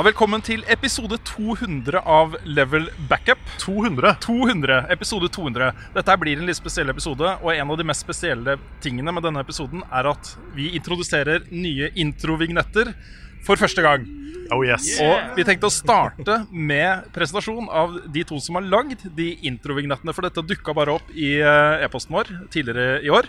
Ja, Velkommen til episode 200 av Level Backup. 200? 200, Episode 200. Dette blir en litt spesiell episode, og en av de mest spesielle tingene med denne episoden er at vi introduserer nye introvignetter for første gang. Oh yes. Og vi tenkte å starte med presentasjon av de to som har lagd de introvignettene, for dette dukka bare opp i eh, e-posten vår tidligere i år.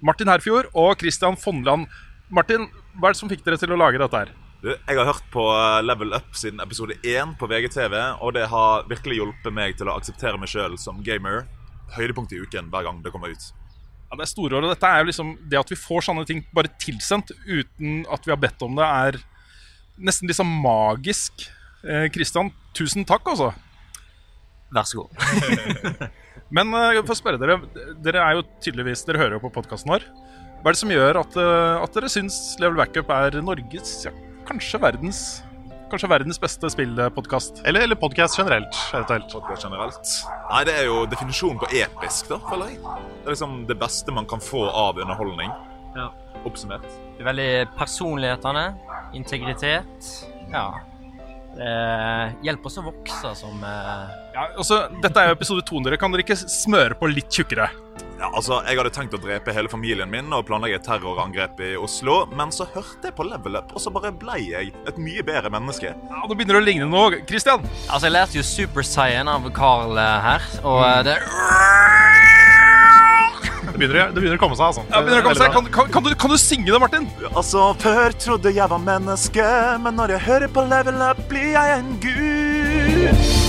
Martin Herfjord og Christian Fonland. Martin, hva er det som fikk dere til å lage dette her? Du, jeg har hørt på eh, Level Up siden episode 1 på VGTV, og det har virkelig hjulpet meg til å akseptere meg sjøl som gamer. Høydepunkt i uken hver gang det kommer ut. Ja, det er store ord, og dette er jo liksom Det at vi får sånne ting bare tilsendt uten at vi har bedt om det, er nesten liksom magisk. Eh, tusen takk, altså. Vær så god. Men eh, for å spørre dere, dere er jo tydeligvis Dere hører jo på podkasten vår. Hva er det som gjør at, eh, at dere syns Level Backup er Norges, ja, kanskje verdens Kanskje verdens beste spillpodkast? Eller, eller podcast generelt. Podcast generelt. Nei, det er jo definisjonen på episk, da, føler jeg. Det er liksom det beste man kan få av underholdning. Ja. Oppsummert. Det er veldig personlighetene, integritet. Ja. Det hjelper oss å vokse som eh, Ja, også, dette er jo episode 200. Kan dere ikke smøre på litt tjukkere? Ja, altså, Jeg hadde tenkt å drepe hele familien min og planlegge et terrorangrep i Oslo, men så hørte jeg på Level Up, og så bare ble jeg et mye bedre menneske. Ja, Nå begynner det å ligne noe. Christian? Altså, jeg lærte jo Super Saiyan av Carl eh, her, og eh, det Det begynner, det begynner å komme seg, altså. Ja, begynner å komme seg. Kan, kan, kan, du, kan du synge det, Martin? Altså, før trodde jeg var menneske, men når jeg hører på Level Up, blir jeg en gud.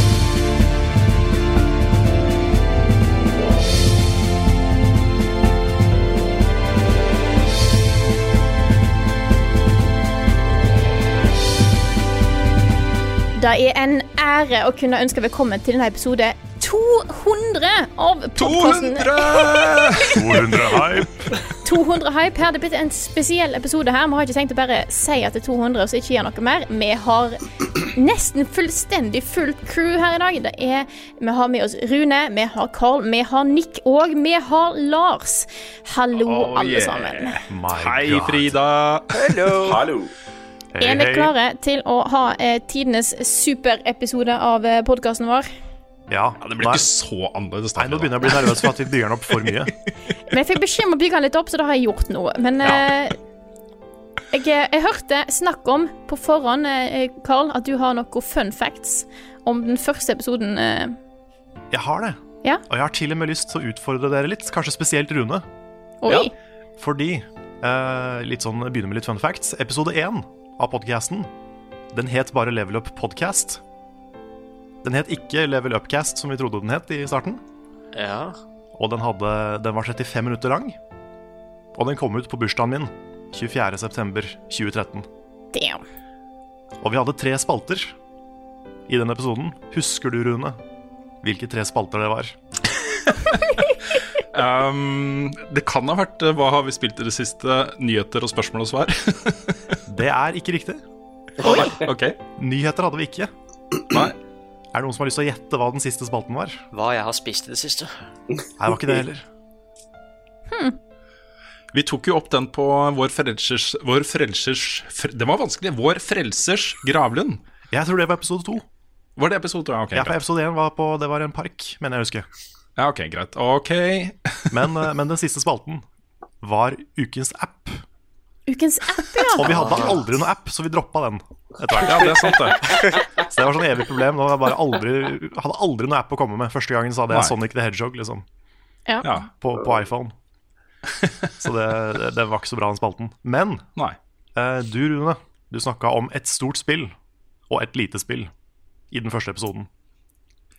Det er en ære å kunne ønske velkommen til denne episode 200 av podkasten 200 hype. 200 Hype. Her det er blitt en spesiell episode her. Vi har ikke tenkt å bare si at det er 200 og så ikke gjøre noe mer. Vi har nesten fullstendig fullt crew her i dag. Det er, vi har med oss Rune, vi har Carl, vi har Nick og vi har Lars. Hallo, Oh, alle yeah. sammen. My Hei, God. Frida. Hallo. Hei, Er vi hei. klare til å ha eh, tidenes superepisode av eh, podkasten vår? Ja. Ja, det blir Nei, ikke så annerledes. Nei, nå begynner jeg å bli nervøs for at vi bygger den opp for mye. Men jeg fikk beskjed om å bygge den litt opp, så da har jeg gjort noe. Men eh, jeg, jeg hørte snakk om på forhånd, eh, Carl, at du har noen fun facts om den første episoden. Eh. Jeg har det. Ja. Og jeg har til og med lyst til å utfordre dere litt, kanskje spesielt Rune. Oi! Ja. Fordi eh, Litt sånn, begynner med litt fun facts. Episode 1 av podkasten. den het bare Level Up Podcast. Den het ikke Level Upcast, som vi trodde den het i starten. Ja. Og den, hadde, den var 35 minutter lang. Og den kom ut på bursdagen min 24.9.2013. Damn. Og vi hadde tre spalter i den episoden. Husker du, Rune, hvilke tre spalter det var? Um, det kan ha vært uh, Hva har vi spilt i det siste? Nyheter og spørsmål og svar? Det er ikke riktig. ok. Nyheter hadde vi ikke. Nei. Er det noen som har lyst til å gjette hva den siste spalten var? Hva jeg har spist i det siste. Nei, det var ikke det heller. Vi tok jo opp den på Vår Frelsers Vår Frelsers fr Den var vanskelig. Vår Frelsers gravlund. Jeg tror det var episode to. Var det episode to? Ja, ok, Ja, for episode én var på Det var en park, mener jeg å huske. Ja, ok, greit. Ok. Men, eh, men den siste spalten var ukens app. Ukens app, ja. Og vi hadde aldri noe app, så vi droppa den etter hvert. Ja, det er sant, det. Så det var sånn evig problem. Da var jeg bare aldri, hadde aldri noe app å komme med. Første gangen så hadde jeg Sonic the Hedgehog liksom, ja. På, på iPhone. Så det, det, det var ikke så bra, den spalten. Men Nei. eh, du, Rune, du snakka om et stort spill og et lite spill i den første episoden.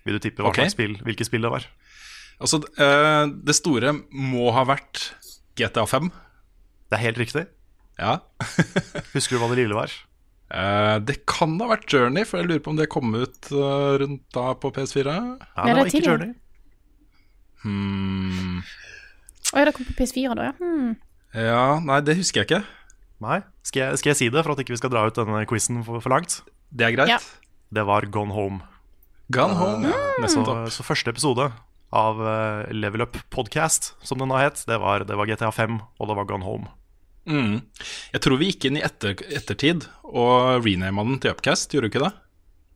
Vil du tippe hva okay. slags spill, hvilke spill det var? Altså, eh, det store må ha vært GTA 5. Det er helt riktig. Ja. Husker du hva det lille var? Uh, det kan ha vært Journey, for jeg lurer på om det kom ut uh, rundt da på PS4. Ja, det var ikke. Journey. Hmm. Å ja, det kom på PS4 da, ja. Hmm. Ja, nei, det husker jeg ikke. Nei. Skal jeg, skal jeg si det, for at ikke vi skal dra ut denne quizen for, for langt? Det er greit. Ja. Det var Gone Home. Gone Home, ja. Så, Nettopp. så første episode av Level Up Podcast, som den da het, det var, det var GTA 5, og det var Gone Home. Mm. Jeg tror vi gikk inn i etter, ettertid og renama den til Upcast, gjorde du ikke det?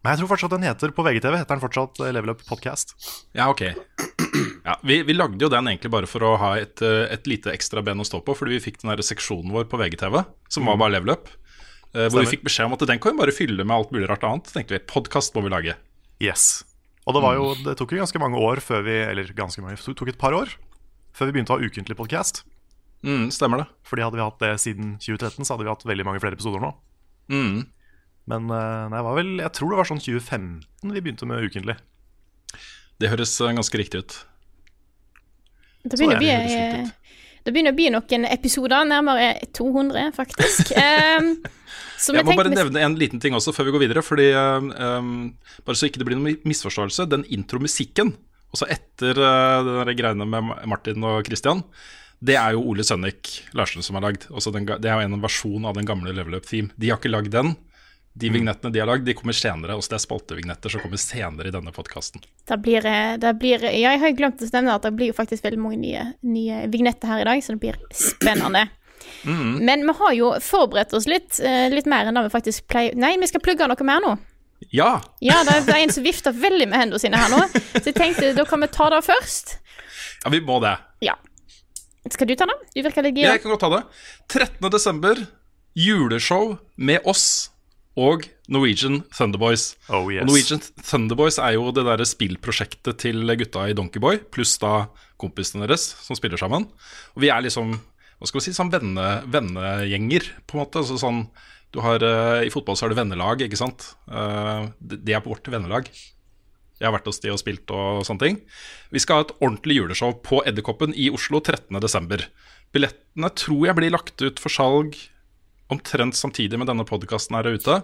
Men jeg tror fortsatt den heter på VGTV heter den fortsatt eh, Level Up Podcast. Ja, ok. Ja, vi, vi lagde jo den egentlig bare for å ha et, eh, et lite ekstra ben å stå på, fordi vi fikk den der seksjonen vår på VGTV, som var bare level up. eh, hvor vi fikk beskjed om at den kan vi bare fylle med alt mulig rart annet. Tenkte vi podkast må vi lage. Yes. Og det, var jo, det tok jo ganske mange år før vi Eller ganske mange, det tok et par år før vi begynte å ha ukentlig podcast. Mm, stemmer det. Fordi hadde vi hatt det siden 2013, så hadde vi hatt veldig mange flere episoder nå. Mm. Men eh, nei, var vel, jeg tror det var sånn 2015 vi begynte med ukentlig. Det høres eh, ganske riktig ut. Det begynner, det bli, ut. det begynner å bli noen episoder, nærmere 200 faktisk. um, som Jeg må bare nevne en liten ting også før vi går videre. Fordi eh, um, Bare så ikke det blir noen misforståelse. Den intromusikken, også etter uh, de der greiene med Martin og Christian, det er jo Ole Sønnik Larsen som har lagd. Det er jo en versjon av den gamle Level Up-theme. De har ikke lagd den. De vignettene de har lagd, de kommer senere. Også det er spaltevignetter som kommer senere i denne podkasten. Det blir, det blir Ja, jeg har jo glemt å nevne at det blir jo faktisk veldig mange nye, nye vignetter her i dag, så det blir spennende. Men vi har jo forberedt oss litt, eh, litt mer enn det vi faktisk pleier Nei, vi skal plugge noe mer nå. Ja! Ja, det er en som vifter veldig med hendene sine her nå, så jeg tenkte da kan vi ta det først. ja, vi må det. Ja. Skal du ta det? Du virker litt gira. Jeg kan godt ta det. 13. desember, juleshow med oss og Norwegian Thunderboys. Oh, yes. Og Norwegian Thunderboys er jo det derre spillprosjektet til gutta i Donkeyboy, pluss da kompisene deres som spiller sammen. Og vi er liksom, hva skal vi si, sånn venne, vennegjenger, på en måte. Altså sånn, du har, eh, I fotball så er det vennelag, ikke sant. Eh, det det er på vårt vennelag. Jeg har vært hos de og spilt og sånne ting. Vi skal ha et ordentlig juleshow på Edderkoppen i Oslo 13.12. Billettene tror jeg blir lagt ut for salg omtrent samtidig med denne podkasten her ute.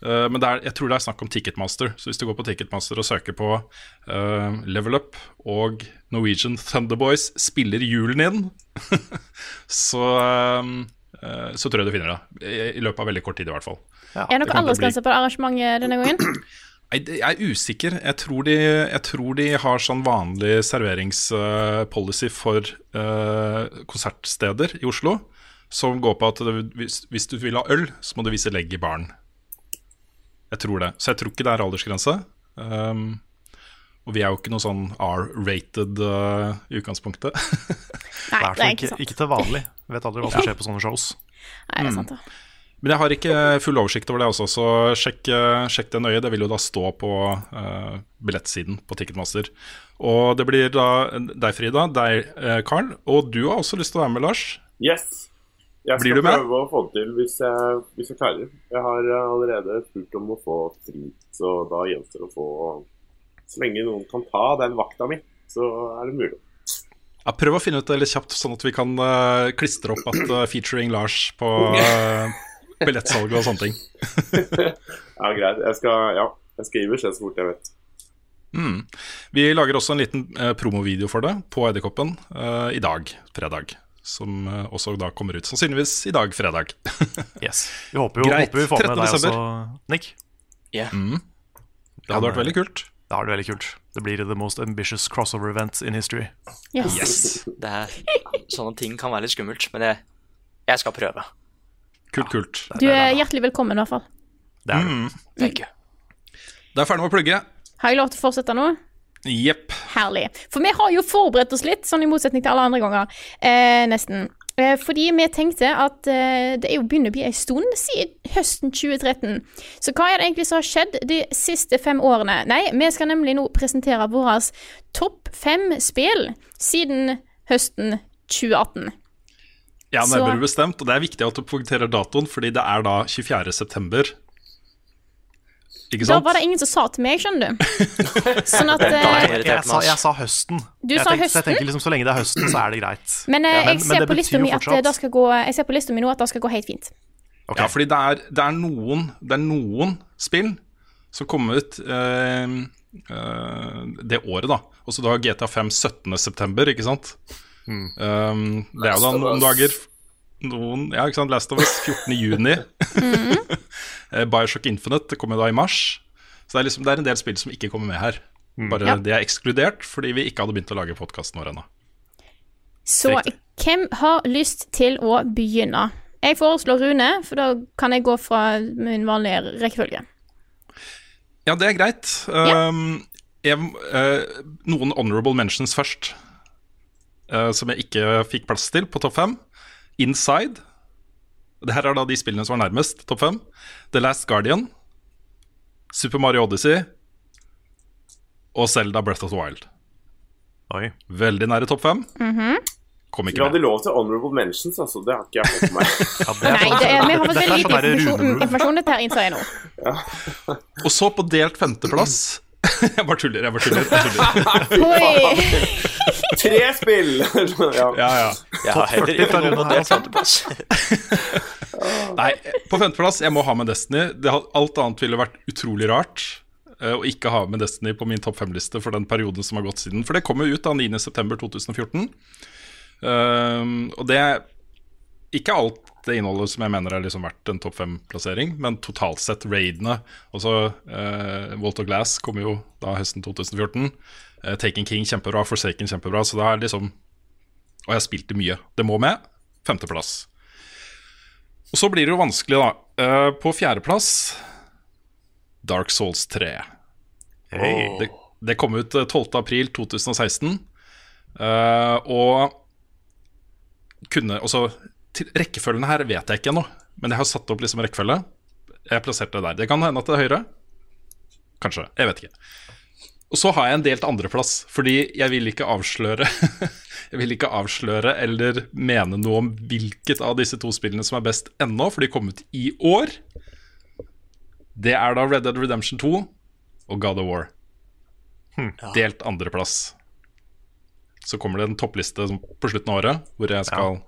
Eh, men det er, jeg tror det er snakk om Ticketmaster. Så hvis du går på Ticketmaster og søker på uh, Level Up og Norwegian Thunderboys spiller julen inn, så, uh, så tror jeg du finner det. I, I løpet av veldig kort tid, i hvert fall. Ja, Er det alle noe bli- aldersgrense på arrangementet denne gangen? Nei, Jeg er usikker. Jeg tror de, jeg tror de har sånn vanlig serveringspolicy for uh, konsertsteder i Oslo, som går på at det, hvis, hvis du vil ha øl, så må du vise legg i baren. Jeg tror det. Så jeg tror ikke det er aldersgrense. Um, og vi er jo ikke noe sånn R-rated uh, i utgangspunktet. Nei, det er ikke ikke, sant. ikke til vanlig. Vet aldri hva som skjer på sånne shows. Nei, det er sant da. Men jeg har ikke full oversikt over det også, så sjekk, eh, sjekk det nøye. Det vil jo da stå på uh, billettsiden på Ticketmaster. Og det blir da deg, Frida, deg, eh, Carl, og du har også lyst til å være med, Lars. Yes. Jeg skal prøve å få det til hvis jeg, hvis jeg klarer. Jeg har eh, allerede spurt om å få fri, så da gjenstår det å få Så lenge noen kan ta den vakta mi, så er det mulig. Ja, prøv å finne ut det litt kjapt, sånn at vi kan uh, klistre opp at uh, 'featuring Lars' på uh, billettsalget og sånne ting. Ja, greit. Jeg skal, ja, jeg skal gi beskjed så fort jeg vet. Mm. Vi lager også en liten eh, promovideo for det på Edderkoppen eh, i dag, fredag. Som eh, også da kommer ut sannsynligvis i dag, fredag. Yes. Vi håper jo Greit. håper vi får med deg også. Nick. Yeah. Mm. Det hadde vært veldig kult. Det har det veldig kult. Det blir the most ambitious crossover event in history. Yes. Det er, sånne ting kan være litt skummelt, men det, jeg skal prøve. Kult, kult. Du er hjertelig velkommen, i hvert fall. Det er det. Mm. Thank you. Det er ferdig med å plugge. Har jeg lov til å fortsette nå? Jepp. Herlig. For vi har jo forberedt oss litt, sånn i motsetning til alle andre ganger. Eh, nesten. Eh, fordi vi tenkte at eh, det er jo begynner å bli en stund siden høsten 2013. Så hva er det egentlig som har skjedd de siste fem årene? Nei, vi skal nemlig nå presentere våre topp fem spill siden høsten 2018. Ja, Så- nærmere bestemt. Og det er viktig at du poengterer datoen, fordi det er da 24. september. Ikke Da var det ingen som sa til meg, skjønner du. Sånn at eh, jeg, jeg, sa, jeg sa høsten. Du jeg sa tenkte, høsten? Jeg tenker liksom Så lenge det er høsten, så er det greit. Men, eh, Ja, jeg ser men det gå Jeg ser på lista mi nå at det skal gå helt fint. Ja, fordi det er, det er noen Det er noen spill som kommer ut eh, eh, det året, da. Og så da GTA 5 17.9., ikke sant? Mm. Um, det er jo da noen dager noen, Ja, ikke sant. Last of Us 14.6. Eh, Bioshock Infinite kommer da i mars. Så det er, liksom, det er en del spill som ikke kommer med her. Bare Ja. Det er ekskludert fordi vi ikke hadde begynt å lage podkasten vår ennå. Så Riktig. hvem har lyst til å begynne? Jeg foreslår Rune, for da kan jeg gå fra min vanlige rekkefølge. Ja, det er greit. Um, jeg, uh, noen honorable mentions først, eh, som jeg ikke fikk plass til på topp fem. Inside. Det her er da de spillene som var nærmest topp fem. The Last Guardian. Super Mario Odyssey. Og Zelda Breath of the Wild. Oi. Veldig nære topp fem. Kom Du hadde med. lov til honorable mentions, altså. Det har ikke jeg fått med meg. Nei, det er, vi har fått veldig lite sånn informasjon, Rune-move. informasjon dette her, innser jeg nå. Og så på delt femteplass Jeg bare tuller, jeg bare tuller. Jeg tuller. Oi! Tre spill! ja. Ja, ja. Topp 40 fra Rune her, på femteplass. Nei, på femteplass, jeg må ha med Destiny. Det, alt annet ville vært utrolig rart eh, å ikke ha med Destiny på min topp fem-liste for den perioden som har gått siden. For det kom jo ut da 9.9.2014. Um, og det ikke alt det innholdet som jeg mener er liksom verdt en topp fem-plassering, men totalt sett raidene. Også eh, Walter Glass kom jo da høsten 2014. Eh, Taken King kjempebra, Forsaken kjempebra. Så det er liksom Og jeg spilte mye. Det må med. Femteplass. Og så blir det jo vanskelig, da. Eh, på fjerdeplass Dark Souls 3. Hey. Det, det kom ut eh, 12.4.2016. eh, og kunne til, Rekkefølgen her vet jeg ikke ennå, men jeg har satt opp liksom rekkefølge. Jeg plasserte det der. Det kan hende at det er høyre. Kanskje. Jeg vet ikke. Og så har jeg en delt andreplass, fordi jeg vil ikke avsløre Jeg vil ikke avsløre eller mene noe om hvilket av disse to spillene som er best ennå, for de kom ut i år. Det er da Red Dead Redemption 2 og God of War. Delt andreplass. Så kommer det en toppliste på slutten av året hvor jeg skal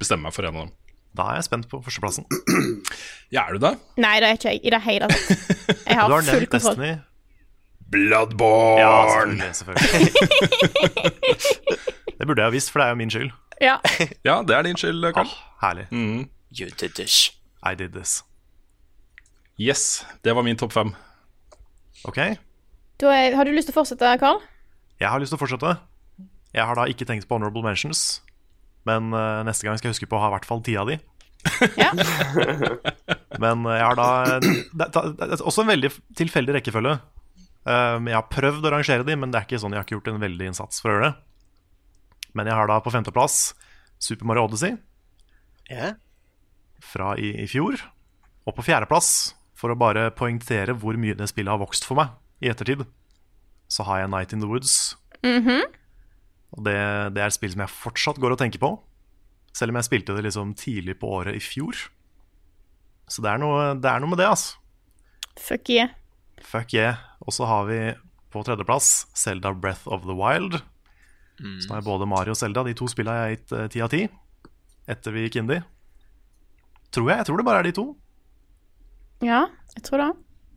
bestemme meg for en av dem. Da er jeg spent på førsteplassen. Ja, er du det? Nei, det er ikke jeg i det hele tatt. Jeg Du har har full kontroll. Destiny. Bloodborne! Ja, selvfølgelig. selvfølgelig. det burde jeg ha visst, for det er jo min skyld. Ja. Ja, det er din skyld, Karl. Ah, herlig. Mm. You did this. I did this. Yes, det var min topp fem. Ok, er, har du lyst til å fortsette, Carl? jeg har lyst til å fortsette. Jeg har da ikke tenkt på honorable mentions, men uh, neste gang skal jeg huske på å ha i hvert fall tida av de. Ja. Men eh, jeg har da det, det, det er også en veldig tilfeldig rekkefølge. Um, jeg har prøvd å rangere de, men det er ikke sånn jeg har ikke gjort en veldig innsats for å gjøre det. Men jeg har da på femteplass Super Mario Odyssey Ja. fra i, i fjor. Og på fjerdeplass, for å bare poengtere hvor mye det spillet har vokst for meg i ettertid, så har jeg Night in the Woods. Mhm. Og det, det er et spill som jeg fortsatt går og tenker på, selv om jeg spilte det liksom tidlig på året i fjor. Så det er noe, det er noe med det, altså. Fuck yeah. Fuck yeah. Og så har vi på tredjeplass Zelda Breath of the Wild. Så da er både Mario og Zelda. De to spillene har jeg gitt eh, ti av ti etter vi gikk indie. Tror jeg. Jeg tror det bare er de to. Ja, jeg tror det.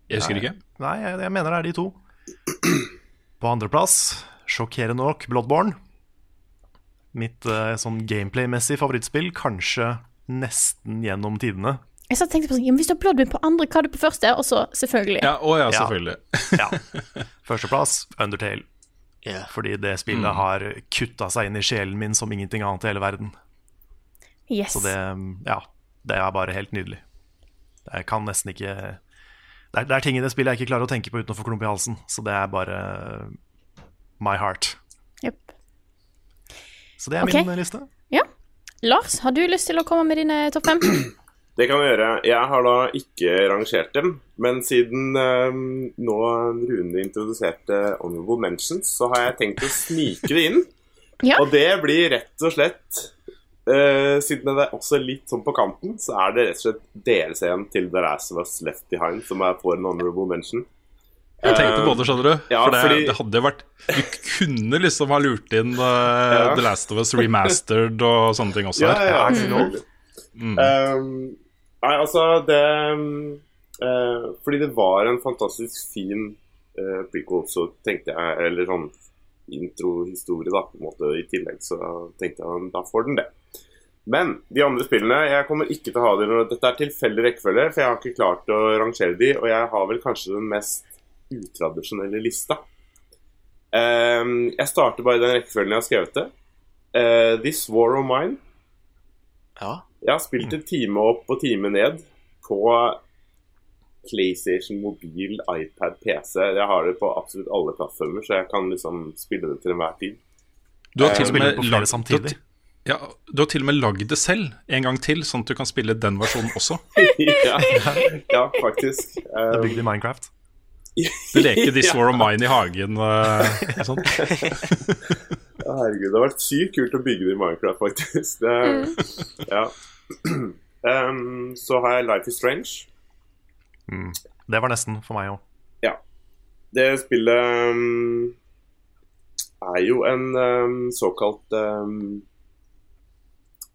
Jeg husker ikke. Nei, jeg, jeg mener det er de to. På andreplass, sjokkerende nok, Bloodborne. Mitt uh, sånn gameplay-messig favorittspill, kanskje nesten gjennom tidene. Jeg satt og tenkte på sånn, ja, men Hvis du har Bloodwind på andre, hva er det på første? Og så selvfølgelig. Ja, å ja, Ja. selvfølgelig. Ja. Førsteplass, Undertale. Yeah. Fordi det spillet Mm. har kutta seg inn i sjelen min som ingenting annet i hele verden. Yes. Så det, ja, det er bare helt nydelig. Jeg kan nesten ikke det er, det er ting i det spillet jeg ikke klarer å tenke på uten å få klump i halsen. Så det er bare my heart. Jep. Så det er okay. min liste. Ja. Lars, har du lyst til å komme med dine topp fem? Det kan vi gjøre. Jeg har da ikke rangert dem, men siden eh, nå Rune introduserte Honorable Mentions, så har jeg tenkt å snike det inn. Ja. Og det blir rett og slett eh, Siden det er også litt sånn på kanten, så er det rett og slett DLC-en til The Last of Us Left Behind som er for en honorable mention. Jeg tenkte på det, skjønner du. ja, for det, fordi- det hadde jo vært Du kunne liksom ha lurt inn uh, Ja. The Last of Us remastered og sånne ting også Ja, her. ja, Ja, selvfølgelig. Mm. Um, Nei, altså det eh, Fordi det var en fantastisk fin uh, prequel, så tenkte jeg Eller sånn introhistorie, da, på en måte i tillegg, så tenkte jeg da får den det. Men de andre spillene Jeg kommer ikke til å ha dem. Dette er tilfeldig rekkefølge, for jeg har ikke klart å rangere de, og jeg har vel kanskje den mest utradisjonelle lista. Ehm, jeg starter bare i den rekkefølgen jeg har skrevet det. Eh, This War of Mine. Ja. Jeg har spilt en time opp og time ned på PlayStation, mobil, iPad, PC. Jeg har det på absolutt alle plattformer, så jeg kan liksom spille det til enhver tid. Du har Eh, til og med lagd samtidig. Ja, du har til og med lagd det selv en gang til, sånn at du kan spille den versjonen også. ja, ja, faktisk. Det er Um, bygd i Minecraft. Du leker This Ja. War of Mine i hagen eh, og sånn. Herregud, det har vært sykt kult å bygge det i Minecraft, faktisk. Det, ja. um, så har jeg Life is Strange. Mm. Det var nesten for meg òg. Ja. Det spillet um, er jo en um, såkalt um,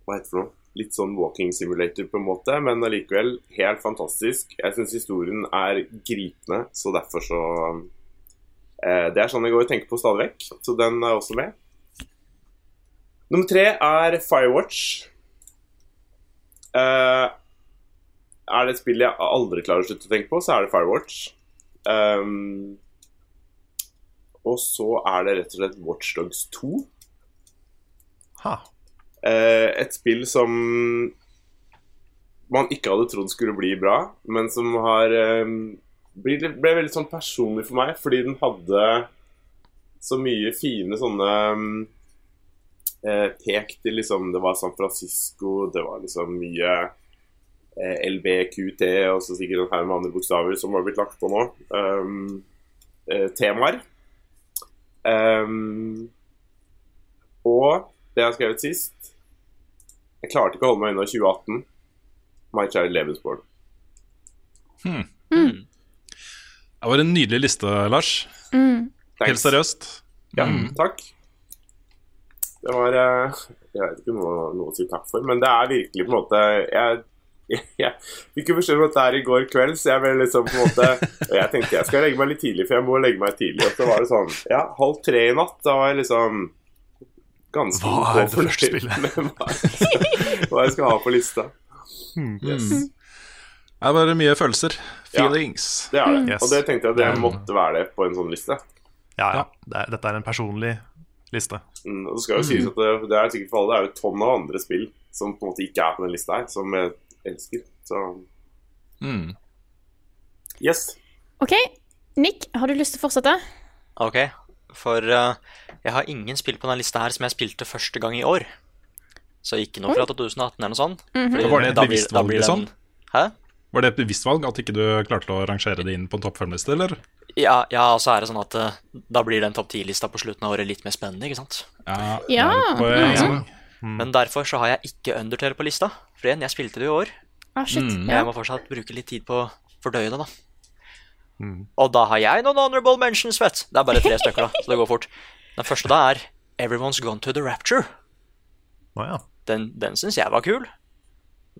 Hva heter det for noe? Litt sånn walking simulator, på en måte, men allikevel helt fantastisk. Jeg syns historien er gripende, så derfor så eh, Det er sånn jeg går og tenker på stadig vekk, så den er også med. Nummer tre er Firewatch. Eh, er det et spill jeg aldri klarer å slutte å tenke på, så er det Firewatch. Um, og så er det rett og slett Watchdogs 2. Ha. Eh, et spill som man ikke hadde trodd skulle bli bra, men som har eh, ble, ble veldig sånn personlig for meg, fordi den hadde så mye fine sånne eh, pek til liksom Det var San Francisco, det var liksom mye eh, LBQT og så sikkert en haug med andre bokstaver som har blitt lagt på nå. Um, eh, temaer. Um, og det jeg har skrevet sist Jeg klarte ikke å holde meg unna 2018. My Child Lebensborn. Hmm. Mm. Det var en nydelig liste, Lars. Mm. Helt seriøst. Ja, Mm. takk. Det var eh, Jeg vet ikke noe, noe å si takk for, men det er virkelig på en måte Jeg, jeg, jeg fikk jo beskjed om dette her i går kveld, så jeg ble liksom på en måte Og jeg tenkte jeg skal legge meg litt tidlig, for jeg må legge meg tidlig. Og så var det sånn Ja, halv tre i natt. Da var jeg liksom ganske Hva er det første spillet? hva jeg- skal ha på lista. Yes. Mm. Det var mye følelser. Ja. Feelings. Det er det. Yes. Og det tenkte jeg at det Mm. måtte være det på en sånn liste. Ja, ja. Det er, dette er en personlig liste. Mm, og det skal jo sies at det, det er sikkert for alle Det er jo et tonn av andre spill som på en måte ikke er på den lista her, som jeg elsker. Så Mm. yes. OK. Nick, har du lyst til å fortsette? Ok, for eh, jeg har ingen spill på denne lista her som jeg spilte første gang i år. Så ikke noe fra 2018 eller noe sånt. Mm -hmm. Var det et bevisst valg, blir liksom? Hæ? Var det et bevisst valg at ikke du klarte å rangere det inn på en topp fem-liste, eller? Ja, ja, og så er det sånn at uh, da blir den topp ti-lista på slutten av året litt mer spennende, ikke sant? Ja. Ja. Mhm. Mm. Men derfor så har jeg ikke Undertale på lista. For igjen, jeg spilte det i år. Ah, shit. Mm. Jeg må fortsatt bruke litt tid på å fordøye det, da. Mm. Og da har jeg noen honorable mentions, vet Det er bare tre stykker, da, så det går fort. Den første da er Everyone's Gone to the Rapture. Oh, ja. Den, den syns jeg var kul.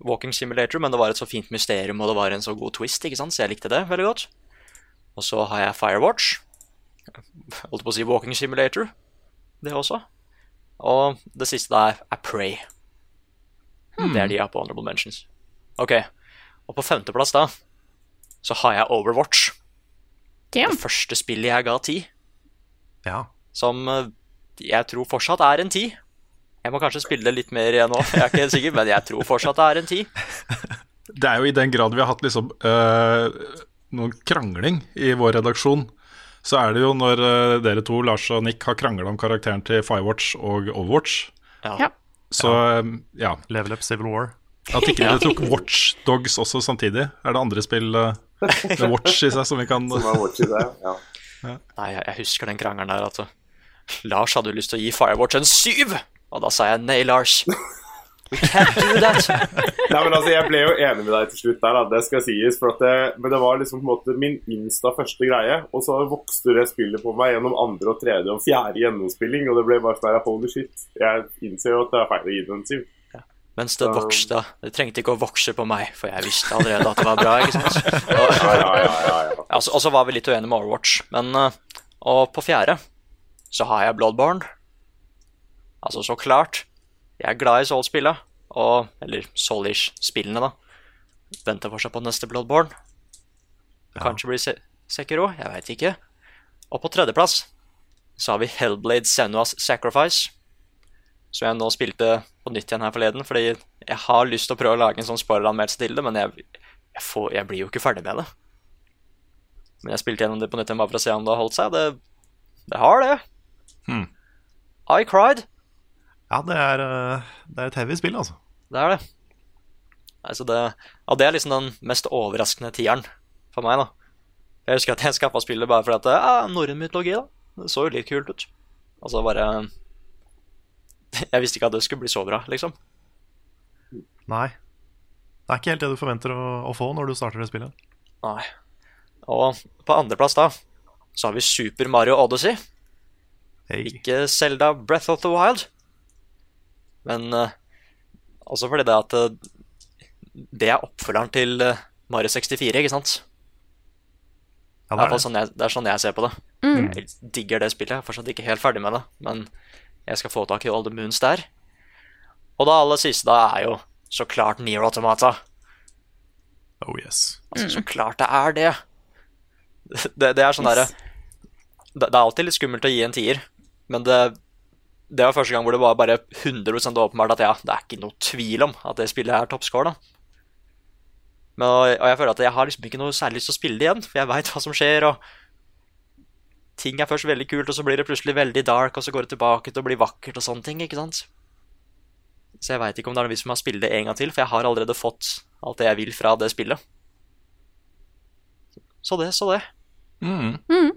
Walking Simulator, men det var et så fint mysterium, og det var en så god twist, ikke sant, så jeg likte det veldig godt. Og så har jeg Firewatch. Holdt på å si Walking Simulator, det også. Og det siste da er, er Hmm. Det er de jeg har på Honorable Mentions. Ok, og på femteplass da, så har jeg Overwatch. Damn. Det første spillet jeg ga ti, ja. som eh, jeg tror fortsatt er en ti. Jeg må kanskje spille det litt mer igjen nå, jeg er ikke helt sikker, men jeg tror fortsatt det er en ti. Det er jo i den grad vi har hatt liksom øh, noen krangling i vår redaksjon, så er det jo når øh, dere to, Lars og Nick, har krangla om karakteren til Firewatch og Overwatch. Ja. Ja. Så øh, ja. Level Up Civil War. At ikke dere tok Watch Dogs også samtidig. Er det andre spill øh, med Watch i seg som vi kan Som har i seg, Ja. Nei, jeg, jeg husker den krangelen der at uh, Lars hadde lyst til å gi Firewatch en syv! Og da sa jeg nei, Lars. We can't do that. Nei, men altså, Jeg ble jo enig med deg til slutt der, da. det skal sies. For at det, men det var liksom på en måte min insta første greie. Og så vokste det spillet på meg gjennom andre og tredje og fjerde gjennomspilling. Og det ble bare sånn holy shit. Jeg innser jo at det er feil å gi det en syv. Mens det vokste. Det trengte ikke å vokse på meg, for jeg visste allerede at det var bra. ikke sant? Og, ja, ja, ja, ja. Ja, så- Og så var vi litt uenige med Overwatch. Men, eh, og på fjerde så har jeg Bloodborne. Altså, så klart. Jeg er glad i Soul-spillet. Og, eller Soulish-spillene, da. Venter fortsatt på neste Bloodborne. Kanskje blir Se Sekiro, jeg veit ikke. Og på tredjeplass så har vi Hellblade Senuas Sacrifice. Som jeg nå spilte på nytt igjen her forleden, fordi jeg har lyst til å prøve å lage en sånn spoileranmeldelse til det, men jeg, jeg, får, jeg blir jo ikke ferdig med det. Men jeg spilte gjennom det på nytt igjen bare for å se om det har holdt seg. Det, det har det. Hmm. I cried. Ja, det er, eh, det er et heavy spill, altså. Det er det. Altså det, og det er liksom den mest overraskende tieren for meg, da. Jeg husker at jeg skaffa spillet bare fordi at ja, norrøn mytologi, da. Det så jo litt kult ut. Altså bare Jeg visste ikke at det skulle bli så bra, liksom. Nei. Det er ikke helt det du forventer å, å få når du starter det spillet. Nei. Og på andreplass, da, så har vi Super Mario Odyssey. Ikke Zelda Breath of the Wild. Men uh, også fordi det at uh, det er oppfølgeren til uh, Mario 64, ikke sant? Ja, det, er det. sånn jeg, det er sånn jeg ser på det. Mm. Jeg digger det spillet. Jeg er fortsatt ikke helt ferdig med det, men jeg skal få tak i All the Moons der. Og det aller siste da er jo så klart Near Automata. Oh yes. Altså, så klart det er det. Det, det er sånn derre det, er alltid litt skummelt å gi en tier, men det, det var første gang hvor det var bare 100 åpenbart at ja, det er ikke noe tvil om at det spillet er toppscore, da. Men, og, og jeg føler at jeg har liksom ikke noe særlig lyst til å spille det igjen, for jeg veit hva som skjer, og ting er først veldig kult, og så blir det plutselig veldig dark, og så går det tilbake til å bli vakkert og sånne ting, ikke sant? Så jeg veit ikke om det er noe vits i å spille det en gang til, for jeg har allerede fått alt det jeg vil fra det spillet. Så det, så det. Mm. Mm.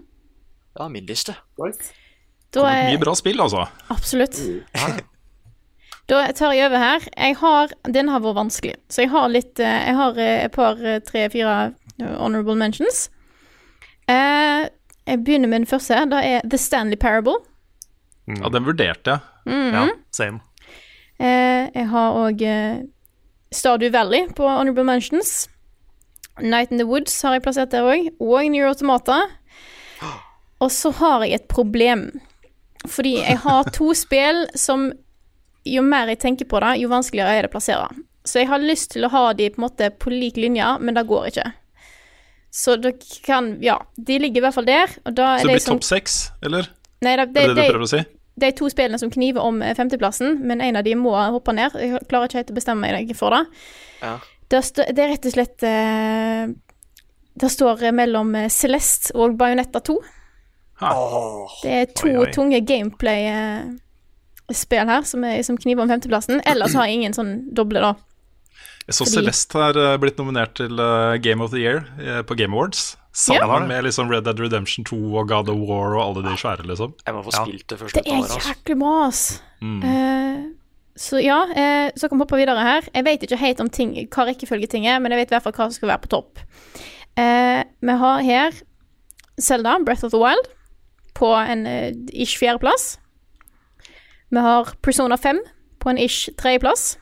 Det var min liste. Da er Mye bra spill, altså. Absolutt. Da tar jeg over her. Jeg har, Den har vært vanskelig, så jeg har litt eh, Jeg har eh, et par, eh, tre, fire honorable mentions. Eh, jeg begynner med den første. Det er The Stanley Parable. Ja, den vurderte jeg. Mhm. Ja, same. Eh, jeg har òg eh, Stardew Valley på honorable mentions. Night in the Woods har jeg plassert der òg. Og New Automata. Og så har jeg et problem. Fordi jeg har to spill som Jo mer jeg tenker på det, jo vanskeligere er det å plassere. Så jeg har lyst til å ha de på en måte på lik linje, men det går ikke. Så dere kan Ja, de ligger i hvert fall der. Og da er Så det de blir som topp seks, eller? Nei, det, Er det det du prøver å si? de to spillene som kniver om eh, femteplassen, men en av de må hoppe ned. Jeg klarer ikke helt å bestemme meg for det. Ja. Det, er, det er rett og slett uh, Det står mellom eh, Celeste og Bajonetta 2. Det er to Oi, oi. tunge gameplay-spill her som, er, som kniver om femteplassen. Ellers har jeg ingen sånn doble, da. Jeg så Fordi- Celeste har eh, blitt nominert til eh, Game of the Year eh, på Game Awards. Sammen Ja. med liksom Red Dead Redemption 2 og God of War og alle de svære, liksom. Jeg må få spilt det først. Det er jæklig bra, ass. Mm. Eh, så ja, eh, så kan vi hoppe videre her. Jeg vet ikke helt om ting, hva rekkefølge ting er, men jeg vet i hvert fall hva som skal være på topp. Eh, vi har her Zelda, Breath of the Wild, på en eh, ish fjerdeplass. Vi har Persona 5 på en ish tredjeplass.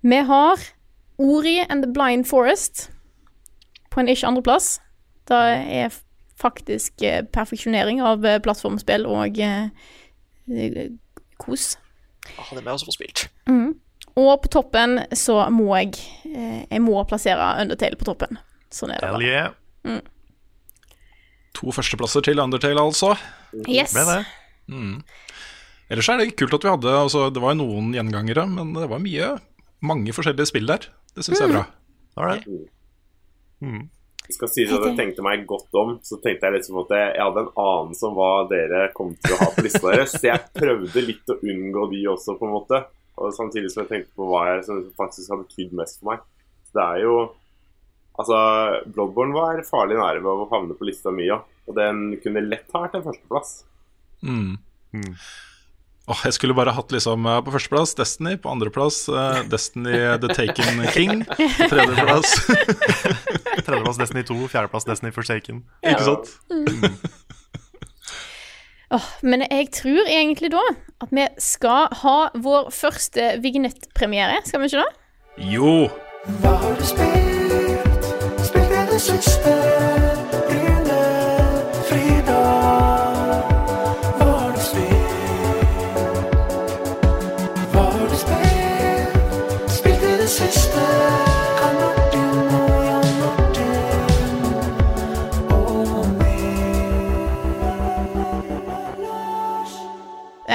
Vi har Ori and the Blind Forest på en ikke andreplass. Det er faktisk eh, perfeksjonering av eh, plattformspill og eh, kos. Ah, det må jeg også få spilt. Mm. Og på toppen så må jeg eh, Jeg må plassere Undertale på toppen. Sånn er det. Hell yeah. Mm. To førsteplasser til Undertale, altså. Yes. Ble det? Mm. Ellers er det kult at vi hadde altså, Det var jo noen gjengangere, men det var mye mange forskjellige spill der. Det syns jeg er bra. All right Mm. Jeg skal si at jeg tenkte meg godt om, så tenkte jeg liksom at jeg, jeg hadde en anelse om hva dere kom til å ha på lista deres, så jeg prøvde litt å unngå de også, på en måte. Og samtidig som jeg tenkte på hva jeg som faktisk har betydd mest for meg. Så det er jo Altså, Bloodborne var farlig nære ved å havne på lista mi, ja. Og den kunne lett ha vært en førsteplass. Mm. Åh, jeg skulle bare hatt liksom eh, på førsteplass Destiny, på andreplass uh, Destiny The Taken King, på tredjeplass Tredjeplass Destiny 2, fjerdeplass Destiny Forsaken. Ikke sant? Mm. oh, men jeg tror egentlig da at vi skal ha vår første vignettpremiere, skal vi ikke det? Jo. Hva har du spilt?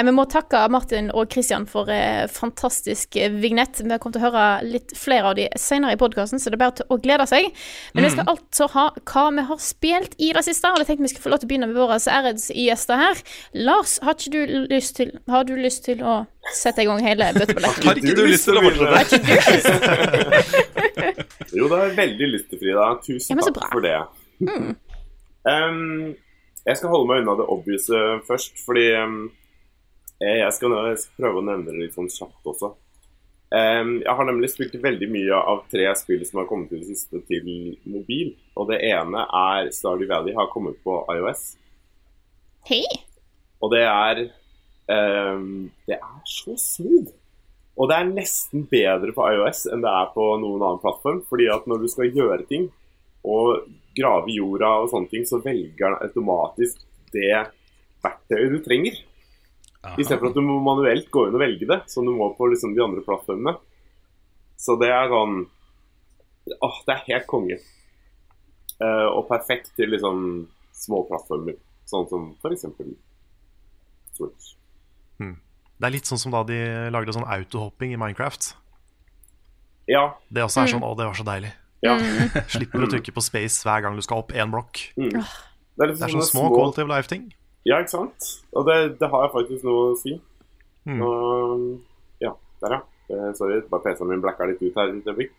Vi må takke Martin og Christian for eh, fantastisk eh, vignett. Vi kommer til å høre litt flere av de senere i podkasten, så det er bare til å glede seg. Men vi skal altså ha hva vi har spilt i det siste, og jeg tenkte vi skulle få lov til å begynne med våre æresgjester her. Lars, har ikke du lyst til Har du lyst til å sette i gang hele bøtteballetten? Har ikke du lyst til å fortsette? Jo, det har jeg veldig lyst til, Frida. Tusen takk for det. Mm. Um, jeg skal holde meg unna det obvious først, fordi um, jeg, jeg, skal, nå- jeg skal prøve å nevne det litt sånn kjapt også. Um, jeg har nemlig spilt veldig mye av tre spill som har kommet i det siste til mobil. Og det ene er Stardew Valley har kommet på iOS. Hei. Og det er um, Det er så smooth. Og det er nesten bedre på iOS enn det er på noen annen plattform. Fordi at når du skal gjøre ting, og grave i jorda og sånne ting, så velger den automatisk det verktøyet du trenger. Istedenfor at du må manuelt gå inn og velge det, som du må på liksom de andre plattformene. Så det er sånn Åh, det er helt konge. Uh, og perfekt til liksom små plattformer, sånn som f.eks. Switch. Det er litt sånn som da de lagde sånn autohopping i Minecraft. Ja. Det også er Mm. sånn Å, det var så deilig. Ja. Slipper å trykke på space hver gang du skal opp én blokk. Mm. Det Det er, litt er sånne små, små quality of life-ting. Ja, ikke sant? Og det, det har faktisk noe å si. Mm. Og, ja, der, ja. Eh, sorry, bare PC-en min blacka litt ut her et øyeblikk.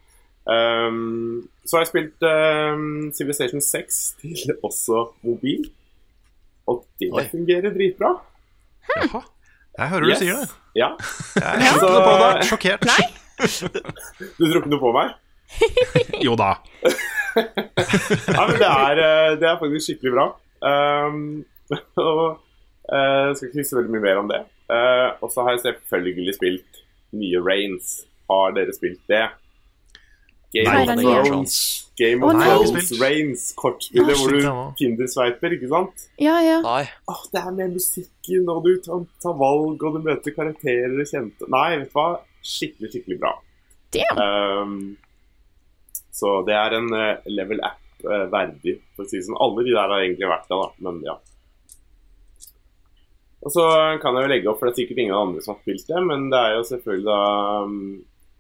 Um, så har jeg spilt um, Civilization 6 til også mobil. Og det Oi. fungerer dritbra. Jaha. Jeg hører du sier det. Ja. Jeg tror så... på deg. Sjokkert. Du tror ikke noe på meg? Jo da. ja, men det er, eh, det er faktisk skikkelig bra. Um, og Uh, skal ikke si så veldig mye mer om det. Uh, og så har jeg selvfølgelig spilt nye Rains. Har dere spilt det? Game Nei, of. Thrones. Game of. Thrones Rains, kortspillet Ja. hvor du nå. ikke sant? Ja, ja. Nei. Åh, det er med musikken, og du tar, tar valg, og du møter karakterer og kjente Nei, vet du hva? Skikkelig, skikkelig bra. Damn. Um, så det er en uh, level app verdig, for å si det sånn. Alle de der har egentlig vært det, da, men ja. Og så kan jeg jo legge opp, for det er sikkert ingen andre som har spilt det, men det er jo selvfølgelig da um,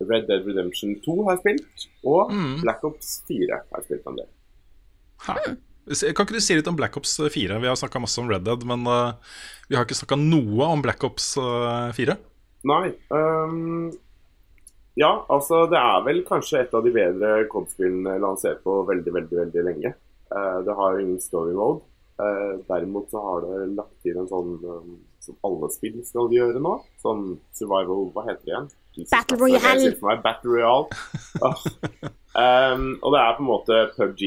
Red Dead Redemption 2 har spilt, og Mm. Black Ops 4 har spilt en del. Kan ikke du si litt om Black Ops 4? Vi har snakka masse om Red Dead, men uh, vi har ikke snakka noe om Black Ops eh, 4. Nei. Um, ja, altså det er vel kanskje et av de bedre COD-spillene lansert på veldig, veldig veldig lenge. Uh, det har jo ingen story mode. Eh, derimot så har det lagt til en sånn ehm, som alle spill skal gjøre nå. Sånn survival Hva heter det igjen? Battle Royale. Battle Royale. Ehm, og det er på en måte PubG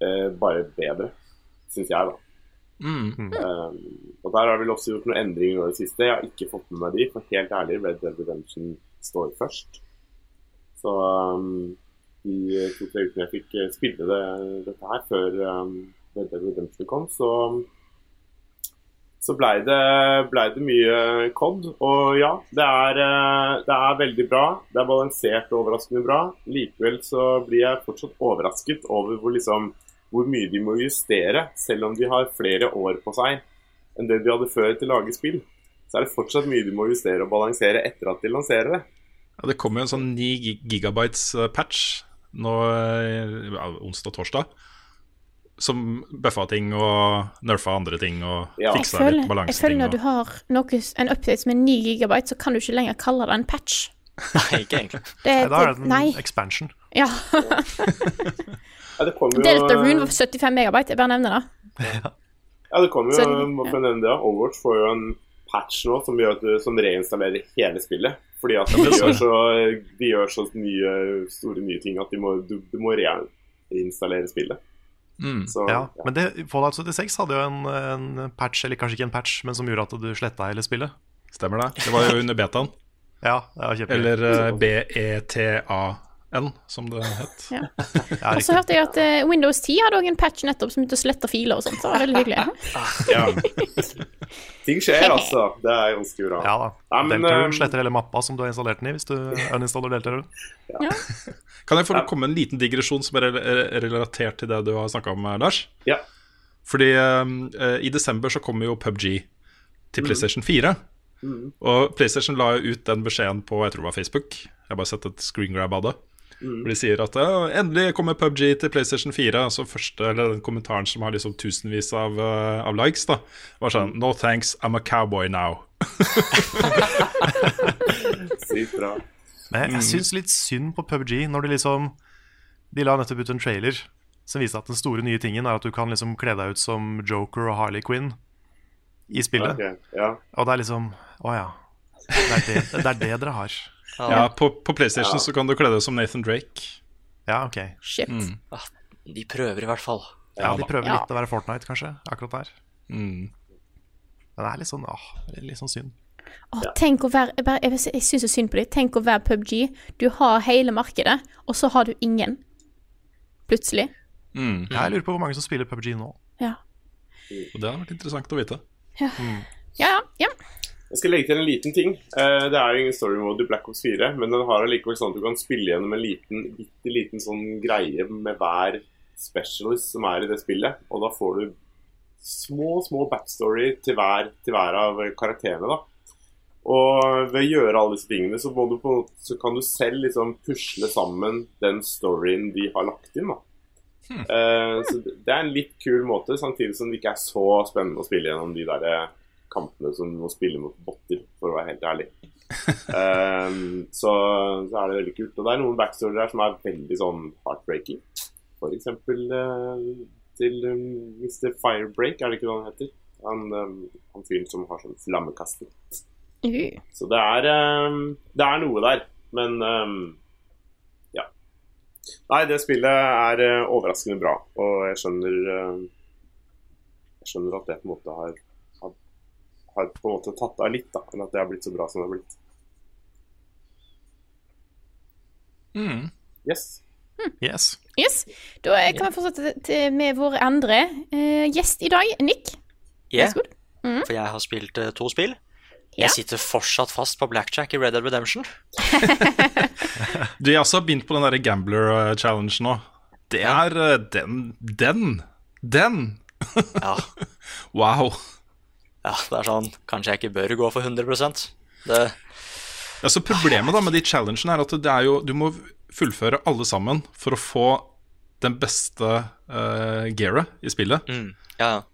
uh, bare bedre, syns jeg, da. Mm. Um, og der har vi også gjort noen endringer nå i det siste. Jeg har ikke fått med meg de, for helt ærlig, Red Dead Redemption står først. Så um, de to-tre ukene jeg fikk eh, spille det, dette her før um, Dead Redemption kom, så så blei det, ble det mye COD. Og ja, det er, eh, det er veldig bra. Det er balansert og overraskende bra. Likevel så blir jeg fortsatt overrasket over hvor, liksom, hvor mye de må justere, selv om de har flere år på seg enn det de hadde før til å lage spill. Så er det fortsatt mye de må justere og balansere etter at de lanserer det. Ja, det kom jo en sånn 9 gigabytes eh, patch nå eh, ja, og torsdag. Som bøffa ting og nerfa andre ting og Ja. Fiksa føler, litt jeg føler når og- du har noe, en update som er 9 gigabyte, så kan du ikke lenger kalle det en patch. Nei, ikke egentlig. Det, Nei, da er det en nei. expansion. Ja. Ja, det kom jo, Delta Rune var 75 megabyte, jeg bare nevner det. Ja, det kom jo, Så- må få nevne det, Overwatch får jo en patch nå som gjør at du som reinstallerer hele spillet. Fordi at de gjør så, de gjør så nye, store nye ting at de må, du, du må reinstallere spillet. Så, ja. Men det, Fallout 76 hadde jo en, en patch, eller kanskje ikke en patch, men som gjorde at du sletta hele spillet. Stemmer det. Det var jo under betaen. Ja, det var kjempegøy. Eller eh, BETAN, som det het. Ja. Ja, Og så hørte jeg at uh, Windows 10 hadde også en patch nettopp som begynte å slette filer og sånt. Så det var veldig hyggelig. Ting skjer, altså. Det er ganske bra. Ja da. Ja, men, eh, sletter hele mappa som du har installert den i, hvis du uninstaller ja. Kan jeg få komme med en liten digresjon som er er relatert til det du har snakka om, eh, Lars? Ja. Fordi um, i desember så kommer jo PubG til Mhm. PlayStation 4. Mm. Og PlayStation la jo ut den beskjeden på jeg tror det var Facebook. Jeg har bare sett et screen grab av det. Hvor de sier at ja, endelig kommer PubG til PlayStation 4. Så første, eller den kommentaren som har liksom tusenvis av, uh, av likes, da var sånn No thanks, I'm a cowboy now. Sykt bra. Men jeg, Mm. jeg syns litt synd på PubG når de liksom De la nettopp ut en trailer som viste at den store nye tingen er at du kan liksom kle deg ut som Joker og Harley Quinn i spillet. Okay, ja. Og det er liksom Å ja. Det er det, det, er det dere har. Ja, på, på PlayStation Ja. så kan du kle deg som Nathan Drake. Ja, ok. Shit. Mm. Ah, de prøver i hvert fall. Ja, de prøver Ja. litt å være Fortnite, kanskje, akkurat der. Mm. Men det er litt sånn, åh, er litt sånn synd. Åh, tenk å være Jeg, bare- jeg, jeg syns så synd på dem. Tenk å være PubG. Du har hele markedet, og så har du ingen. Plutselig. Mm. Jeg lurer på hvor mange som spiller PubG nå. Ja. Og det har vært interessant å vite. Ja, ja. ja. Jeg skal legge til en liten ting. Eh, det er jo ingen story mode i Black Ops 4, men den har allikevel sånn at du kan spille gjennom en liten, bitte liten sånn greie med hver specialist som er i det spillet. Og da får du små, små backstory til hver, til hver av karakterene, da. Og ved å gjøre alle disse tingene, så, du på, så kan du selv liksom pusle sammen den storyen de har lagt inn, da. Eh, så det er en litt kul måte, samtidig som det ikke er så spennende å spille gjennom de der eh, kampene som å spille mot botter, for å være helt ærlig. um, så, så er det veldig kult. Og det er noen backstories der som er veldig sånn heartbreaking. For eksempel eh, til um, Mr. Firebreak, er det ikke det han heter? Han, um, han fyren som har sånn flammekaster. Mm. Så det er, um, det er noe der, men um, ja. Nei, det spillet er uh, overraskende bra, og jeg skjønner uh, Jeg skjønner at det på en måte har, har, på en måte tatt av litt, da, enn at det har blitt så bra som det har blitt. Mm. Yes. Yes. Yes. Da eh, kan vi fortsette til- med vår andre uh, gjest i dag, Nick. Yeah. Så god. Mhm. For jeg har spilt uh, to spill. Ja. Jeg sitter fortsatt fast på blackjack i Red Dead Redemption. Du, jeg har også begynt på den der Gambler-challenge nå. Det er uh, den Den! Den! Ja. Wow. Ja, det er sånn Kanskje jeg ikke bør gå for 100 Det Ja, så Problemet da med de challengene er at det er jo, du må fullføre alle sammen for å få den beste uh, gearet i spillet. mm, Ja.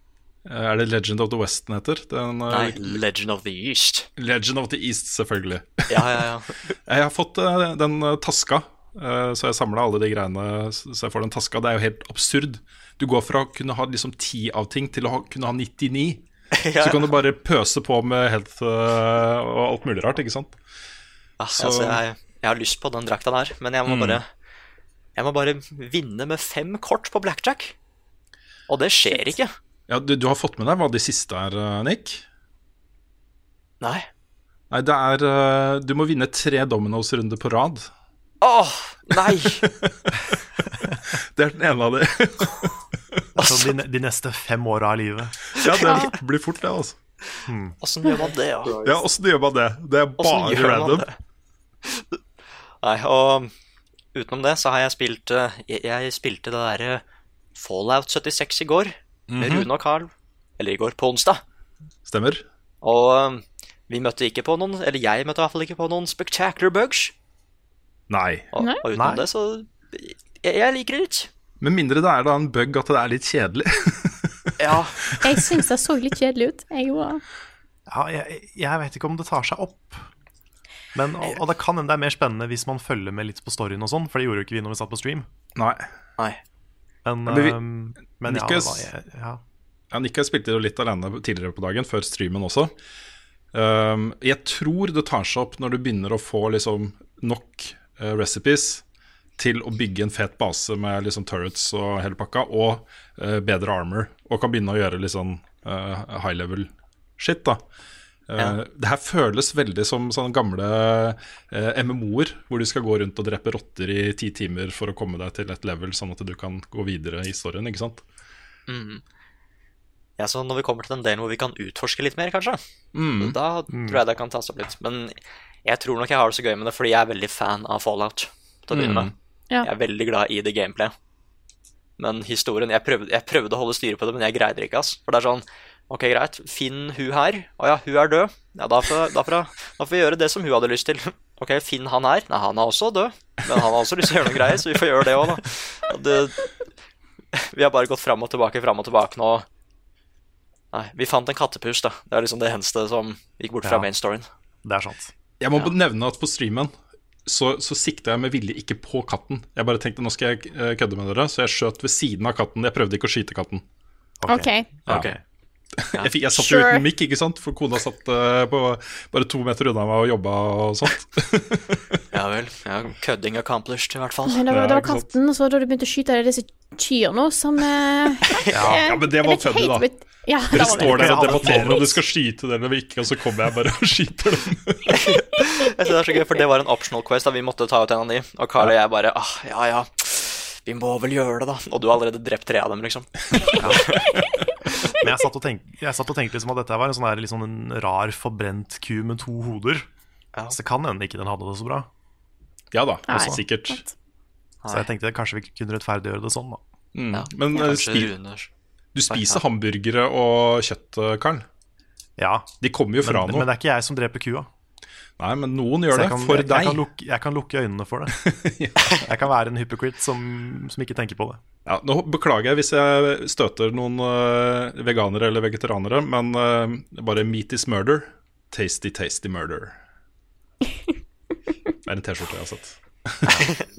Eh, er det Legend of the West den heter? Den, eh, Nei, Legend of the East. Legend of the East, selvfølgelig. Ja, ja, ja. Jeg har fått uh, den taska, uh, så jeg samla alle de greiene så jeg får den taska. Det er jo helt absurd. Du går fra å kunne ha liksom ti av ting til å ha, kunne ha 99. Ja. Så kan du bare pøse på med health eh, og alt mulig rart, ikke sant? Altså, Så- jeg, jeg har lyst på den drakta der, men jeg må Mm. bare Jeg må bare vinne med fem kort på blackjack. Og det skjer ikke. Ja, du, du har fått med deg hva de siste er, eh, Nick? Nei. Nei, det er eh, Du må vinne tre Dominoes-runder på rad. Åh, nei! Det er den ene av de. Altså, de, de neste fem åra av livet. ja, det blir fort, det, altså. Åssen gjør man det, ja? Ja, åssen gjør man det? Det er bare random. Nei, og utenom det så har jeg spilt eh, Jeg, jeg spilte det derre Fallout 76 i går med -hmm. Rune og Carl. Eller i går, på onsdag. Stemmer. Og eh, vi møtte ikke på noen Eller jeg møtte i hvert fall ikke på noen spectacular bugs. Nei. Og, og utenom Nei. det, så jeg, jeg liker det litt. Med mindre det er da en bug at det er litt kjedelig. Ja. Jeg syns det så litt kjedelig ut. Jeg òg. Ja, jeg, jeg vet ikke om det tar seg opp. Men, og, og det kan hende det er mer spennende hvis man følger med litt på storyen og sånn, for det gjorde jo ikke vi når vi satt på stream. Nei. Nei. Men, Men vi- øhm, men ja, Nikkes- ja. Ja, Nick spilte jo litt alene tidligere på dagen, før streamen også. Um, jeg tror det tar seg opp når du begynner å få liksom nok uh, recipes til å bygge en fet base med liksom turrets og hele pakka, og uh, bedre armor, og kan begynne å gjøre litt sånn uh, high level shit, da. Uh, Ja. Det her føles veldig som sånne gamle MMO-er, hvor du skal gå rundt og drepe rotter i ti timer for å komme deg til et level, sånn at du kan gå videre i historien, ikke sant? Mm. Ja, så når vi kommer til den delen hvor vi kan utforske litt mer, kanskje, Mm. da tror jeg det kan tas opp litt. Men jeg tror nok jeg har det så gøy med det fordi jeg er veldig fan av Fallout. Til å begynne med. Ja. Jeg er veldig glad i det gameplayet. Men historien Jeg prøvde, jeg prøvde å holde styre på det, men jeg greide det ikke. ass. For det er sånn Ok, greit. Finn hun her. Å ja, hun er død. Ja, da får, da, får, da får vi gjøre det som hun hadde lyst til. Ok, finn han her. Nei, han er også død. Men han har også lyst til å gjøre noe greier, så vi får gjøre det òg, da. Det, vi har bare gått fram og tilbake, fram og tilbake nå. Nei, vi fant en kattepus, da. Det er liksom det eneste som gikk bort fra Ja. main storyen. Det er sant. Jeg må nevne at på streamen så, så sikta jeg med vilje ikke på katten. Jeg bare tenkte nå skal jeg eh, kødde med dere, så jeg skjøt ved siden av katten. Jeg prøvde ikke å skyte katten. OK. Ja. Jeg, fikk, jeg satt jo Sure. uten mikk, ikke sant? For kona satt uh, på bare to meter unna meg og jobba og sånt. Ja vel. Ja, Kødding accomplished, i hvert fall. Men det var, det var katten, og så da du begynte å skyte disse kyrne som uh, Ja, ja, men det var jeg funny, da. blitt- Ja, Dere står der og debatterer om du skal skyte det eller ikke, og så kommer jeg bare og skyter dem. Jeg synes det er så gøy, for det var en optional quest da vi måtte ta ut en av de. Og Carl og jeg bare ah, ja ja, vi må vel gjøre det, da. Og du har allerede drept tre av dem, liksom. Men jeg satt og tenkte, jeg satt og tenkte liksom at dette var en sånn, her, litt sånn en rar, forbrent ku med to hoder. Så det kan hende ikke den hadde det så bra. Ja da, Nei. altså, sikkert. Så jeg tenkte kanskje vi kunne rettferdiggjøre det sånn, da. Mm. Ja, Men eh, spi du spiser hamburgere og kjøtt, Karl. Ja. De kommer jo fra men, noe. men det er ikke jeg som dreper kua. Nei, men noen gjør Så det kan, for jeg, deg. Jeg kan, lukke, jeg kan lukke øynene for det. Jeg kan være en hypocrite som, som ikke tenker på det. Ja, nå beklager jeg hvis jeg støter noen uh, veganere eller vegetarianere, men uh, bare meat is murder. Tasty, tasty murder. Det er en T-skjorte jeg har sett.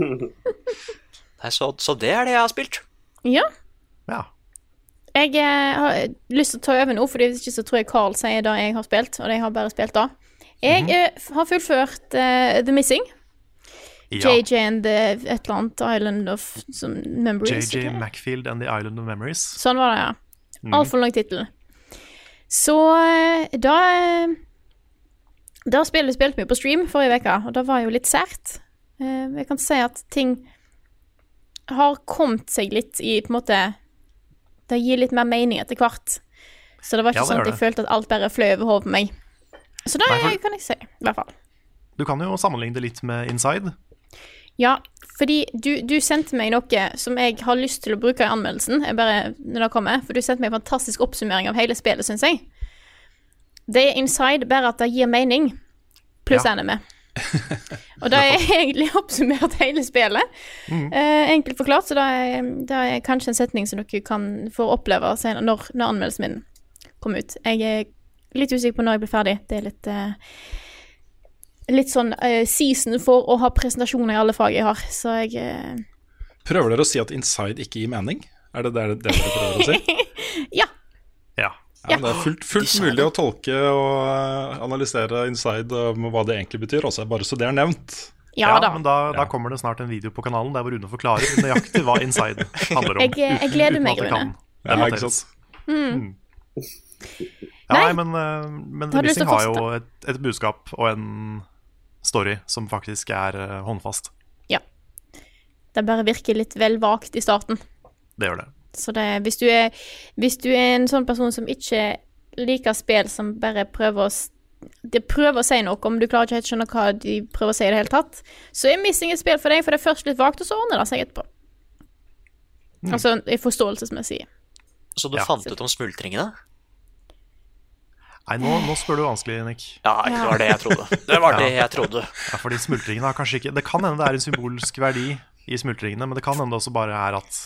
Nei, så, så det er det jeg har spilt. Ja. Ja. Jeg eh, har lyst til å ta over nå, for hvis ikke så tror jeg Carl sier det jeg har spilt, og jeg har bare spilt det. Jeg mm -hmm. har fullført uh, The Missing. Ja. JJ and the et eller annet Island of Memories. JJ? Macfield and the Island of Memories. Sånn var det, ja. Mhm. Altfor lang tittel. Så eh, da Da spillet spilte vi på stream forrige uke, og det var jo litt sært. Jeg kan si at ting har kommet seg litt i på en måte Det gir litt mer mening etter hvert. Så det var ikke Ja, sånn at jeg det. følte at alt bare fløy over hodet på meg. Så det Nei, for- kan jeg si, i hvert fall. Du kan jo sammenligne det litt med Inside. Ja, fordi du, du sendte meg noe som jeg har lyst til å bruke i anmeldelsen, bare, når det kommer, for du sendte meg en fantastisk oppsummering av hele spillet, syns jeg. Det er inside, bare at det gir mening, pluss Ja. anime. Og da er egentlig oppsummert hele spillet. Mm. Eh, enkelt forklart, så det er, det er kanskje en setning som dere kan få oppleve senere, når, når anmeldelsen min kommer ut. Jeg er litt usikker på når jeg blir ferdig. Det er litt uh, Litt sånn uh, season for å ha presentasjoner i alle fag jeg har, så jeg uh... Prøver dere å si at inside ikke gir mening? Er det det, det dere prøver å si? Ja. Ja. Ja, det er fullt, fullt mulig å tolke og analysere inside med hva det egentlig betyr, også, bare så det er nevnt. Ja da. Men da, da kommer det snart en video på kanalen der hvor Rune forklarer nøyaktig hva Inside handler om. Jeg- jeg gleder Uten meg, Rune. Ja, ikke sant? Mm. Ja, Nei. nei, men, eh, men The Missing har jo et, et budskap og en story som faktisk er eh, håndfast. Ja. Det bare virker litt vel vagt i starten. Det gjør det. Så det, hvis, du er, hvis du er en sånn person som ikke liker spill som bare prøver å de prøver å si noe, om du klarer ikke helt skjønne hva de prøver å si i det hele tatt, så er Missing et spill for deg, for det er først litt vagt, og så ordner det seg etterpå. Mm. Altså i forståelsesmessig. Så du Ja. fant ut om smultringene? Nei, nå, nå spør du vanskelig, Nick. Ja, det var det jeg trodde. Det var det jeg trodde. Ja, fordi smultringene har kanskje ikke Det kan hende det er en symbolsk verdi i smultringene, men det kan hende det også bare er at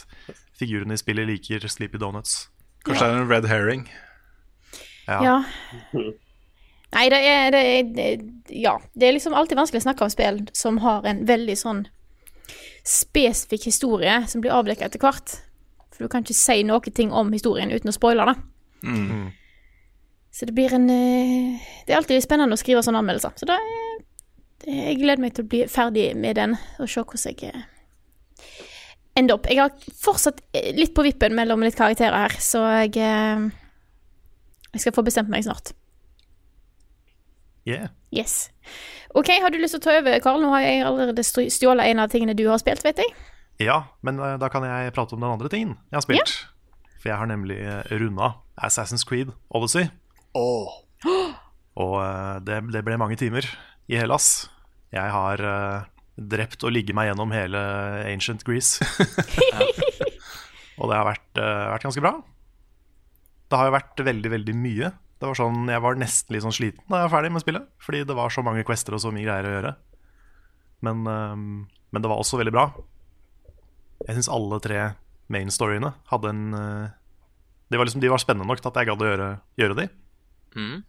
figurene i spillet liker Sleepy Donuts. Kanskje det er en red herring. Ja. Ja. Nei, det er, det er det, Ja. Det er liksom alltid vanskelig å snakke om spill som har en veldig sånn spesifikk historie som blir avdekket etter hvert. For du kan ikke si noe ting om historien uten å spoile det. Mm. Så det blir en eh, Det er alltid spennende å skrive sånne anmeldelser. Så da er, jeg gleder meg til å bli ferdig med den og se hvordan jeg ender opp. Jeg har fortsatt eh, litt på vippen mellom litt karakterer her, så jeg eh, Jeg skal få bestemt meg snart. Yeah. Yes. OK, har du lyst til å ta over, Karl? Nå har jeg allerede stj- stjålet en av tingene du har spilt, vet jeg. Ja, men eh, da kan jeg prate om den andre tingen jeg har spilt. For jeg har nemlig runda Assassin's Creed Odyssey. Og eh, det, det ble mange timer i Hellas. Jeg har eh, drept og ligget meg gjennom hele Ancient Greece. og det har vært, eh, vært ganske bra. Det har jo vært veldig, veldig mye. Det var sånn, Jeg var nesten litt sånn sliten da jeg var ferdig med spillet, fordi det var så mange quester og så mye greier å gjøre. Men, men det var også veldig bra. Jeg syns alle tre main storyene hadde en de, var liksom, de var spennende nok til at jeg gadd å gjøre, gjøre de. Mm.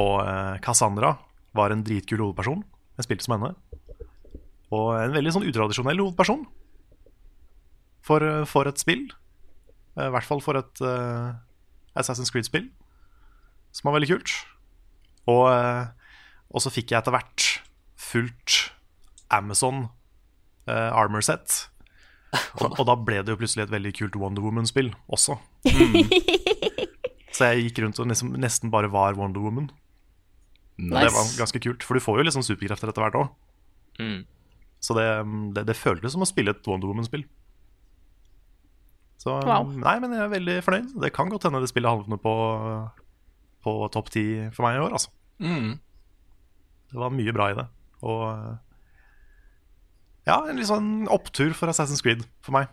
Og eh, Cassandra var en dritkul hovedperson. Jeg spilte som henne. Og en veldig sånn utradisjonell hovedperson for, eh, for et spill. Eh, I hvert fall for et uh, Assassin's Creed-spill, som var veldig kult. Og, og så fikk jeg etter hvert fullt Amazon uh, Armor Set. Og, og da ble det jo plutselig et veldig kult Wonder Woman-spill også. Så jeg gikk rundt og liksom nesten bare var Wonder Woman. Og Det var ganske kult, for du får jo liksom superkrefter etter hvert òg. Mm. Så det, det, det føltes som å spille et Wonder Woman-spill. Så Wow. Nei, men jeg er veldig fornøyd. Det kan godt hende det spillet havner på, på topp ti for meg i år, altså. Mm. Det var mye bra i det. Og ja, en litt sånn opptur for Assassin's Creed for meg.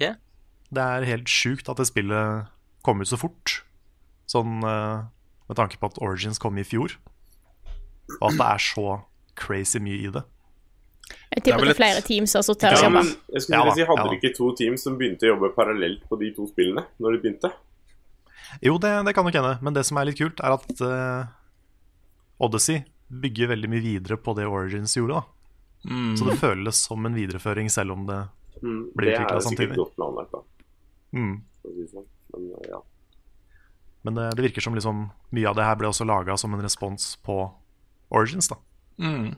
Yeah. Det er helt sjukt at det spillet kom ut så fort. Sånn eh, med tanke på at Origins kom i fjor. Og at det er så crazy mye i det. Jeg tipper det er flere teams som har sittet her og jobba. jeg skulle Ja si, Hadde ja ikke to teams som begynte å jobbe parallelt på de to spillene? Når de begynte? Jo, det, det kan nok hende, men det som er litt kult, er at uh, Odyssey bygger veldig mye videre på det Origins gjorde. da Mm. Så det føles som en videreføring, selv om det Mm, blir det er sikkert samtidig. godt planlagt, da. Mm. sånn. Men ja. Men det, det virker som liksom mye av det her ble også laga som en respons på Origins. da Mm.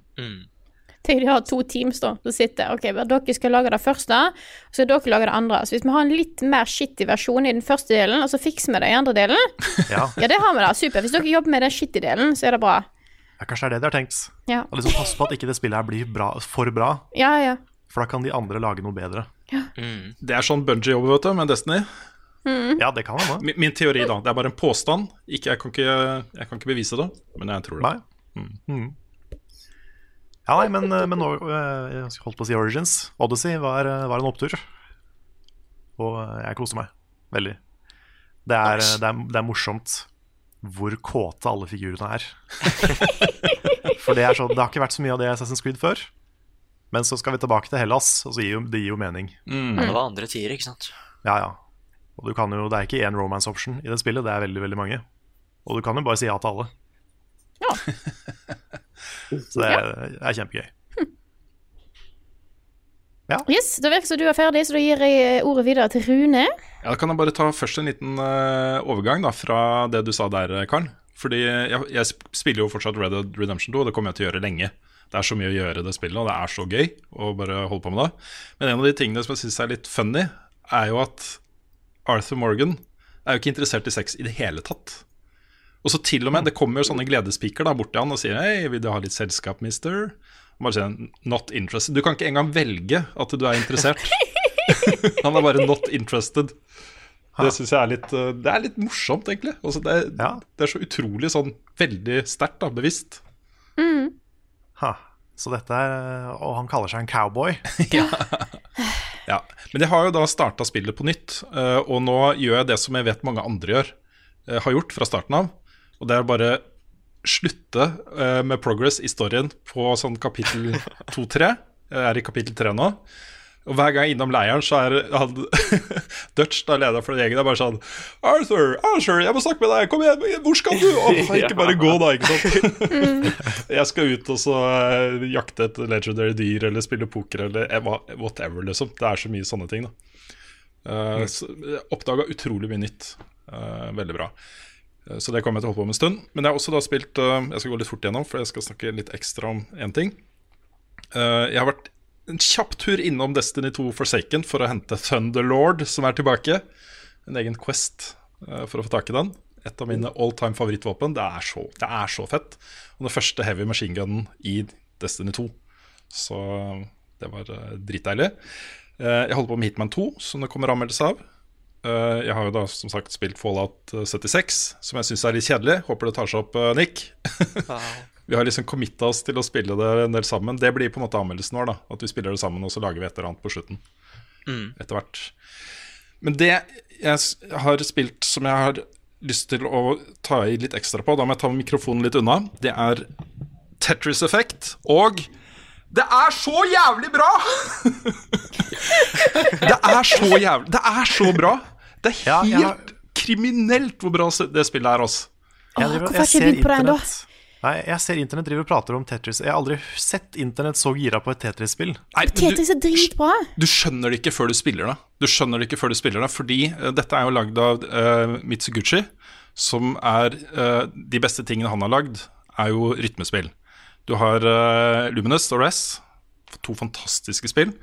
Tenk de har to teams da, som sitter Ok, dere skal lage det første, og så skal dere lage det andre. Så hvis vi har en litt mer shitty versjon i den første delen, og så fikser vi det i andre delen, Ja, ja, det har vi da. Super. Hvis dere jobber med den shitty delen, så er det bra. ja Kanskje det er det de har tenkt. Ja. Og liksom Pass på at ikke det spillet her blir bra, for bra, Ja, ja. for da kan de andre lage noe bedre. Mm. Det er sånn Bunji jobber, vet du, med Destiny. Ja, det kan hende. Min, min teori, da. Det er bare en påstand. Ikke, jeg, kan ikke, jeg kan ikke bevise det, men jeg tror det. Nei. Mm. Ja, nei, men, eh, men eh, jeg holdt på å si Origins. Odyssey var, eh, var en opptur. Og jeg koste meg veldig. Det er, det er, det er morsomt hvor kåte alle figurene er. For det, er så, det har ikke vært så mye av det i Assassin's Creed før. Men så skal vi tilbake til Hellas, og så gir jo, det gir jo mening. Men det var andre tider, ikke sant? Ja, ja. Og du kan jo, det er ikke én romance option i det spillet, det er veldig, veldig mange. Og du kan jo bare si ja til alle. Ja. så det er, er kjempegøy. Yes, det virker som du er ferdig, så da gir jeg eh, ordet videre til Rune. Ja, Da kan jeg bare ta først en liten uh, overgang da, fra det du sa der, Karl. Fordi jeg, jeg spiller jo fortsatt Red Dead Redemption 2, og det kommer jeg til å gjøre lenge. Det er så mye å gjøre i det spillet, og det er så gøy å bare holde på med det. Men en av de tingene som jeg syns er litt funny, er jo at Arthur Morgan er jo ikke interessert i sex i det hele tatt. Og så til og med, det kommer jo sånne gledespiker da bort til han og sier Hei, vil du ha litt selskap, mister? Og bare sier not interested. Du kan ikke engang velge at du er interessert. han er bare not interested. Det syns jeg er litt eh, Det er litt morsomt, egentlig. Altså, det, er, det er så utrolig sånn veldig sterkt, da, bevisst. Ha. Så dette er Og han kaller seg en cowboy. Ja, Men jeg har jo da starta spillet på nytt, eh, og nå gjør jeg det som jeg vet mange andre gjør, eh, har gjort fra starten av. Og det er bare slutte eh, med progress i storyen på sånn kapittel 2-3. Jeg er i kapittel 3 nå. Og hver gang jeg er innom leiren, så er han Dutch, da leder for den gjengen, er bare sånn Arthur, Arthur, jeg må snakke med deg! Kom igjen, hvor skal du? Åh, ikke bare gå, da, ikke sant? jeg skal ut og så eh, jakte et legendary dyr eller spille poker eller eh, whatever, liksom. Det er så mye sånne ting, da. Uh, mm. Oppdaga utrolig mye nytt. Uh, veldig bra. Så det kommer jeg til å holde på med en stund. Men jeg har også da spilt uh, Jeg skal gå litt fort gjennom, for jeg skal snakke litt ekstra om én ting. Jeg har vært en kjapp tur innom Destiny 2 Forsaken for å hente Thunderlord, som er tilbake. En egen quest eh, for å få tak i den. Et av mine all time favorittvåpen. Det er så, det er så fett. Og den første heavy machine gunnen i Destiny 2. Så det var eh, dritdeilig. Eh, jeg holder på med Hitman 2, som det kommer anmeldelse av. Jeg har jo da som sagt spilt Fallout eh, 76, som jeg syns er litt kjedelig. Håper det tar seg opp, Nick. Nick. vi har liksom committa oss til å spille det en del sammen. Det blir på en måte anmeldelsen vår. da At vi spiller det sammen, og så lager vi et eller annet på slutten. Mm. Etter hvert. Men det jeg har spilt som jeg har lyst til å ta i litt ekstra på, da må jeg ta mikrofonen litt unna, det er Tetris Effect og Det er så jævlig bra! det er så jævlig Det er så bra! Det er helt kriminelt hvor bra det spillet er, altså. Hvorfor har ikke jeg begynt på det ennå? Nei, jeg ser Internett driver og prater om Tetris. Jeg har aldri sett Internett så gira på et Tetris-spill. Tetris er dritbra. du skjønner det ikke før du spiller det. Du skjønner det ikke før du spiller det Fordi uh, dette er jo lagd av uh, Mitsuguchi, som er uh, De beste tingene han har lagd, er jo rytmespill. Du har Luminous og Rest, to fantastiske spill.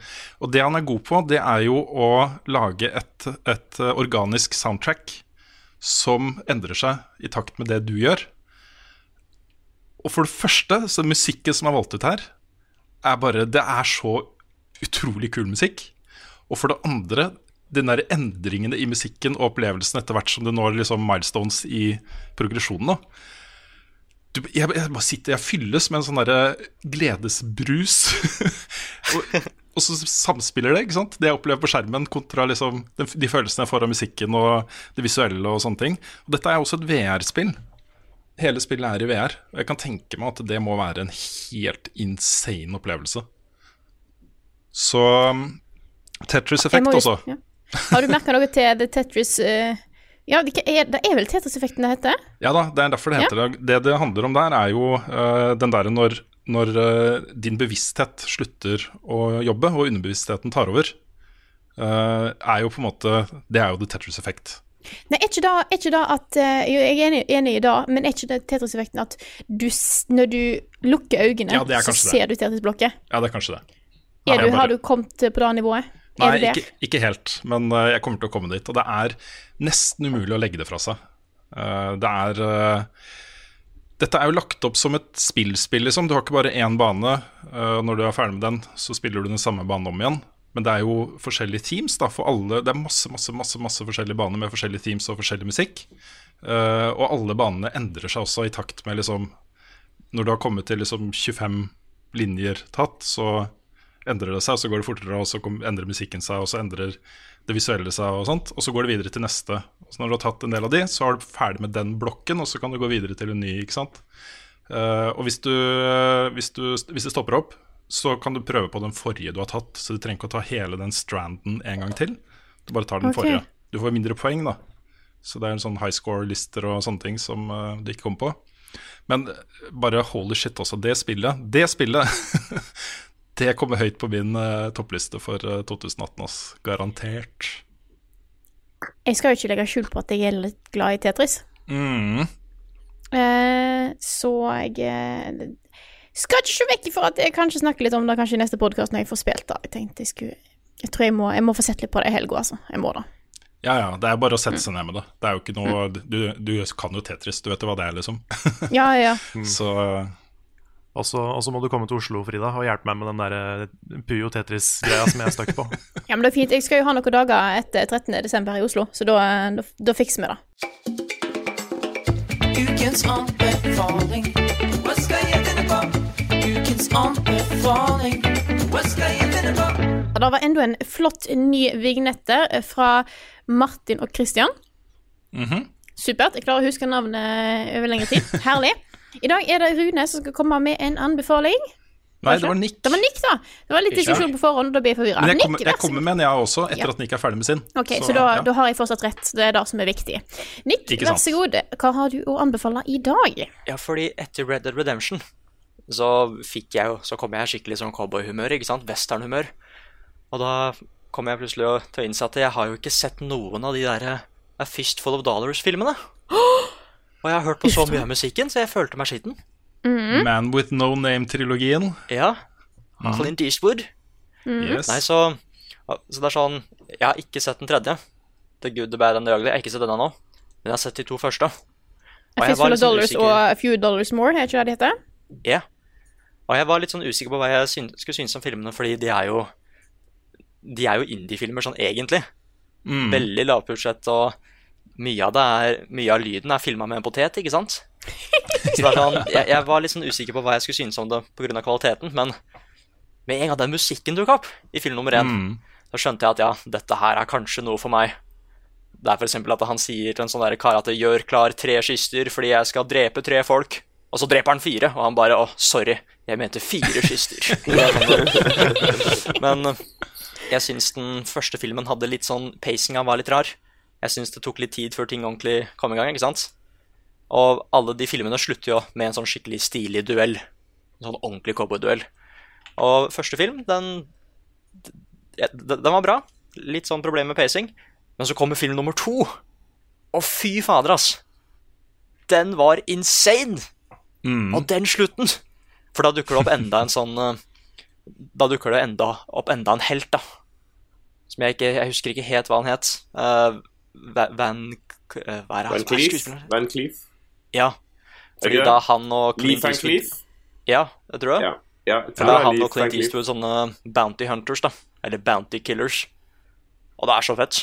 Og det han er god på, det er jo å lage et, et organisk soundtrack som endrer seg i takt med det du gjør. Og for det første, så musikken som er valgt ut her, er bare Det er så utrolig kul musikk. Og for det andre, den der endringene i musikken og opplevelsen etter hvert som du når liksom milestones i progresjonen. Du, jeg, jeg bare sitter, jeg fylles med en sånn gledesbrus. og, og så samspiller det, ikke sant? det jeg opplever på skjermen, kontra liksom de, de følelsene jeg får av musikken og det visuelle og sånne ting. Og dette er også et VR-spill. Hele spillet er i VR, og jeg kan tenke meg at det må være en helt insane opplevelse. Så um, Tetris Jeg Effect også. ja. Har du merka noe til The Tetris uh, Ja, det er, det er vel Tetris-effekten det heter? Ja da, det er derfor det heter det. Det det handler om der, er jo uh, den derre når, når uh, din bevissthet slutter å jobbe, og underbevisstheten tar over. er jo på en måte Det er jo the Tetris Effect. Nei, er ikke det, er ikke det at eh, Jeg er enig, enig i det, men er ikke det Tetris-effekten at du, når du lukker øynene, Ja, så det. ser du Tetris-blokket? Ja, det er kanskje det. Er du, bare- Har du kommet på det nivået? Nei, det der? ikke, ikke helt, men eh, jeg kommer til å komme dit. Og det er nesten umulig å legge det fra seg. Eh, det er Dette er jo lagt opp som et spillspill, liksom. Du har ikke bare én bane. når du er ferdig med den, så spiller du den samme banen om igjen. Men det er jo forskjellige teams da, for alle. Det er masse masse, masse, masse forskjellige baner med forskjellige teams og forskjellig musikk. Uh, og alle banene endrer seg også i takt med liksom Når du har kommet til liksom 25 linjer tatt, så endrer det seg, og så går det fortere, og så endrer musikken seg, og så endrer det visuelle seg, og sånt. Og så går det videre til neste. Så når du har tatt en del av de, så er du ferdig med den blokken, og så kan du gå videre til en ny, ikke sant. Uh, og hvis, du, hvis, du, hvis det stopper opp, så kan du prøve på den forrige du har tatt, så du trenger ikke å ta hele den stranden en gang til. Du bare tar den okay. forrige. Du får mindre poeng, da. Så det er en sånn high score-lister og sånne ting som uh, du ikke kommer på. Men eh, bare holy shit, også. Det spillet, det spillet Det kommer høyt på min uh, toppliste for uh, 2018, ass. Garantert. Jeg skal jo ikke legge skjul på at jeg er litt glad i Tetris. Mm. Så jeg skal ikke se vekk ifra at jeg kanskje snakker litt om det kanskje i neste podkast når jeg får spilt det. Jeg tenkte jeg skulle Jeg tror jeg må, jeg må få sett litt på det i helga, altså. Jeg må det. Ja ja, det er bare å sette seg ned med det. Det er jo ikke noe Du, du kan jo Tetris, du vet jo hva det er, liksom. Ja, ja. Så Og så må du komme til Oslo, Frida, og hjelpe meg med den der eh, Puyo Tetris-greia som jeg er stuck på. Ja, men det er fint. Jeg skal jo ha noen dager etter 13. desember i Oslo, så da, da, da fikser vi det. Ukens anbefaling. Hva skal jeg finne på? Det var enda en flott ny vignette fra Martin og Christian. Mhm. Supert. Jeg klarer å huske navnet over lengre tid. Herlig. I dag er det Rune som skal komme med en anbefaling. Nei, det var Nick. Det var Nick, da. Det var litt diskusjon på forhånd, da blir jeg forvirra. Jeg jeg kommer med en, jeg også, etter Ja. at Nick er ferdig med sin. Ok, så, da, ja. da har jeg fortsatt rett. Det er det som er viktig. Nick, vær så god. Hva har du å anbefale i dag? Ja, fordi etter Red Dead Redemption så fikk jeg jo Så kom jeg skikkelig sånn cowboyhumør, ikke sant? Westernhumør. Og da kom jeg plutselig til å innse at jeg har jo ikke sett noen av de derre A Fistful of Dollars-filmene. Og jeg har hørt på så mye av musikken, så jeg følte meg skitten. Mm. Man with no name-trilogien. Ja. Mhm. Clint Eastwood. Mhm. Yes. Nei, så, så det er sånn Jeg har ikke sett den tredje. The Good, The Bad and The Ugly. Jeg har ikke sett den ennå. Men jeg har sett de to første. Og A jeg var Fistful of sånn Dollars usikker- og A Few Dollars More, er ikke det det heter? Ja. Og jeg var litt sånn usikker på hva jeg syn skulle synes om filmene, fordi de er jo De er jo indie-filmer sånn egentlig. Mm. Veldig lavbudsjett, og mye av, er, mye av lyden er filma med en potet, ikke sant? Så sånn, jeg, jeg var litt sånn usikker på hva jeg skulle synes om det pga. kvaliteten, men med en gang den musikken dukka opp i film nummer én, Mm. så skjønte jeg at ja, dette her er kanskje noe for meg. Det er f.eks. at han sier til en sånn kar at 'gjør klar tre kister fordi jeg skal drepe tre folk'. Og så dreper han fire, og han bare 'å, sorry, jeg mente fire kyster. Men eh, jeg syns den første filmen hadde litt sånn Pacinga var litt rar. Jeg syns det tok litt tid før ting ordentlig kom i gang, ikke sant? Og alle de filmene slutter jo med en sånn skikkelig stilig duell. En sånn ordentlig cowboyduell. Og første film, den den den var bra. Litt sånn problem med pacing. Men så kommer film nummer to. Og fy fader, ass. Den var insane! Mm. Og den slutten! For da dukker det opp enda en sånn eh, Da dukker det enda, opp enda en helt, da. Som jeg ikke Jeg husker ikke helt hva han het. Uh, Van uh, Hva er det Van Cleef? Van Cleef? Ja. Fordi da han og Lee Clint Van Eastwood Cleef? Ja, jeg tror det. Ja. Ja, jeg tror For da han og Clint Eastwood sånne bounty hunters, da. Eller bounty killers. Og det er så fett.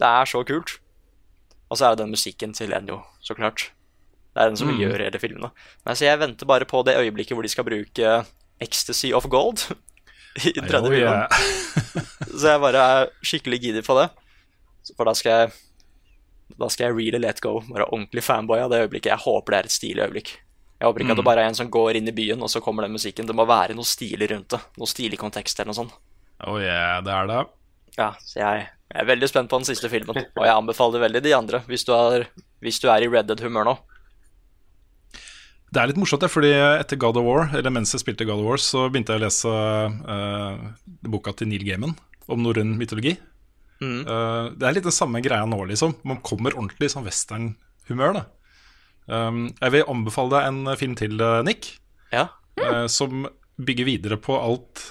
Det er så kult. Og så er det den musikken til Enjo, så klart. Det er den som Mm. gjør hele filmen. Nei, så jeg venter bare på det øyeblikket hvor de skal bruke Ecstasy of Gold i den tredje filmen. Så jeg bare er skikkelig giddy på det. For da skal jeg Da skal jeg really let go. Være ordentlig fanboy av det øyeblikket. Jeg håper det er et stilig øyeblikk. Jeg håper ikke at det Mm. bare er en som går inn i byen, og så kommer den musikken. Det må være noe stilig rundt det. Noe stilig kontekst eller noe sånt. Oh yeah, det er det. Ja, så jeg, jeg er veldig spent på den siste filmen. Og jeg anbefaler veldig de andre, hvis du er, hvis du er i Red Dead-humør nå. Det er litt morsomt, det, fordi etter God of War, eller mens jeg spilte God of War, så begynte jeg å lese uh, boka til Neil Gaiman om norrøn mytologi. Mm. Uh, det er litt den samme greia nå, liksom. Man kommer ordentlig i sånn westernhumør. Um, jeg vil anbefale deg en film til, eh, Nick, Ja. eh, som bygger videre på alt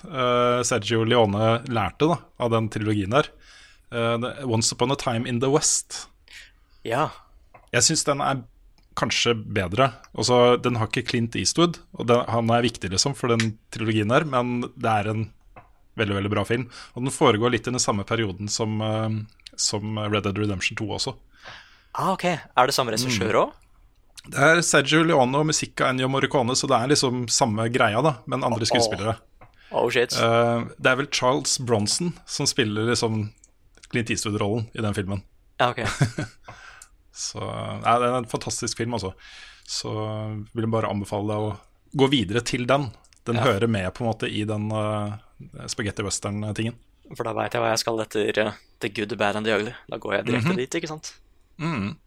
Sergio Leone lærte da, av den trilogien der. Once Upon a Time in the West. Ja. Jeg syns den er kanskje bedre. Også, den har ikke Clint Eastwood, og den, han er viktig liksom for den trilogien her, men det er en veldig veldig bra film. Og den foregår litt i den samme perioden som, uh, som Red Dead Redemption 2 også. Ah, ok. Er det samme regissør òg? Det er Sergio Leone og musikk av Ennio Morricone, så det er liksom samme greia, da, men andre skuespillere. Oh, shit. Uh, det er vel Charles Bronson som spiller liksom Clint Eastwood-rollen i den filmen. Ja, ok. Så ja, Det er en fantastisk film, altså. Så vil jeg bare anbefale deg å gå videre til den. Den Ja. hører med på en måte i den uh, spagetti western-tingen. For da veit jeg hva jeg skal etter uh, The Good, The Bad and The Ugly. Da går jeg direkte Mhm. dit, ikke sant? Mm.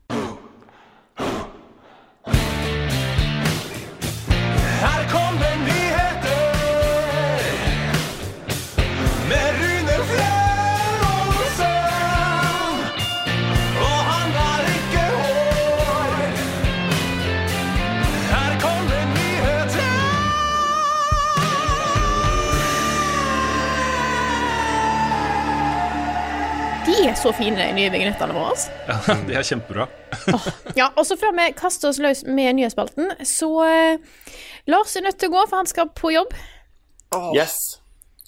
Så fine, nye vignettene våre. Ja, de er kjempebra. Ja, og så før vi kaster oss løs med nyhetsspalten, så eh, Lars er nødt til å gå, for han skal på jobb. Yes,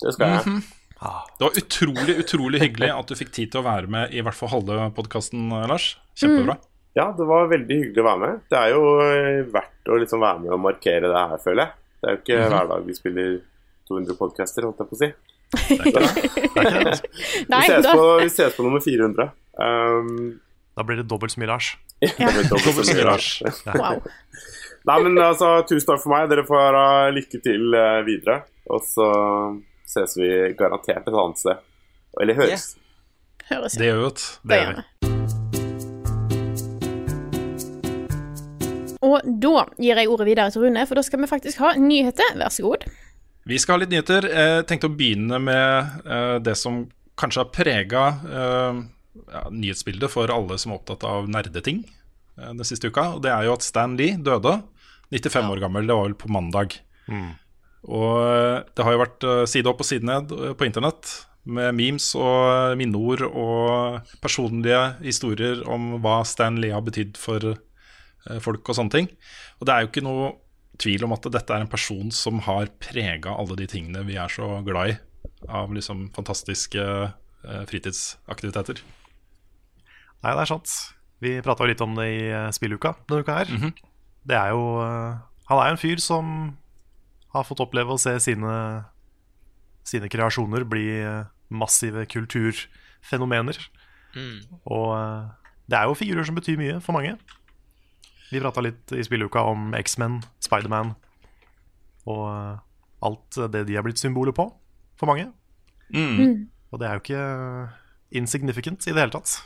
det skal jeg. Mhm. Det var utrolig utrolig hyggelig at du fikk tid til å være med i hvert fall halve podkasten, Lars. Kjempebra. Ja, det var veldig hyggelig å være med. Det er jo eh, verdt å liksom være med og markere det her, føler jeg. Det er jo ikke Mhm. hver dag vi spiller 200 podcaster, holdt jeg på å si. Nei, vi, ses da- på, vi ses på nummer 400. Um, da blir det dobbelt så mye Lars. Dobbelt så mye Lars. Wow. Nei, men altså, tusen takk for meg. Dere får ha lykke til uh, videre. Og så ses vi garantert et annet sted. Eller høres. Høres Det gjør vi. Det gjør vi. Og da gir jeg ordet videre til Rune, for da skal vi faktisk ha nyheter. Vær så god. Vi skal ha litt nyheter. Jeg tenkte å begynne med eh, det som kanskje har prega ja, nyhetsbildet for alle som er opptatt av nerdeting eh, den siste uka. Og det er jo at Stan Lee døde. 95 år gammel. Det var vel på mandag. Og eh, det har jo vært eh, side opp og side ned eh, på internett med memes og minneord og personlige historier om hva Stan Lee har betydd for eh, folk og sånne ting. Og det er jo ikke noe tvil om at dette er en person som har prega alle de tingene vi er så glad i av liksom fantastiske eh, fritidsaktiviteter. Nei, det er sant. Vi prata litt om det i eh, spilluka denne uka her. Det er jo eh, Han er jo en fyr som har fått oppleve å se sine, sine kreasjoner bli massive kulturfenomener. Mm. Og det er jo figurer som betyr mye for mange. Vi prata litt i spilluka om X-Men, Spiderman og eh, alt det de er blitt symboler på for mange. Mm. Og det er jo ikke insignificant i det hele tatt.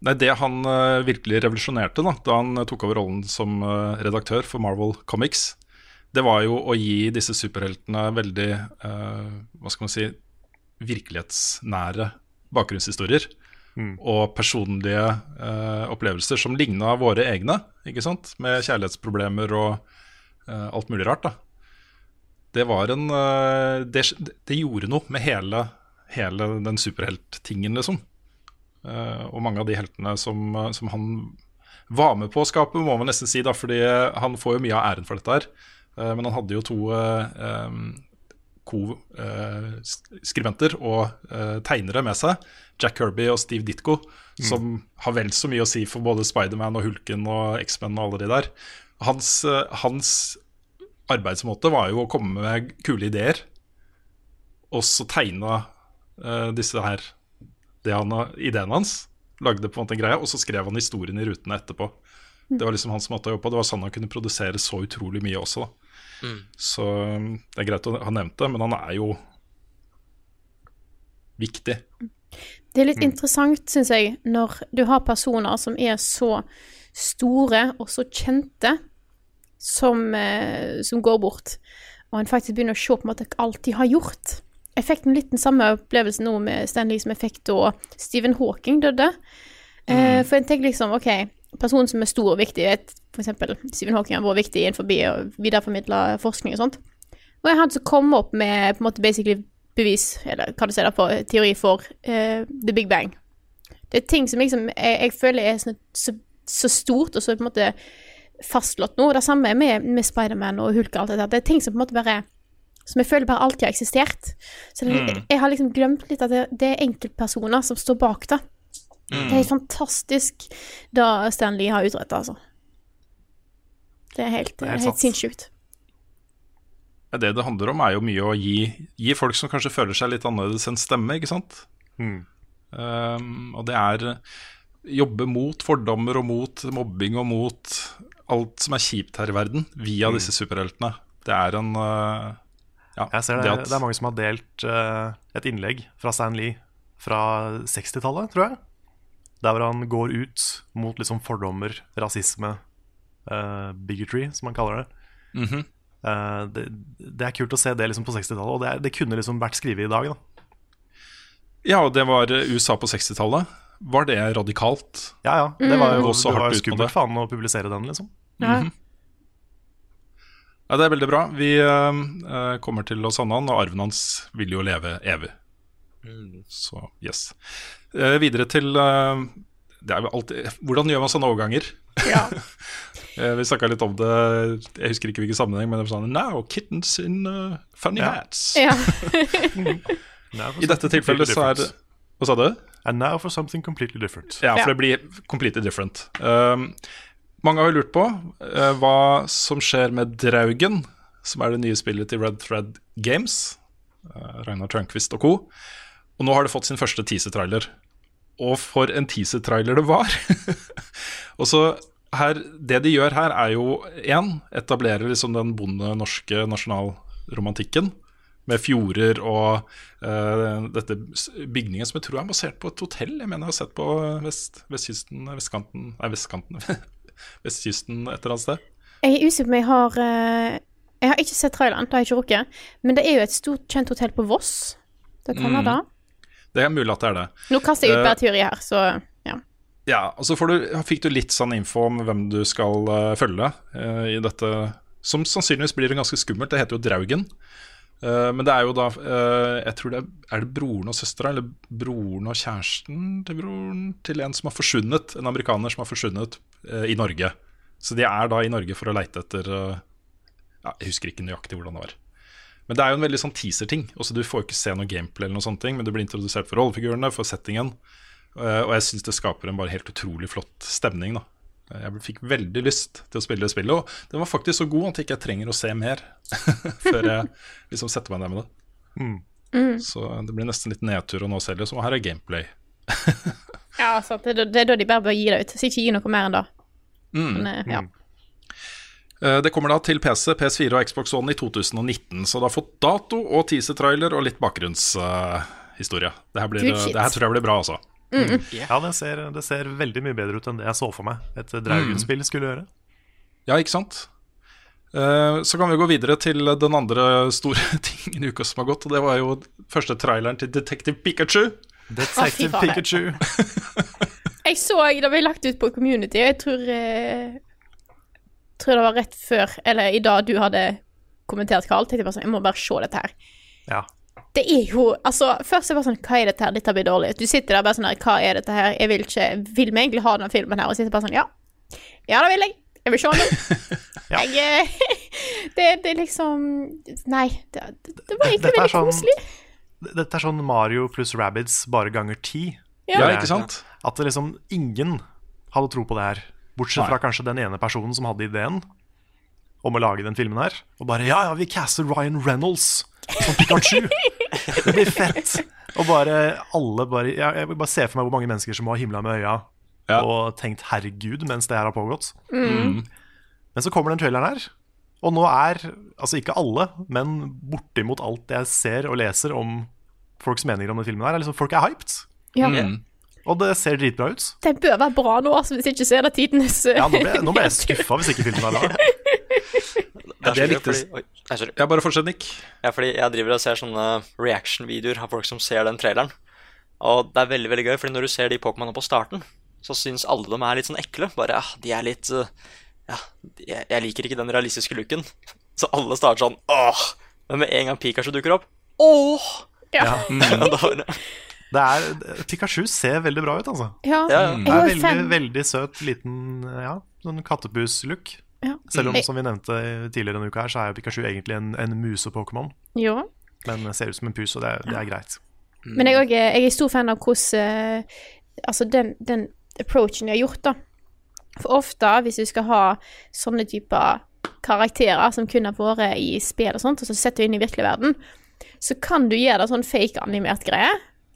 Nei, Det han uh, virkelig revolusjonerte da da han eh, tok over rollen som uh, redaktør for Marvel Comics, det var jo å gi disse superheltene veldig uh, hva skal man si virkelighetsnære bakgrunnshistorier. Og personlige eh, opplevelser som ligna våre egne, ikke sant? med kjærlighetsproblemer og eh, alt mulig rart. da det var en eh, det, det gjorde noe med hele, hele den superhelttingen, liksom. Eh, og mange av de heltene som, eh, som han var med på å skape, må man nesten si, da, fordi han får jo mye av æren for dette her. Eh, men han hadde jo to eh, co-skribenter og eh, tegnere med seg, Jack Kirby og Steve Ditko, som har vel så mye å si for både Spiderman og Hulken og X-Men og alle de der. Hans, eh, hans arbeidsmåte var jo å komme med kule ideer, og så tegne uh, disse her det han, ideene hans. Lagde på en måte en greie, og så skrev han historien i rutene etterpå. Det var liksom hans måte å jobbe på. Det var sånn han kunne produsere så utrolig mye også. da Mm. Så um, det er greit å ha nevnt det, men han er jo viktig. Det er litt interessant, syns jeg, når du har personer som er så store og så kjente, som, eh, som går bort, og en faktisk begynner å se på en måte alt de har gjort. Jeg fikk den litt den samme opplevelsen nå med Stanley som jeg fikk da Stephen Hawking døde. Eh, for jeg tenker liksom, OK, personen som er stor og viktig, vet eksempel Stephen Hawking har vært viktig innenfor å videreformidle forskning og sånt. Og jeg hadde så kommet opp med på en måte basically bevis, eller hva du ser der på, teori for uh, The Big Bang. Det er ting som liksom jeg, jeg føler er sånn, så, så stort og så på en måte fastslått nå. Det samme med, med Spiderman og Hulk og alt det der. Det er ting som på en måte bare som jeg føler bare alltid har eksistert. Så det, Mm. jeg har liksom glemt litt at det, det er enkeltpersoner som står bak det. Det er helt fantastisk det Stanley har utrettet, altså. Det er helt, Det er helt helt sinnssykt. Det det handler om, er jo mye å gi, gi folk som kanskje føler seg litt annerledes, enn stemme, ikke sant? Um, og det er jobbe mot fordommer og mot mobbing og mot alt som er kjipt her i verden, via disse superheltene. Det er en uh, Ja, Jeg ser det, det at- det er mange som har delt uh, et innlegg fra Stan Lee fra 60-tallet, tror jeg. Der hvor han går ut mot liksom fordommer, rasisme, uh, bigotry, som han kaller det. Mhm. Eh, det. Det er kult å se det liksom på 60-tallet, og det, er, det kunne liksom vært skrevet i dag. da Ja, og det var uh, USA på 60-tallet. Var det radikalt? Ja, ja. Det var jo, mm. det var jo skummelt faen å publisere den, liksom. Ja. Mhm. Ja, Det er veldig bra. Vi eh, eh, kommer til å savne han, og arven hans vil jo leve evig. Så yes. Uh, videre til uh, det er alltid, Hvordan gjør man sånne overganger? Eh, vi snakka litt om det, jeg husker ikke hvilken sammenheng, men det var sånn Now, kittens in uh, funny Ja. hats. Ja. I dette tilfellet så er det. Hva sa du? And now for something completely different. Ja, for det blir completely different. Um, mange har jo lurt på uh, hva som skjer med Draugen, som er det nye spillet til Red Thread Games. Uh, Ragnar Tørnquist og co. Og nå har det fått sin første teaser-trailer. Og for en teaser-trailer det var! og så her, Det de gjør her, er jo én etablerer liksom den bonde norske nasjonalromantikken. Med fjorder og uh, dette bygningen som jeg tror er basert på et hotell. Jeg mener jeg har sett på vest, vestkysten Vestkanten Nei, vestkanten Vestkysten et eller annet sted. Jeg er usikker på om jeg har uh, Jeg har ikke sett traileren, det har jeg ikke rukket. Men det er jo et stort, kjent hotell på Voss. Det kan være Mm. det. Det er mulig at det er det. Nå kaster jeg ut Eh, bare teori her, så ja. Ja, og så får du, fikk du litt sånn info om hvem du skal uh, følge uh, i dette Som sannsynligvis blir ganske skummelt. Det heter jo Draugen. Uh, men det er jo da Jeg tror det er, er det broren og søstera, eller broren og kjæresten til broren til en som har forsvunnet. En amerikaner som har forsvunnet i Norge. Så de er da i Norge for å leite etter ja, Jeg husker ikke nøyaktig hvordan det var. Men det er jo en veldig sånn teaser-ting. Du får ikke se noe gameplay, eller noe sånt, men du blir introdusert for rollefigurene, for settingen. Eh, og jeg syns det skaper en bare helt utrolig flott stemning. da Jeg fikk veldig lyst til å spille det spillet, og den var faktisk så god at jeg ikke trenger å se mer før jeg liksom setter meg ned med det. Mm. Mm. Så det blir nesten litt nedtur å nå selge, så her er gameplay. Ja, sant. Det, er da- det er da de bare bør gi det ut. Så ikke gi noe mer enn det. Mm. Men, eh, ja. Eh, Det kommer da til PC, PS4 og Xbox One i 2019, så det har fått dato og teaser-trailer og litt bakgrunnshistorie. det, Good shit. det her tror jeg blir bra, altså. Mm. Ja, det ser, det ser veldig mye bedre ut enn det jeg så for meg et Draugen-spill skulle gjøre. Ja, ikke sant? Eh, Så kan vi gå videre til den andre store tingen i uka som har gått, og det var jo første traileren til Detective Pikachu. Detective oh. Pikachu. Jeg så det ble lagt ut på Community, og jeg tror eh, Tror det var rett før, eller i dag du hadde kommentert, Carl. Tenkte jeg bare sånn, jeg må bare se dette her. Ja. Det er jo Altså, først er det bare sånn Hva er dette her? Dette blir dårlig. Du sitter der bare sånn her Hva er dette her? Jeg vil ikke Vil vi egentlig ha denne filmen her? Og sitter bare sånn Ja. Ja, det vil jeg. Jeg vil se den. Jeg eh, det, det er liksom Nei. Det, det, var egentlig veldig sånn- koselig. Dette er sånn Mario pluss Rabbids bare ganger ti. Ja. Ja, ikke sant? At det liksom ingen hadde tro på det her. Bortsett Nei. fra kanskje den ene personen som hadde ideen om å lage den filmen her. Og bare ja, ja, vi caster Ryan Reynolds som Pikachu. det blir fett. Og bare alle bare ja, Jeg vil bare se for meg hvor mange mennesker som har himla med øya og tenkt 'herregud' mens det her har pågått. Mm. Men så kommer den traileren her, og nå er altså ikke alle, men bortimot alt jeg ser og leser om folks meninger om den filmen her, er liksom folk er hyped. Ja. Mm. Og det ser dritbra ut. Det bør være bra nå, altså, hvis ikke så er det tidenes eh, Ja, nå ble, nå ble jeg skuffa hvis ikke filmen er bra. Det er viktig. jeg. Ja, bare fortsett, Nick. Ja, fordi jeg driver og ser sånne reaction-videoer av folk som ser den traileren. Og det er veldig veldig gøy, fordi når du ser de Pokémonene på starten, så syns alle dem er litt sånn ekle. Bare ja, de er litt uh, Ja, jeg, jeg liker ikke den realistiske looken. Så alle starter sånn åh! Men med en gang Pikachu dukker opp åh! Ja. Bare, Det er, Pikachu ser veldig bra ut, altså. Ja, Det er veldig, veldig søt, liten ja, sånn kattepus-look. Ja. Selv om, som vi nevnte tidligere denne uka, her, så er Pikachu egentlig en, en muse-Pokémon. Jo. Men ser ut som en pus, og det, er- det er greit. Men jeg, er også, jeg er stor fan av hvordan eh, Altså den, den approachen de har gjort, da. For ofte, hvis du skal ha sånne typer karakterer som kun har vært i spill og sånt, og så setter du inn i virkelig verden, så kan du gjøre det sånn fake-animert greie.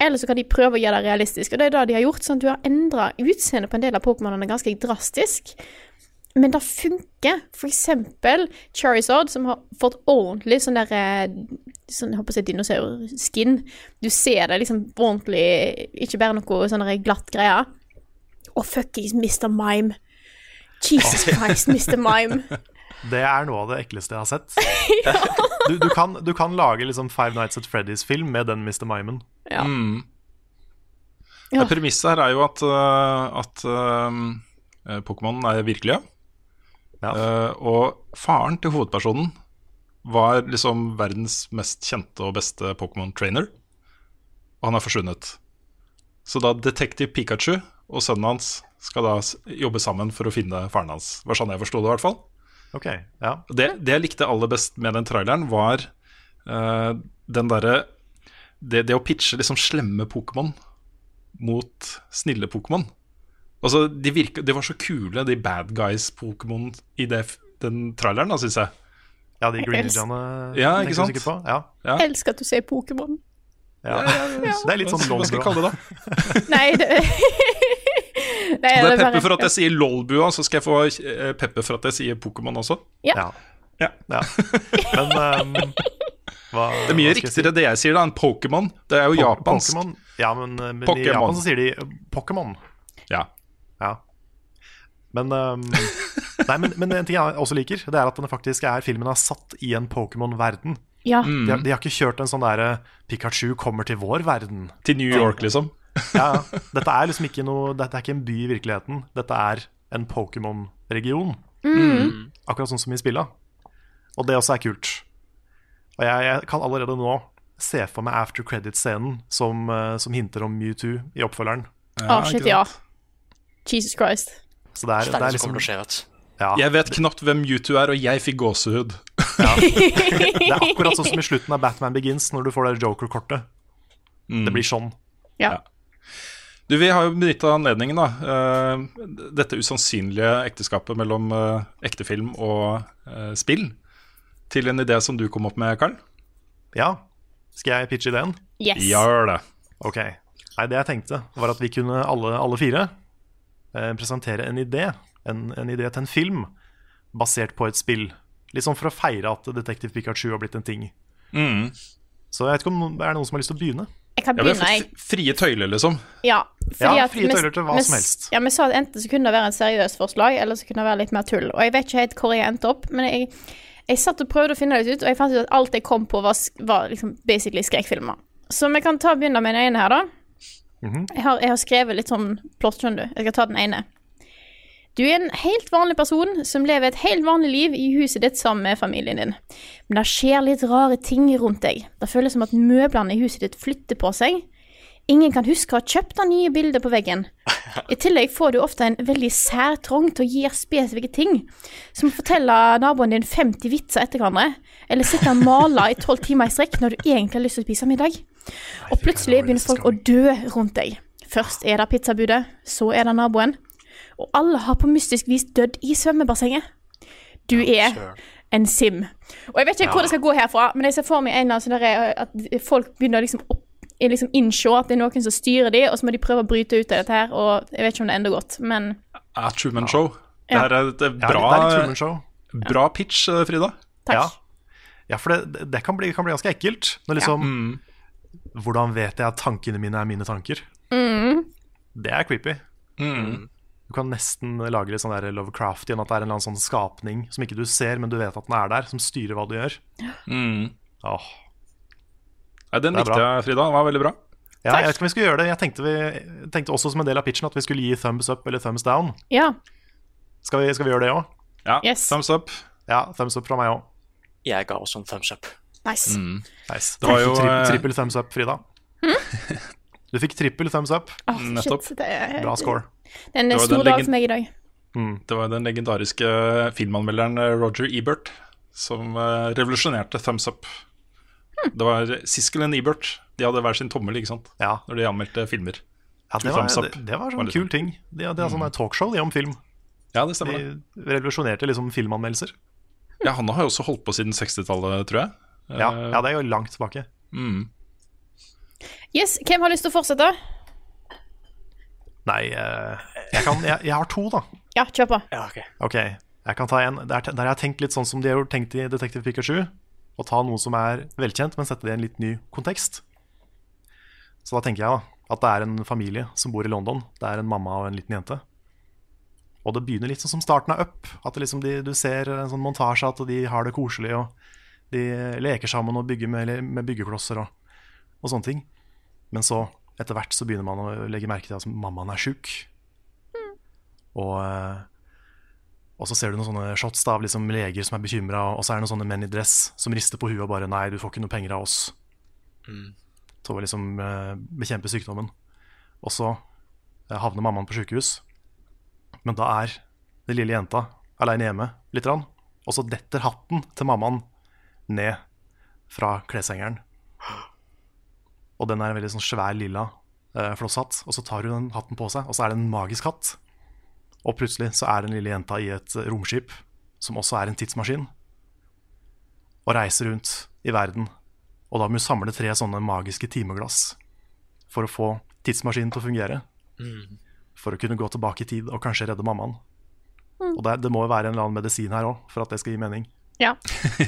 Eller så kan de prøve å gjøre det realistisk. Og det er det de har gjort. sånn at Du har endra utseendet på en del av Pokémonene ganske drastisk. Men det funker. For eksempel Charizard, som har fått ordentlig sånn der eh, sånn, jeg håper å si dinosaurskin. Du ser det liksom ordentlig, ikke bare noe sånn glatt greier. Og fuckings Mr. Mime. Jesus Christ, Mr. Mime. Det er noe av det ekleste jeg har sett. du, du, kan, du kan lage liksom Five Nights at Freddy's-film med den Mr. Mimen. Ja. Mm. Ja. Det Premisset her er jo at, uh, at uh, Pokémon er virkelige. Uh, og faren til hovedpersonen var liksom verdens mest kjente og beste Pokémon-trainer. Og han er forsvunnet. Så da Detective Pikachu og sønnen hans skal da jobbe sammen for å finne faren hans. Det var sånn jeg forsto det, i hvert fall. Ok, ja. Det, det jeg likte aller best med den traileren, var uh, den derre det, det å pitche liksom slemme Pokémon mot snille Pokémon. Altså, de, virka, de var så kule, de bad guys-Pokémon i det, den traileren, da, syns jeg. Ja, de Green Jeg elsker- Ja, tenker ikke du sikkert på? Ja. Ja. Jeg elsker at du sier Pokémon. Ja. Det er litt sånn Hva skal jeg kalle det, da? Nei, det Nei, er, det er pepper for at jeg sier Lolbua, så skal jeg få eh, pepper for at jeg sier Pokémon også. Ja. Ja. Ja. Men um, hva, Det er mye riktigere si? det jeg sier, da, enn Pokémon. Det er jo Po- japansk. Pokemon. Ja, men, eh, men i Japan så sier de eh, Pokémon. Ja. Ja. Men, um, nei, men, men en ting jeg også liker, Det er at den faktisk er filmen er satt i en Pokémon-verden. Ja. De, har- de har ikke kjørt en sånn derre Pikachu kommer til vår verden. Til New York, liksom. Ja, ja. Dette er liksom ikke noe Dette er ikke en by i virkeligheten. Dette er en Pokémon-region. Mm. Akkurat sånn som i spilla. Og det også er kult. Og jeg, jeg kan allerede nå se for meg after credit-scenen som, eh, som hinter om Mewtwo i oppfølgeren. Å, shit, ja. Jesus Christ. Så det er, det er liksom ja, Jeg vet knapt hvem Mewtwo er, og jeg fikk gåsehud. Det er akkurat sånn som i slutten av Batman Begins, når du får det Joker-kortet. Mm. Det blir sånn. Ja. Du, Vi har jo benytta anledningen, da. eh, dette usannsynlige ekteskapet mellom ektefilm ekte film og eh, spill, til en idé som du kom opp med, Karl. Ja. Skal jeg pitche ideen? Yes. Gjør det. Ok. Nei, det jeg tenkte, var at vi kunne alle, alle fire eh, presentere en idé. En, en idé til en film basert på et spill. Litt sånn for å feire at Detective Pikachu har blitt en ting. Mm. Så jeg vet ikke om det er noen som har lyst til å begynne? Jeg kan begynne, jeg. Ja, frie tøyler, liksom. Ja, fordi Ja, frie tøyler til hva som helst. Ja, Vi sa at enten så kunne det være et seriøst forslag, eller så kunne det være litt mer tull. Og jeg vet ikke helt hvor jeg endte opp, men jeg, jeg satt og prøvde å finne det ut, og jeg fant ut at alt jeg kom på, var, var liksom basically skrekkfilmer. Så vi kan ta begynne med den ene her, da. Mhm. jeg, har, jeg har skrevet litt sånn plott, skjønner du. Jeg skal ta den ene. Du er en helt vanlig person som lever et helt vanlig liv i huset ditt sammen med familien din. Men det skjer litt rare ting rundt deg. Det føles som at møblene i huset ditt flytter på seg. Ingen kan huske å ha kjøpt det nye bildet på veggen. I tillegg får du ofte en veldig sær trong til å gjøre spesifikke ting, som å fortelle naboen din 50 vitser etter hverandre, eller sitte og male i 12 timer i strekk når du egentlig har lyst til å spise middag. Og plutselig begynner folk å dø rundt deg. Først er det pizzabudet, så er det naboen, og alle har på mystisk vis dødd i svømmebassenget. Du er en sim. Og jeg vet ikke hvor det skal gå herfra, men jeg ser for meg en eller annen sånn derre at folk begynner å liksom opp liksom innse at det er noen som styrer de, og så må de prøve å bryte ut av dette her, og jeg vet ikke om det ender godt, men Er Truman Show. Det Ja. her er et Ja, bra, det er bra pitch, eh, Frida. Takk. Ja, ja for det, det kan, bli, kan bli ganske ekkelt. Når liksom Hvordan vet jeg at tankene mine er mine tanker? mm, Det er creepy. Mm. Du kan nesten lage litt sånn der Lovecraft igjen, at det er en eller annen sånn skapning som ikke du ser, men du vet at den er der, som styrer hva du gjør. Mm. Åh. Nei, den Det likte bra. jeg, Frida. Den var veldig bra. Ja, jeg vet ikke om vi skulle gjøre det. Jeg tenkte, vi, tenkte også som en del av pitchen at vi skulle gi thumbs up eller thumbs down. ja. Skal vi, skal vi gjøre det òg? Ja, Yes. thumbs up. Ja, thumbs up fra meg òg. Jeg ga også en thumbs up. Nice. Mm. Nice. Det var jo, Tri eh, trippel thumbs up, Frida. Du fikk trippel thumbs up. Oh, Nettopp. shit, det er, Bra score. Det er stor dag for meg i dag. Det var den legendariske filmanmelderen eh, Roger Ebert som eh, revolusjonerte thumbs up. Det var Siskel og Ebert. De hadde hver sin tommel ikke sant? Ja. når de anmeldte filmer. Ja, det, var, det, det var sånn kul sånn. ting. De hadde sånn talkshow de om film. Ja, det stemmer. De revolusjonerte liksom filmanmeldelser. Ja, Han har jo også holdt på siden 60-tallet, tror jeg. Ja, Eh, ja, det er jo langt tilbake. mm. Yes, hvem har lyst til å fortsette? Nei, eh, jeg, kan, jeg, jeg har to, da. Ja, kjør på. Ja, ok. Ok, jeg kan ta en Der, der jeg har tenkt litt sånn som de har tenkt i Detective Pikachu. Å ta noe som er velkjent, men sette det i en litt ny kontekst. Så da tenker jeg da at det er en familie som bor i London. Det er en mamma og en liten jente. Og det begynner litt sånn som starten av Up. At det liksom de, du ser en sånn montasje at de har det koselig, og de leker sammen og bygger med, med byggeklosser og, og sånne ting. Men så, etter hvert, så begynner man å legge merke til at mammaen er sjuk. Og, eh, og så ser du noen sånne shots da, av liksom leger som er bekymra, og så er det noen sånne menn i dress som rister på huet og bare 'Nei, du får ikke noe penger av oss'. Til å liksom eh, bekjempe sykdommen. Og så eh, havner mammaen på sykehus. Men da er den lille jenta aleine hjemme litt. grann. og så detter hatten til mammaen ned fra kleshengeren. Og den er en veldig sånn svær lilla eh, flosshatt. Og så tar hun den hatten på seg, og så er det en magisk hatt. Og plutselig så er den lille jenta i et romskip, som også er en tidsmaskin, og reiser rundt i verden. Og da må hun samle tre sånne magiske timeglass for å få tidsmaskinen til å fungere. For å kunne gå tilbake i tid og kanskje redde mammaen. Og det, det må jo være en eller annen medisin her òg, for at det skal gi mening. Ja.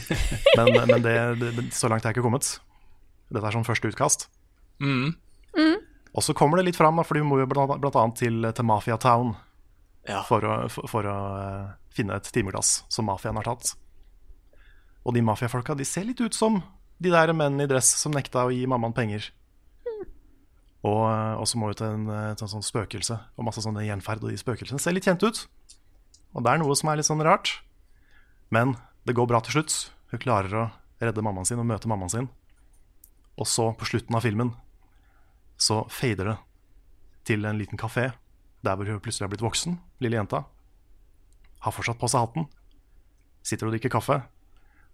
Men, men det, det, det, så langt er jeg ikke kommet. Dette er sånn første utkast. Mm. Og så kommer det litt fram, Fordi for vi må jo blant, blant annet til, til Mafia Town Ja. for å, for, for å uh, finne et timeglass som mafiaen har tatt. Og de mafiafolka de ser litt ut som de der mennene i dress som nekta å gi mammaen penger. Og, eh, og så må vi til en, eh, til en sånn spøkelse og masse sånne gjenferd, og de spøkelsene ser litt kjent ut. Og det er noe som er litt sånn rart. Men det går bra til slutt, Hun klarer å redde mammaen sin og møte mammaen sin. Og så, på slutten av filmen, så fader det til en liten kafé der hvor hun plutselig har blitt voksen, lille jenta. Har fortsatt på seg hatten. Sitter og drikker kaffe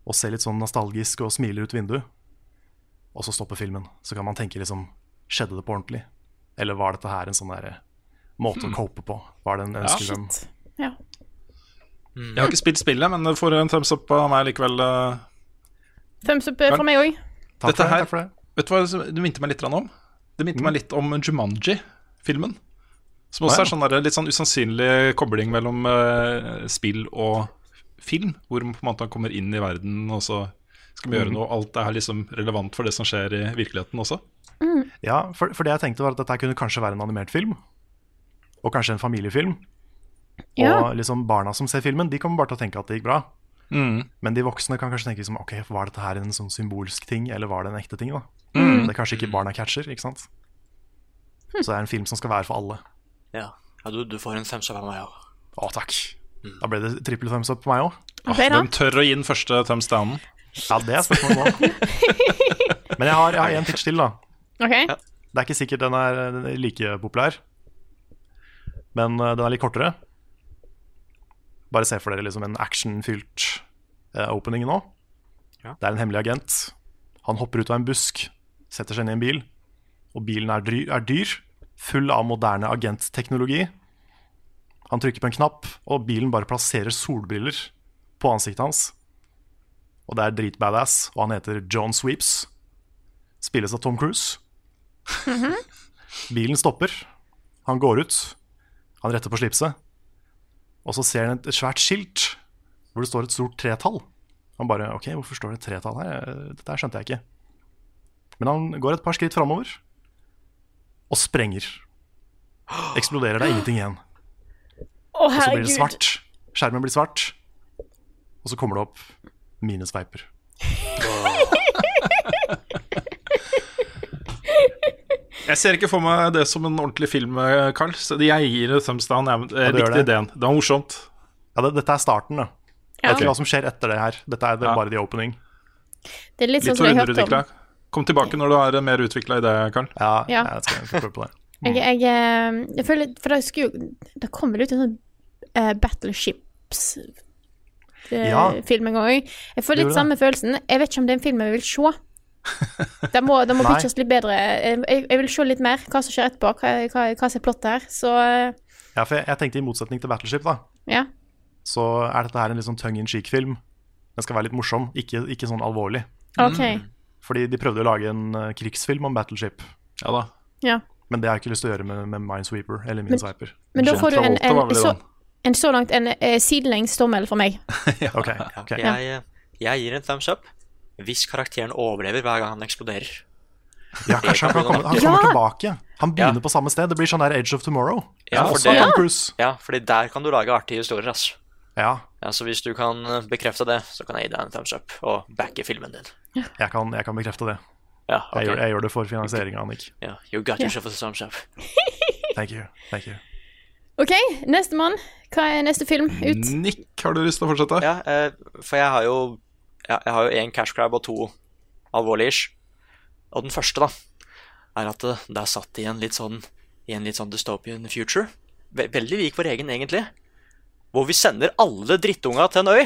og ser litt sånn nostalgisk og smiler ut vinduet. Og så stopper filmen. Så kan man tenke liksom Skjedde det på ordentlig? Eller var dette her en sånn der måte å cope på? Var det en Ja. ja. Mm. Jeg har ikke spilt spillet, men det får en thumbs up av meg likevel. eh. Thumbs up eh, fra meg òg. Dette her, Vet du hva du minte meg litt om? Det minte meg litt om Jumanji-filmen. Som også ah, ja. er sånn der, litt sånn usannsynlig kobling mellom uh, spill og film. Hvor man på en måte kommer inn i verden, og så skal vi gjøre Mhm. noe. Alt er liksom relevant for det som skjer i virkeligheten også. Ja, for, for det jeg tenkte var at dette kunne kanskje være en animert film. Og kanskje en familiefilm. Ja. Og liksom barna som ser filmen, de kommer bare til å tenke at det gikk bra. Mm. Men de voksne kan kanskje tenke liksom, ok, var dette her en sånn symbolsk ting, eller var det en ekte ting? da? Mm. Det er kanskje ikke barna catcher, ikke sant? Så det er en film som skal være for alle. Ja, ja du, du får en thumbs up av meg òg. Å, takk. Da ble det trippel thumbs up på meg òg. Ok, da. Tør å gi den første thumbs downen? Ja, det er spørsmålet nå. Men jeg har, jeg har en pitch til, da. OK. Det er ikke sikkert den er, er like populær, men eh, den er litt kortere. Bare se for dere liksom en actionfylt uh, opening nå. Ja. Det er en hemmelig agent. Han hopper ut av en busk, setter seg inn i en bil, og bilen er, dry, er dyr, full av moderne agentteknologi. Han trykker på en knapp, og bilen bare plasserer solbriller på ansiktet hans. Og det er dritbadass, og han heter John Sweeps. Spilles av Tom Cruise. Bilen stopper. Han går ut. Han retter på slipset. Og så ser han et, et svært skilt hvor det står et stort tretall. Han bare OK, hvorfor står det et tretall her? Dette skjønte jeg ikke. Men han går et par skritt framover og sprenger. Eksploderer. Det er ingenting igjen. Og så blir det svart. Skjermen blir svart. Og så kommer det opp minesveiper. Jeg ser ikke for meg det som en ordentlig film, eh, Carl. Så jeg gir det thumbs down. Jeg, Ja, jeg ja, likte det. ideen. Det var morsomt. Ja, det, dette er starten, da. Jeg vet ikke hva som skjer etter det her. Dette er det, Ja. bare the opening. Det er litt sånn som for jeg hørte om. underutvikla. Kom tilbake når du har en mer utvikla idé, Carl. Ja, Ja. jeg skal, jeg skal prøve på det. Jeg, jeg, eh, jeg føler For det skulle jo Det kom vel ut en sånn uh, Battleships uh, Ja. film en gang. Jeg får litt samme følelsen. Jeg vet ikke om det er en film jeg vil se. Det må, det må pitches litt bedre. Jeg, jeg vil se litt mer hva som skjer etterpå, hva, hva, hva som er plottet her. Så eh, Ja, for jeg, jeg tenkte i motsetning til Battleship, da, ja. så er dette her en litt sånn tongue in cheek-film. Den skal være litt morsom, ikke, ikke sånn alvorlig. OK. Fordi de prøvde å lage en eh, krigsfilm om Battleship. Ja da. Ja. Men det har jeg ikke lyst til å gjøre med, med Minesweeper eller Minesweeper Men da får du en, en, en, så, en så langt en eh, sidelengs tommel for meg. ja, okay, okay. Jeg, jeg gir en thumbs up hvis karakteren overlever hver gang han eksploderer. Ja, kanskje han, kan komme, han Ja! kommer tilbake. Han begynner Ja. på samme sted. Det blir sånn der Edge of Tomorrow. Ja, for det- Ja, fordi der kan du lage artige historier, Altså. Ja, Ja, så hvis du kan eh, bekrefte det, så kan jeg gi deg en thumbs up og backe filmen din. jeg kan, jeg kan bekrefte det. Ja, okay. Jeg, gjør, jeg gjør det for finansieringa, Annik. Ja, you got yourself yourself a thumbs up. Thank you. Thank you. OK, nestemann. Hva er neste film ut? Nick, har du lyst til å fortsette? Ja, eh, for jeg har jo ja, Jeg har jo én cash crab og to alvorlige ish. Og den første, da, er at det, det er satt i en litt sånn I en litt sånn dystopian future. Veldig lik vår egen, egentlig. Hvor vi sender alle drittunga til en øy.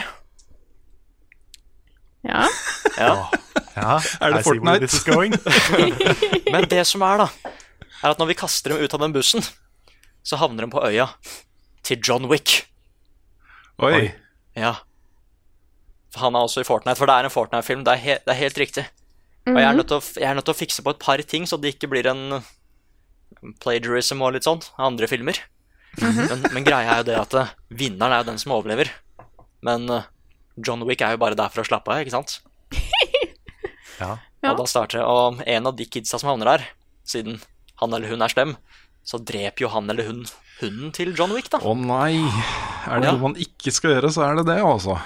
Ja. Ja. Ja, Er det I Fortnite? This is going. Men det som er, da, er at når vi kaster dem ut av den bussen, så havner de på øya til John Wick. Oi. Ja. Han er også i Fortnite, for det er en Fortnite-film. Det, det er helt riktig. Og jeg er, nødt til å, jeg er nødt til å fikse på et par ting, så det ikke blir en plagiarism og litt sånn andre filmer. men, men greia er jo det at eh, vinneren er jo den som overlever. Men eh, John Wick er jo bare der for å slappe av, ikke sant? Ja. Og da starter det, og en av de kidsa som havner der, siden han eller hun er slem, så dreper jo han eller hun hunden til John Wick, da. Å nei. Er det Ja. noe man ikke skal gjøre, så er det det, altså.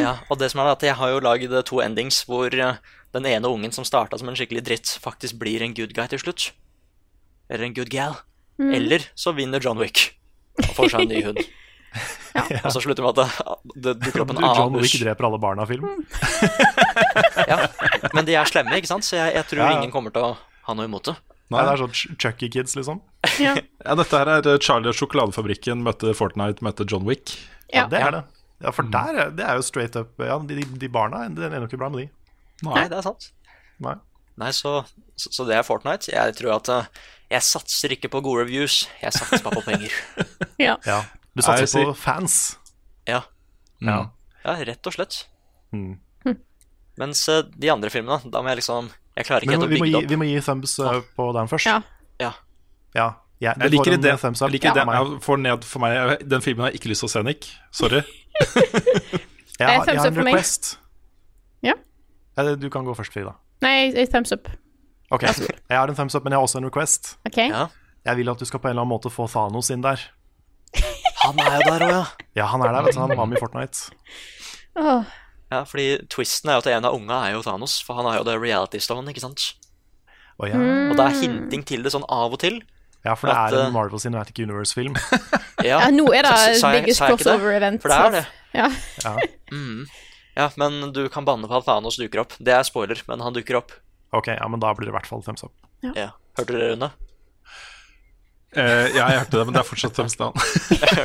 Ja, og det som er at jeg har jo lagd eh, to endings hvor eh, den ene ungen som starta som en skikkelig dritt, faktisk blir en good guy til slutt. Eller en good gal. Eller så vinner John Wick og får seg en ny hund. Ja. Og så slutter vi med at det, det dukker opp en John Wick dreper alle barna-film. Ja, men de er slemme, ikke sant? Så jeg, jeg tror Ja, ja. ingen kommer til å ha noe imot det. Nei, det er sånn Chucky Kids, liksom. Ja. Ja, dette her er eh, Charlie og sjokoladefabrikken møter Fortnite møter John Wick. Ja. Det er det. Ja, for der, er- det er jo straight up Ja, de, de barna det er nok ikke bra med de. Nei, det er sant. Nei. Nei, så, så, så det er Fortnite. Jeg tror at eh, jeg satser ikke på gode reviews, jeg satser bare på penger. Ja. Ja. Du satser sier- på fans. Ja, Ja. ja rett og slett. Mm. Mens eh, de andre filmene, da må jeg liksom Jeg klarer ikke helt å bygge det opp. vi må gi thumbs uh, på den først. Ja. Ja. Ja, ja, Jeg liker får en, det. thumbs up Jeg liker det. Jeg får ned for meg Den filmen har jeg ikke lyst til å se, Nick. Sorry. Jeg, jeg har en request. Ja. Du kan gå først, Frida. Nei, jeg thumbs up. Ok, Jeg har en thumbs up, men jeg har også en request. OK? Ja. Jeg vil at du skal på en eller annen måte få Thanos inn der. Han er jo der òg, ja. Ja, han er der, vet du. Han var med i Fortnite. Oh. Ja, fordi twisten er jo at en av unga er jo Thanos, for han har jo The reality stone, ikke sant? Oh, ja. Mm. Og det er hinting til det sånn av og til. Ja, for det At, er en Marvel Cinematic Universe-film. Ja, Ja, nå er det Så- biggest sa jeg ikke det? crossover event. For det er det. Ja. Ja. Mm. Ja, men du kan banne på at Thanos dukker opp. Det er spoiler, men han dukker opp. Ok, ja, men da blir det i hvert fall thumbs up. Ja. Hørte dere, Rune? Uh, ja, jeg hørte det, men det er fortsatt thumbs down.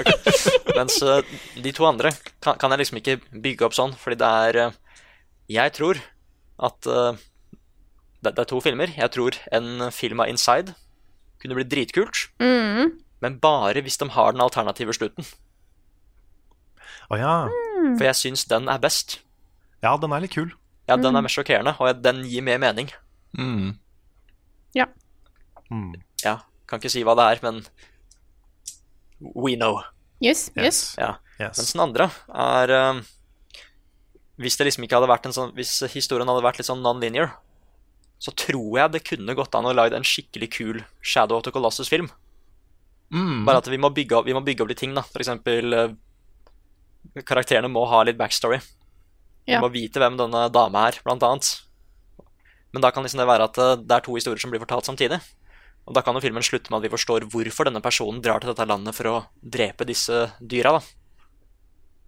Mens uh, de to andre kan, kan jeg liksom ikke bygge opp sånn, fordi det er uh, Jeg tror at eh, det, det er to filmer. Jeg tror en film av Inside kunne bli dritkult, Mm. men bare hvis de har den alternative slutten. Å ja. For jeg syns den er best. Ja, den er litt kul. Ja, den er mest sjokkerende, og den gir mer mening. Mm. Ja. Mm. Ja, kan ikke si hva det er, men we know. Yes, yes. Ja. Yes. Mens den andre er eh, Hvis det liksom ikke hadde vært en sånn Hvis historien hadde vært litt sånn non-linear, så tror jeg det kunne gått an å lage en skikkelig kul Shadow of the Colossus-film. Mm. Bare at vi må bygge opp, vi må bygge opp litt ting, da. For eksempel eh, Karakterene må ha litt backstory. Vi Ja. må vite hvem denne dama er, blant annet. Men da kan liksom det være at eh, det er to historier som blir fortalt samtidig. Og da kan jo filmen slutte med at vi forstår hvorfor denne personen drar til dette landet for å drepe disse dyra, da.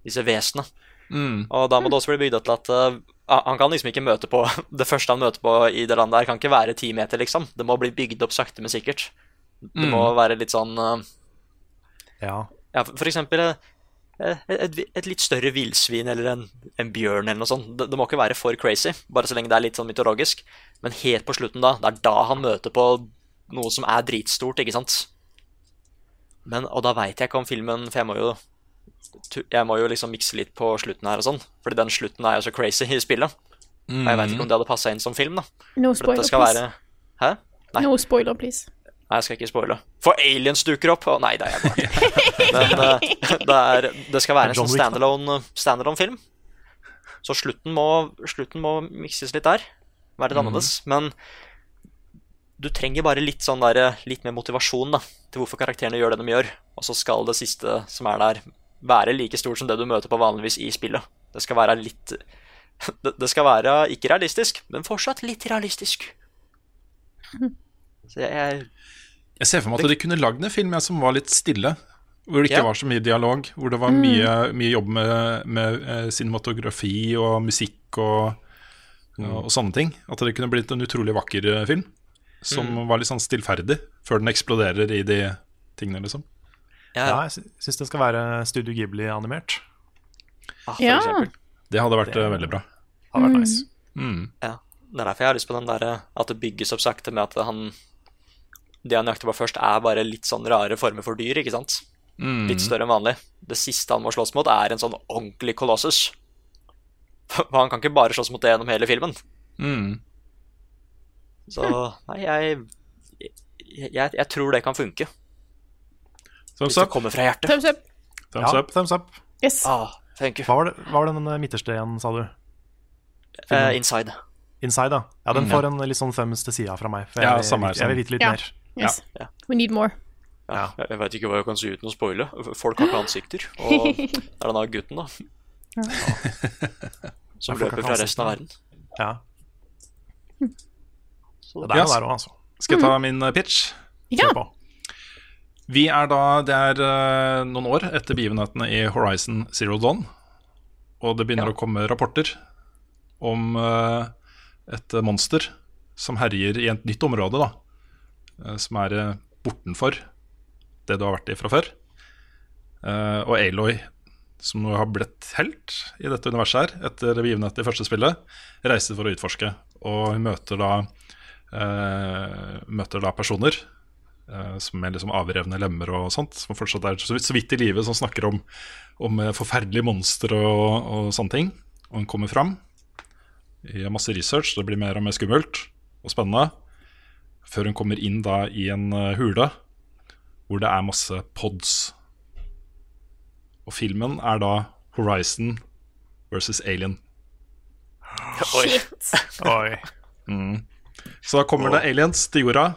Disse vesenene. Mm. Og da må det også bli bygd opp til at eh, han kan liksom ikke møte på Det første han møter på i det landet der, kan ikke være ti meter, liksom. Det må bli bygd opp sakte, men sikkert. Det må Mm. være litt sånn uh, Ja. ja, for eksempel eh, et, et litt større villsvin eller en, en bjørn eller noe sånt. Det, det må ikke være for crazy, bare så lenge det er litt sånn mytologisk. Men helt på slutten, da, det er da han møter på noe som er dritstort, ikke sant? Men, og da veit jeg ikke om filmen For jeg må jo jeg må jo liksom mikse litt på slutten her og sånn. Fordi den slutten er jo så crazy i spillet. Og jeg veit ikke om det hadde passa inn som film, da. No spoiler, være Hæ? Nei. No spoiler, please. Nei, jeg skal ikke spoile. For aliens dukker opp! Å, nei, det er jeg bare. Men uh, det, er, det skal være en sånn standalone, standalone film. Så slutten må, slutten må mikses litt der. Være litt annerledes. Men du trenger bare litt sånn der, litt mer motivasjon da, til hvorfor karakterene gjør det de gjør. Og så skal det siste som er der, være like stort som det du møter på vanligvis i spillet. Det skal være litt Det, skal være ikke realistisk, men fortsatt litt realistisk. Så jeg, jeg Jeg ser for meg at de kunne lagd en film som var litt stille. Hvor det ikke Ja. var så mye dialog. Hvor det var Mm. mye, mye jobb med, med eh, cinematografi og musikk og, og, og sånne ting. At det kunne blitt en utrolig vakker eh, film. Som Mm. var litt sånn stillferdig, før den eksploderer i de tingene, liksom. Ja, jeg syns det skal være Studio Ghibli-animert. ah, Ja. eksempel. Det hadde vært det, veldig bra. Hadde vært nice. Mm. Ja, det er derfor jeg har lyst på den der at det bygges opp sakte med at han Det han jakter på først, er bare litt sånn rare former for dyr, ikke sant? Mm. Litt større enn vanlig. Det siste han må slåss mot, er en sånn ordentlig kolossus. For han kan ikke bare slåss mot det gjennom hele filmen. Mm. Så nei, jeg jeg, jeg, jeg tror det kan funke. Thumbs up. kommer fra hjertet. Thumbs up. Thumbs up. thumbs up. Yes. Ah, thank you. Hva var, det, hva var den midterste igjen, sa du? Uh, inside. Inside, da. Ja, den Mm, får en litt sånn thumbs til sida fra meg. For Ja, jeg, samme her, jeg vil vite litt Ja. mer. Yes. Ja. We need more. Ja, jeg jeg veit ikke hva jeg kan si uten å spoile. Folk har ikke ansikter. Og det er denne gutten, da. Ja, Som løper fra resten av verden. Ja. Så Det er jo der òg, altså. Skal jeg ta min eh, pitch? Ja. Kjør på. Vi er da, Det er eh, noen år etter begivenhetene i Horizon Zero Dawn. Og det begynner å komme rapporter om eh, et monster som herjer i et nytt område. da eh, Som er bortenfor det du har vært i fra før. Og Aloy, som nå har blitt helt i dette universet her etter begivenheten i første spillet, reiser for å utforske. Og møter da, møter da personer med liksom avrevne lemmer og sånt, som fortsatt er så vidt, i live, som snakker om, om eh, forferdelige monstre og, og sånne ting. Og hun kommer fram i masse research, det blir mer og mer skummelt og spennende. Før hun kommer inn da i en eh, hule hvor det er masse pods. Og filmen er da Horizon versus Alien. Oi. Oi. Mm. Så da kommer det aliens til jorda,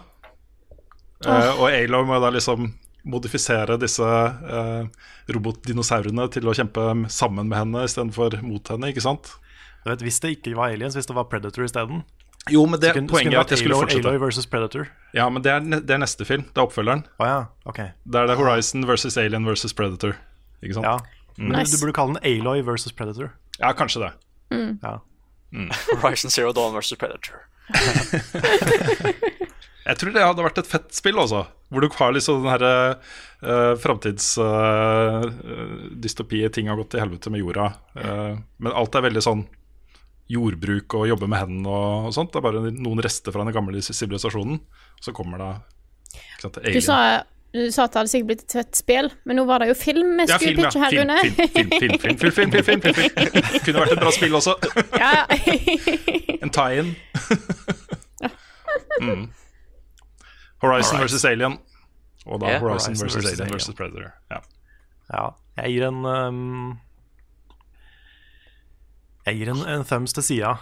eh, og Aloy må da liksom modifisere disse eh, robotdinosaurene til å kjempe sammen med henne istedenfor mot henne, ikke sant? Du vet, Hvis det ikke var aliens, hvis det var Predator isteden Jo, men det kunne- poenget er at jeg skulle fortsette. Aloy versus Predator. Ja, men det er, det er neste film. Det er oppfølgeren. Oh, ja, okay. Det er det Horizon versus Alien versus Predator. Ikke sant? Ja. Mm. Nice. du burde kalle den Aloy versus Predator. Ja, kanskje det. Mm. Ja. Horizon Zero Dawn versus Predator. Jeg tror det hadde vært et fett spill, også, Hvor du har liksom den herre uh, framtidsdystopiet, eh, uh, ting har gått til helvete med jorda. Uh, men alt er veldig sånn jordbruk og jobbe med hendene og, og, sånt. Det er bare noen rester fra den gamle sivilisasjonen. Så kommer det sant, du, sa, du, sa, at det hadde sikkert blitt et fett spill, men nå var det jo film vi ja, skulle pitche her, Rune. Film, film, film, film, film, film, film, Kunne vært et bra spill også. en tie-in. mm. Horizon Alright. versus Alien. Og da yeah, Horizon, Horizon versus, versus Alien versus Predator. Ja. Ja, jeg gir en um, Jeg gir en, en thumbs til sida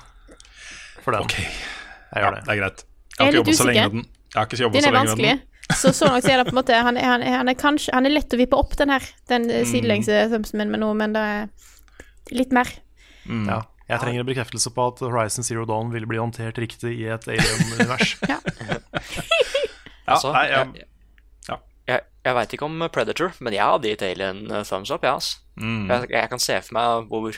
for den. Jeg gjør det. Det er greit. Jeg har ikke jobba så lenge med den. Jeg har ikke Den så er vanskelig. med den. Så så nok så er det på en måte Han han han er kanskje Han er lett å vippe opp, den her. Den Mm. sidelengse thumbsen min med noe, men det er litt mer. Mm. Ja, jeg trenger en bekreftelse på at Horizon Zero Dawn vil bli håndtert riktig i et alien-univers. ja. Altså, nei, ja. jeg, jeg, jeg veit ikke om Predator, men jeg hadde gitt Alien eh, thumbs up. Ja, altså. Mm. Jeg, jeg kan se for meg hvor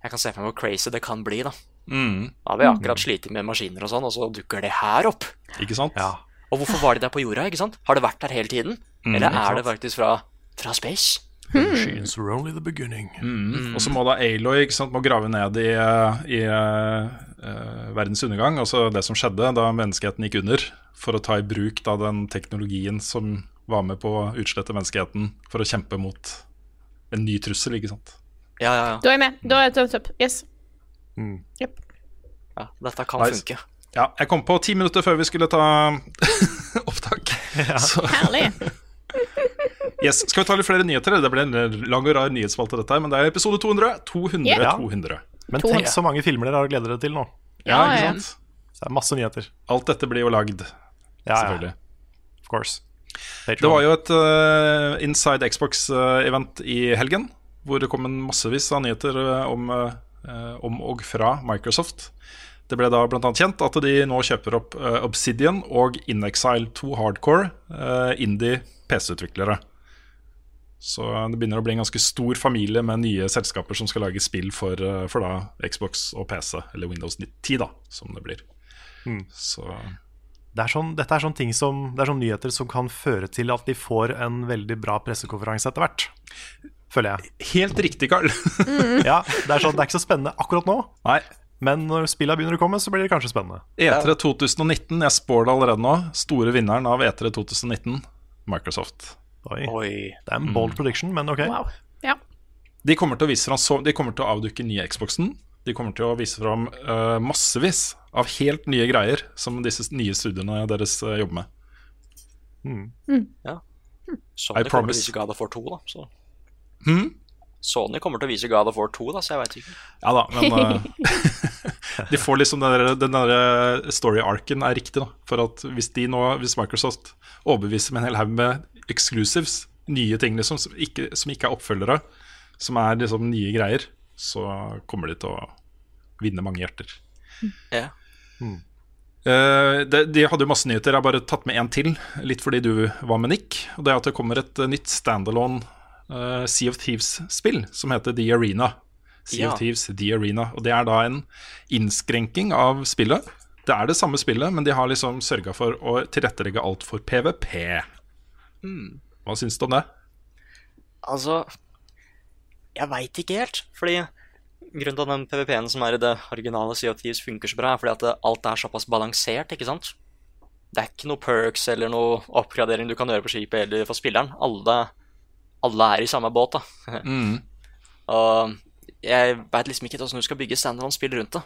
Jeg kan se for meg hvor crazy det kan bli. Da Mm. Da har vi akkurat slitt med maskiner og sånn, og så dukker det her opp. Ikke sant? Og hvorfor var de der på jorda? ikke sant? Har det vært der hele tiden? Mm, Eller er det faktisk fra, fra space? Machines were only the beginning. Mm. Og så må da Aloy ikke sant, må grave ned i, i uh, verdens undergang, altså det som skjedde da menneskeheten gikk under, for å ta i bruk da den teknologien som var med på å utslette menneskeheten for å kjempe mot en ny trussel, ikke sant. Ja, ja, ja. Da er jeg med. Da er det thumbs up. Yes. ja dette kan Nice. funke. Ja, jeg kom på ti minutter før vi skulle ta opptak. Så, Herlig. yes. Skal vi ta litt flere nyheter? Det ble en lang og rar nyhetsspalte, dette her, men det er episode 200. 200, yeah. 200. Men tenk så mange filmer dere har å glede dere til nå. Ja, ikke sant? Så det er masse nyheter. Alt dette blir jo lagd, Ja, ja. selvfølgelig. Of course. Det var jo et uh, Inside Xbox-event i helgen, hvor det kom en massevis av nyheter eh, om, uh, om og fra Microsoft. Det ble da bl.a. kjent at de nå kjøper opp uh, Obsidian og InXile 2 Hardcore, uh, indie PC-utviklere. Så det begynner å bli en ganske stor familie med nye selskaper som skal lage spill for, eh, for da Xbox og PC, eller Windows 10, da, som det blir. Mm. Så Det er sånn, dette er sånne ting som Det er sånn nyheter som kan føre til at de får en veldig bra pressekonferanse etter hvert. Føler jeg. Helt riktig, Carl. ja, det er, sånn, det er ikke så spennende akkurat nå, Nei. men når spillene begynner å komme, så blir det kanskje spennende. E3 2019, jeg spår det allerede nå. Store vinneren av E3 2019, Microsoft. Oi. Det er Mm. en bold prediction, men ok. Wow. Ja. De kommer til å vise fram De kommer til å avdukke nye Xboxen. De kommer til å vise fram uh, massevis av helt nye greier som disse nye studiene deres uh, jobber med. Ja. I Sony kommer til å vise God of War 2, da. Så. Hmm? Sony kommer til å vise God of War 2, da, så jeg veit ikke. Ja da, men uh, De får liksom den der, den der story-arken er riktig, da. For at hvis de nå, hvis Microsoft overbeviser med en hel haug med exclusives, nye ting liksom, som ikke, som ikke er oppfølgere, som er liksom nye greier, så kommer de til å vinne mange hjerter. Ja. Eh, Uh, de hadde jo masse nyheter. Jeg har bare tatt med én til, litt fordi du var med Nick. Og det er at det kommer et eh, nytt standalone uh, Sea of Thieves-spill som heter The Arena. Sea Ja. of Thieves, The Arena. Og det er da en innskrenking av spillet. Det er det samme spillet, men de har liksom sørga for å tilrettelegge alt for PVP. Mm. Hva syns du om det? Altså Jeg veit ikke helt. Fordi grunnen til at den PVP-en som er i det originale CO2 funker så bra, er fordi at alt er såpass balansert, ikke sant? Det er ikke noe perks eller noe oppgradering du kan gjøre på skipet eller for spilleren. Alle, alle er i samme båt, da. Mm. Og jeg veit liksom ikke hvordan åssen du skal bygge standalone-spill rundt det.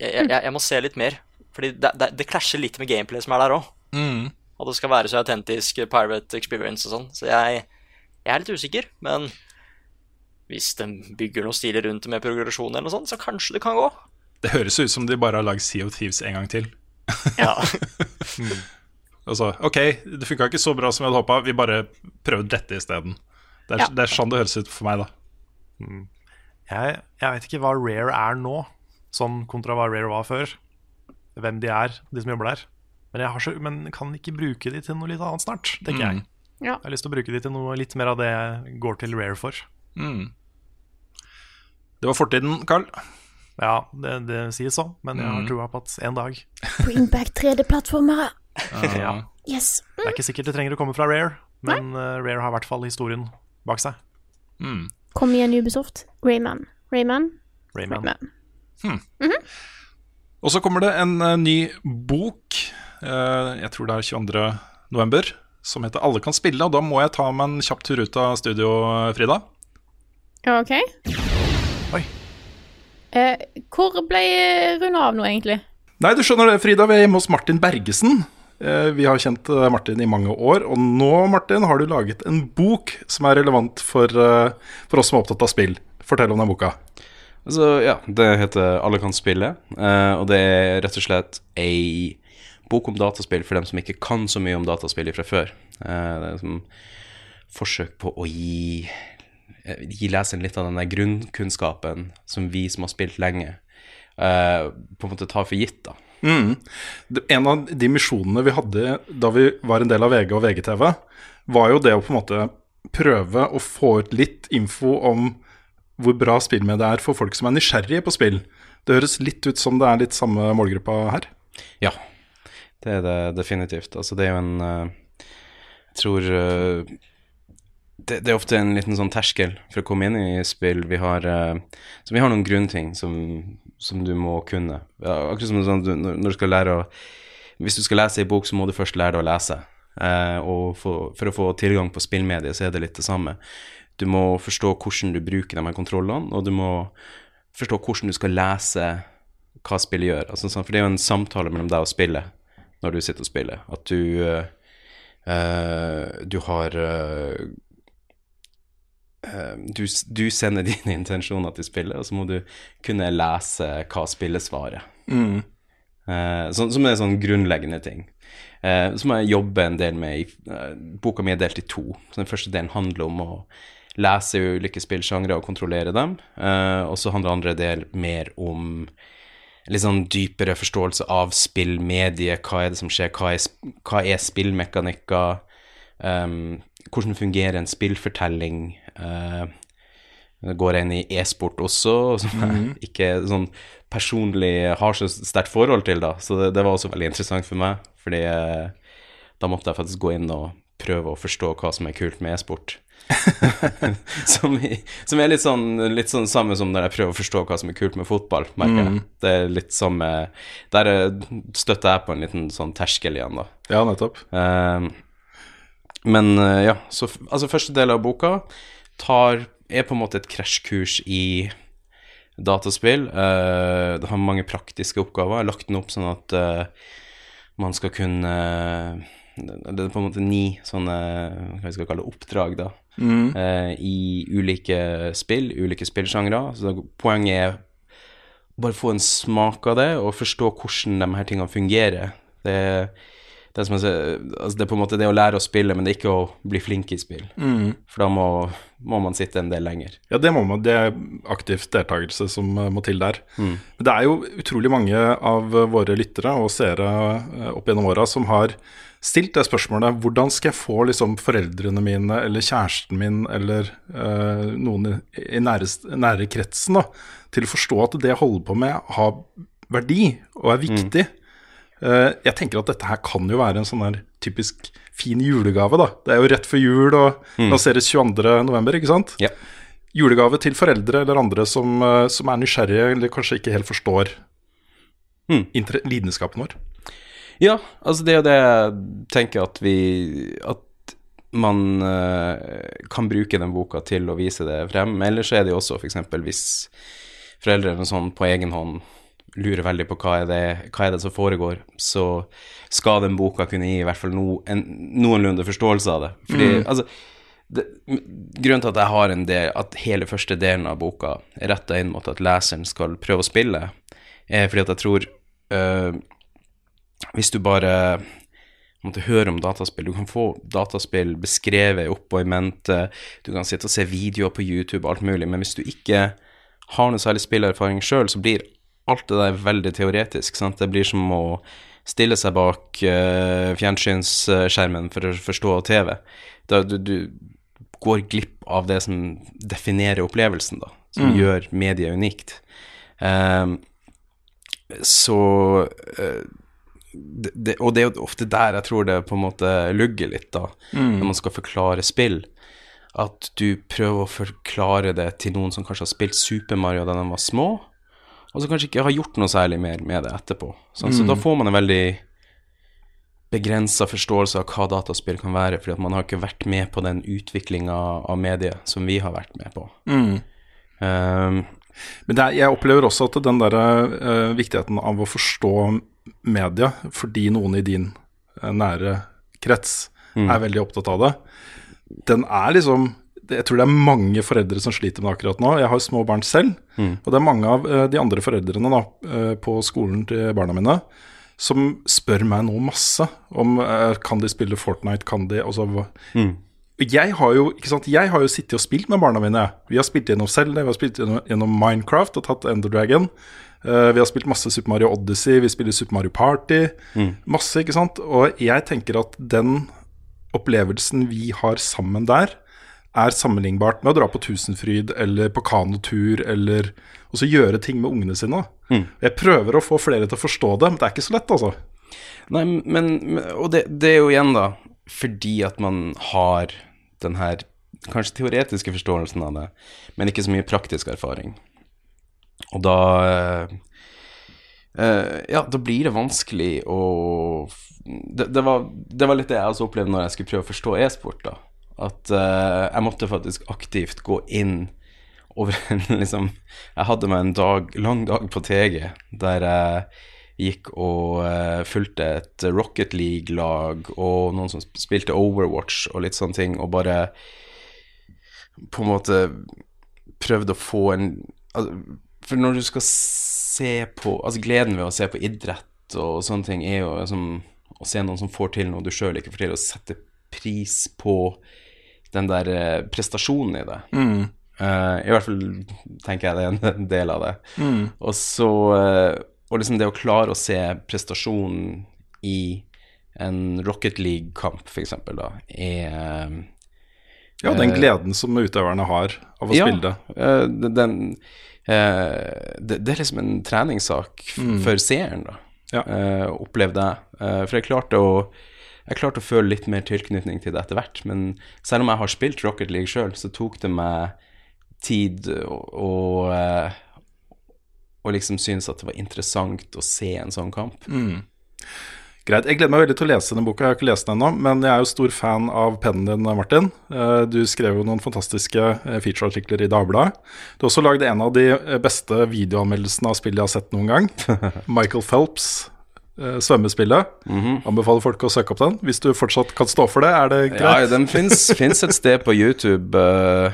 Jeg, jeg- jeg må se litt mer, Fordi det, det, det klasjer litt med gameplay som er der òg. Mm. Og det skal være så autentisk pirate experience og sånn. Så jeg, jeg er litt usikker, men hvis de bygger noe stilig rundt det med progresjon eller noe sånt, så kanskje det kan gå. Det høres ut som de bare har lagd Sea of Thieves en gang til. Ja. Altså, OK, det funka ikke så bra som jeg hadde håpa, vi bare prøver dette isteden. Det, er- Ja. det er sånn det høres ut for meg, da. Mm. Jeg, jeg vet ikke hva Rare er nå, sånn kontra hva Rare var før. Hvem de er, de som jobber der. Men jeg har så, men kan ikke bruke de til noe litt annet snart, tenker jeg. Ja. Jeg har lyst til å bruke de til noe litt mer av det jeg går til Rare for. Mm. Det var fortiden, Carl. Ja, det, det sies så, men jeg har trua troa på at en dag Bring back 3D-plattformer! ja. Yes. Det er ikke sikkert det trenger å komme fra Rare, men eh, Rare har i hvert fall historien bak seg. Kom igjen, Ubisoft. Rayman. Rayman. Rayman. Hmm. Og så kommer det en uh, ny bok, jeg tror det er 22. november, som heter 'Alle kan spille'. Og da må jeg ta meg en kjapp tur ut av studio, Frida. OK. Oi. Eh, hvor ble Rune av nå, egentlig? Nei, du skjønner det, Frida. Vi er hjemme hos Martin Bergesen. Eh, Vi har kjent eh, Martin i mange år, og nå, Martin, har du laget en bok som er relevant for, eh, for oss som er opptatt av spill. Fortell om den boka. Altså, ja, det heter Alle kan spille, eh, og det er rett og slett ei bok om dataspill for dem som ikke kan så mye om dataspill fra før. Eh, det er som forsøk på å gi, eh, gi leseren litt av den der grunnkunnskapen som vi som har spilt lenge, eh, på en måte tar for gitt, da. Mm. En av de misjonene vi hadde da vi var en del av VG og VGTV, var jo det å på en måte prøve å få ut litt info om hvor bra spillmediet er for folk som er nysgjerrige på spill. Det høres litt ut som det er litt samme målgruppa her. Ja, det er det definitivt. Altså, det er jo en eh, Jeg tror eh, det, det er ofte en liten sånn terskel for å komme inn i spill. Vi har, eh, så vi har noen grunnting som, som du må kunne. Ja, akkurat som sånn, når du skal lære å Hvis du skal lese ei bok, så må du først lære deg å lese. Eh, og for, for å få tilgang på spillmediet, så er det litt det samme. Du må forstå hvordan du bruker de her kontrollene, og du må forstå hvordan du skal lese hva spillet gjør. Altså, sånn, for det er jo en samtale mellom deg og spillet når du sitter og spiller. At du eh, Du har eh, du, du sender dine intensjoner til spillet, og så må du kunne lese hva spillet svarer. Mm. Uh, som, som er sånn grunnleggende ting. Uh, så må jeg jobbe en del med i, uh, Boka mi er delt i to. Så Den første delen handler om å lese ulike spillsjangre og kontrollere dem. Og så handler andre del mer om litt sånn dypere forståelse av spillmediet. Hva er det som skjer? Hva er, hva er spillmekanikker? Um, hvordan fungerer en spillfortelling? Uh, det går inn i e-sport også, som jeg Mhm. ikke sånn personlig har så sterkt forhold til, da. Så det, det var også veldig interessant for meg, fordi uh, da måtte jeg faktisk gå inn og prøve å forstå hva som er kult med e-sport. som, i- som er litt sånn, litt sånn samme som når jeg prøver å forstå hva som er kult med fotball, merker jeg. Mm. Det er litt samme Der eh, støtter jeg på en liten sånn terskel igjen, da. Ja, nettopp. Um, men eh, ja, så altså første del av boka tar, er på en måte et krasjkurs i dataspill. Uh, det har mange praktiske oppgaver. Jeg har lagt den opp sånn at uh, man skal kunne Det er på en måte ni sånne hva vi skal kalle oppdrag, da. Mhm. eh, I ulike spill, ulike spillsjangre. Så poenget er bare få en smak av det, og forstå hvordan de her tingene fungerer. Det, det, sier, altså det er på en måte det å lære å spille, men det er ikke å bli flink i spill. Mm. For da må, må man sitte en del lenger. Ja, det må man. Det er aktiv deltakelse som eh, må til der. Mm. Men det er jo utrolig mange av våre lyttere og seere eh, opp gjennom åra som har stilt det spørsmålet hvordan skal jeg få liksom foreldrene mine eller kjæresten min eller øh, noen i, nære, nære kretsen da, til å forstå at det jeg holder på med har verdi og er viktig. Eh, jeg tenker at dette her kan jo være en sånn her typisk fin julegave, da. Det er jo rett før jul og Mm. lanseres 22.11., ikke sant? Ja. Julegave til foreldre eller andre som, eh, som er nysgjerrige eller kanskje ikke helt forstår Mm. lidenskapen vår. Ja, altså det er jo det jeg tenker at vi At man eh, kan bruke den boka til å vise det frem. Ellers er det jo også f.eks. hvis foreldrene sånn på egen hånd lurer veldig på hva er, det, hva er det som foregår, så skal den boka kunne gi i hvert fall no, en noenlunde forståelse av det. Fordi, Mm. altså det, grunnen til at jeg har en del At hele første delen av boka er retta inn mot at leseren skal prøve å spille, er fordi at jeg tror øh, Hvis du bare måtte høre om dataspill Du kan få dataspill beskrevet opp og i mente, du kan sitte og se videoer på YouTube, alt mulig, men hvis du ikke har noe særlig spillerfaring sjøl, så blir alt det der veldig teoretisk. Sant? Det blir som å stille seg bak uh, fjernsynsskjermen for å forstå TV. Da du, du går glipp av det som definerer opplevelsen, da, som Mm. gjør mediet unikt. Um, så uh, det, det, Og det er jo ofte der jeg tror det på en måte lugger litt, da, Mm. når man skal forklare spill. At du prøver å forklare det til noen som kanskje har spilt Super Mario da de var små, og som kanskje ikke har gjort noe særlig mer med det etterpå. Sånn, Så Mm. da får man en veldig begrensa forståelse av hva dataspill kan være, fordi at man har ikke vært med på den utviklinga av mediet som vi har vært med på. Mm. Um, Men er, jeg opplever også at den der uh, viktigheten av å forstå media fordi noen i din uh, nære krets Mm. er veldig opptatt av det, den er liksom Jeg tror det er mange foreldre som sliter med det akkurat nå. Jeg har små barn selv, Mm. og det er mange av eh, de andre foreldrene da, eh, på skolen til barna mine som spør meg nå masse om eh, kan de spille Fortnite, kan de altså, Mm. jeg har jo ikke sant, jeg har jo sittet og spilt med barna mine. Vi har spilt gjennom Zelda, vi har spilt gjennom, gjennom Minecraft og tatt Ender Dragon. Vi har spilt masse Super Mario Odyssey, vi spiller Super Mario Party. Mm. Masse, ikke sant. Og jeg tenker at den opplevelsen vi har sammen der, er sammenlignbart med å dra på Tusenfryd eller på kanotur eller også gjøre ting med ungene sine. Mm. Jeg prøver å få flere til å forstå det, men det er ikke så lett, altså. Nei, men, Og det, det er jo igjen, da, fordi at man har den her kanskje teoretiske forståelsen av det, men ikke så mye praktisk erfaring. Og da eh, Ja, da blir det vanskelig å det, det, var, det var litt det jeg også opplevde når jeg skulle prøve å forstå e-sport, da. At uh, jeg måtte faktisk aktivt gå inn over en liksom Jeg hadde meg en dag, lang dag på TG der jeg gikk og uh, fulgte et Rocket League-lag og noen som spilte Overwatch og litt sånne ting, og bare på en måte prøvde å få en altså, For når du skal se på Altså, gleden ved å se på idrett og sånne ting er jo liksom å se noen som får til noe du sjøl ikke får til, og sette pris på den der eh, prestasjonen i det. Mm. Uh, I hvert fall tenker jeg det er en del av det. Mm. Og så eh, Og liksom det å klare å se prestasjonen i en Rocket League-kamp, eksempel, da, er Ja, den gleden som utøverne har av å ja, spille det. den, det, det er liksom en treningssak Mm. for seeren, da. Eh, opplevde jeg. For jeg klarte å jeg klarte å føle litt mer tilknytning til det etter hvert. Men selv om jeg har spilt Rocket League sjøl, så tok det meg tid å, å, eh, liksom synes at det var interessant å se en sånn kamp. Mm. Greit. Jeg gleder meg veldig til å lese denne boka. Jeg har ikke lest den ennå, men jeg er jo stor fan av pennen din, Martin. Eh, Du skrev jo noen fantastiske eh, featureartikler i Dagbladet. Du har også lagd en av de beste videoanmeldelsene av spill jeg har sett noen gang. Michael Phelps, eh, svømmespillet. Anbefaler folk å søke opp den. Hvis du fortsatt kan stå for det, er det greit? Ja, den fins et sted på YouTube Uh,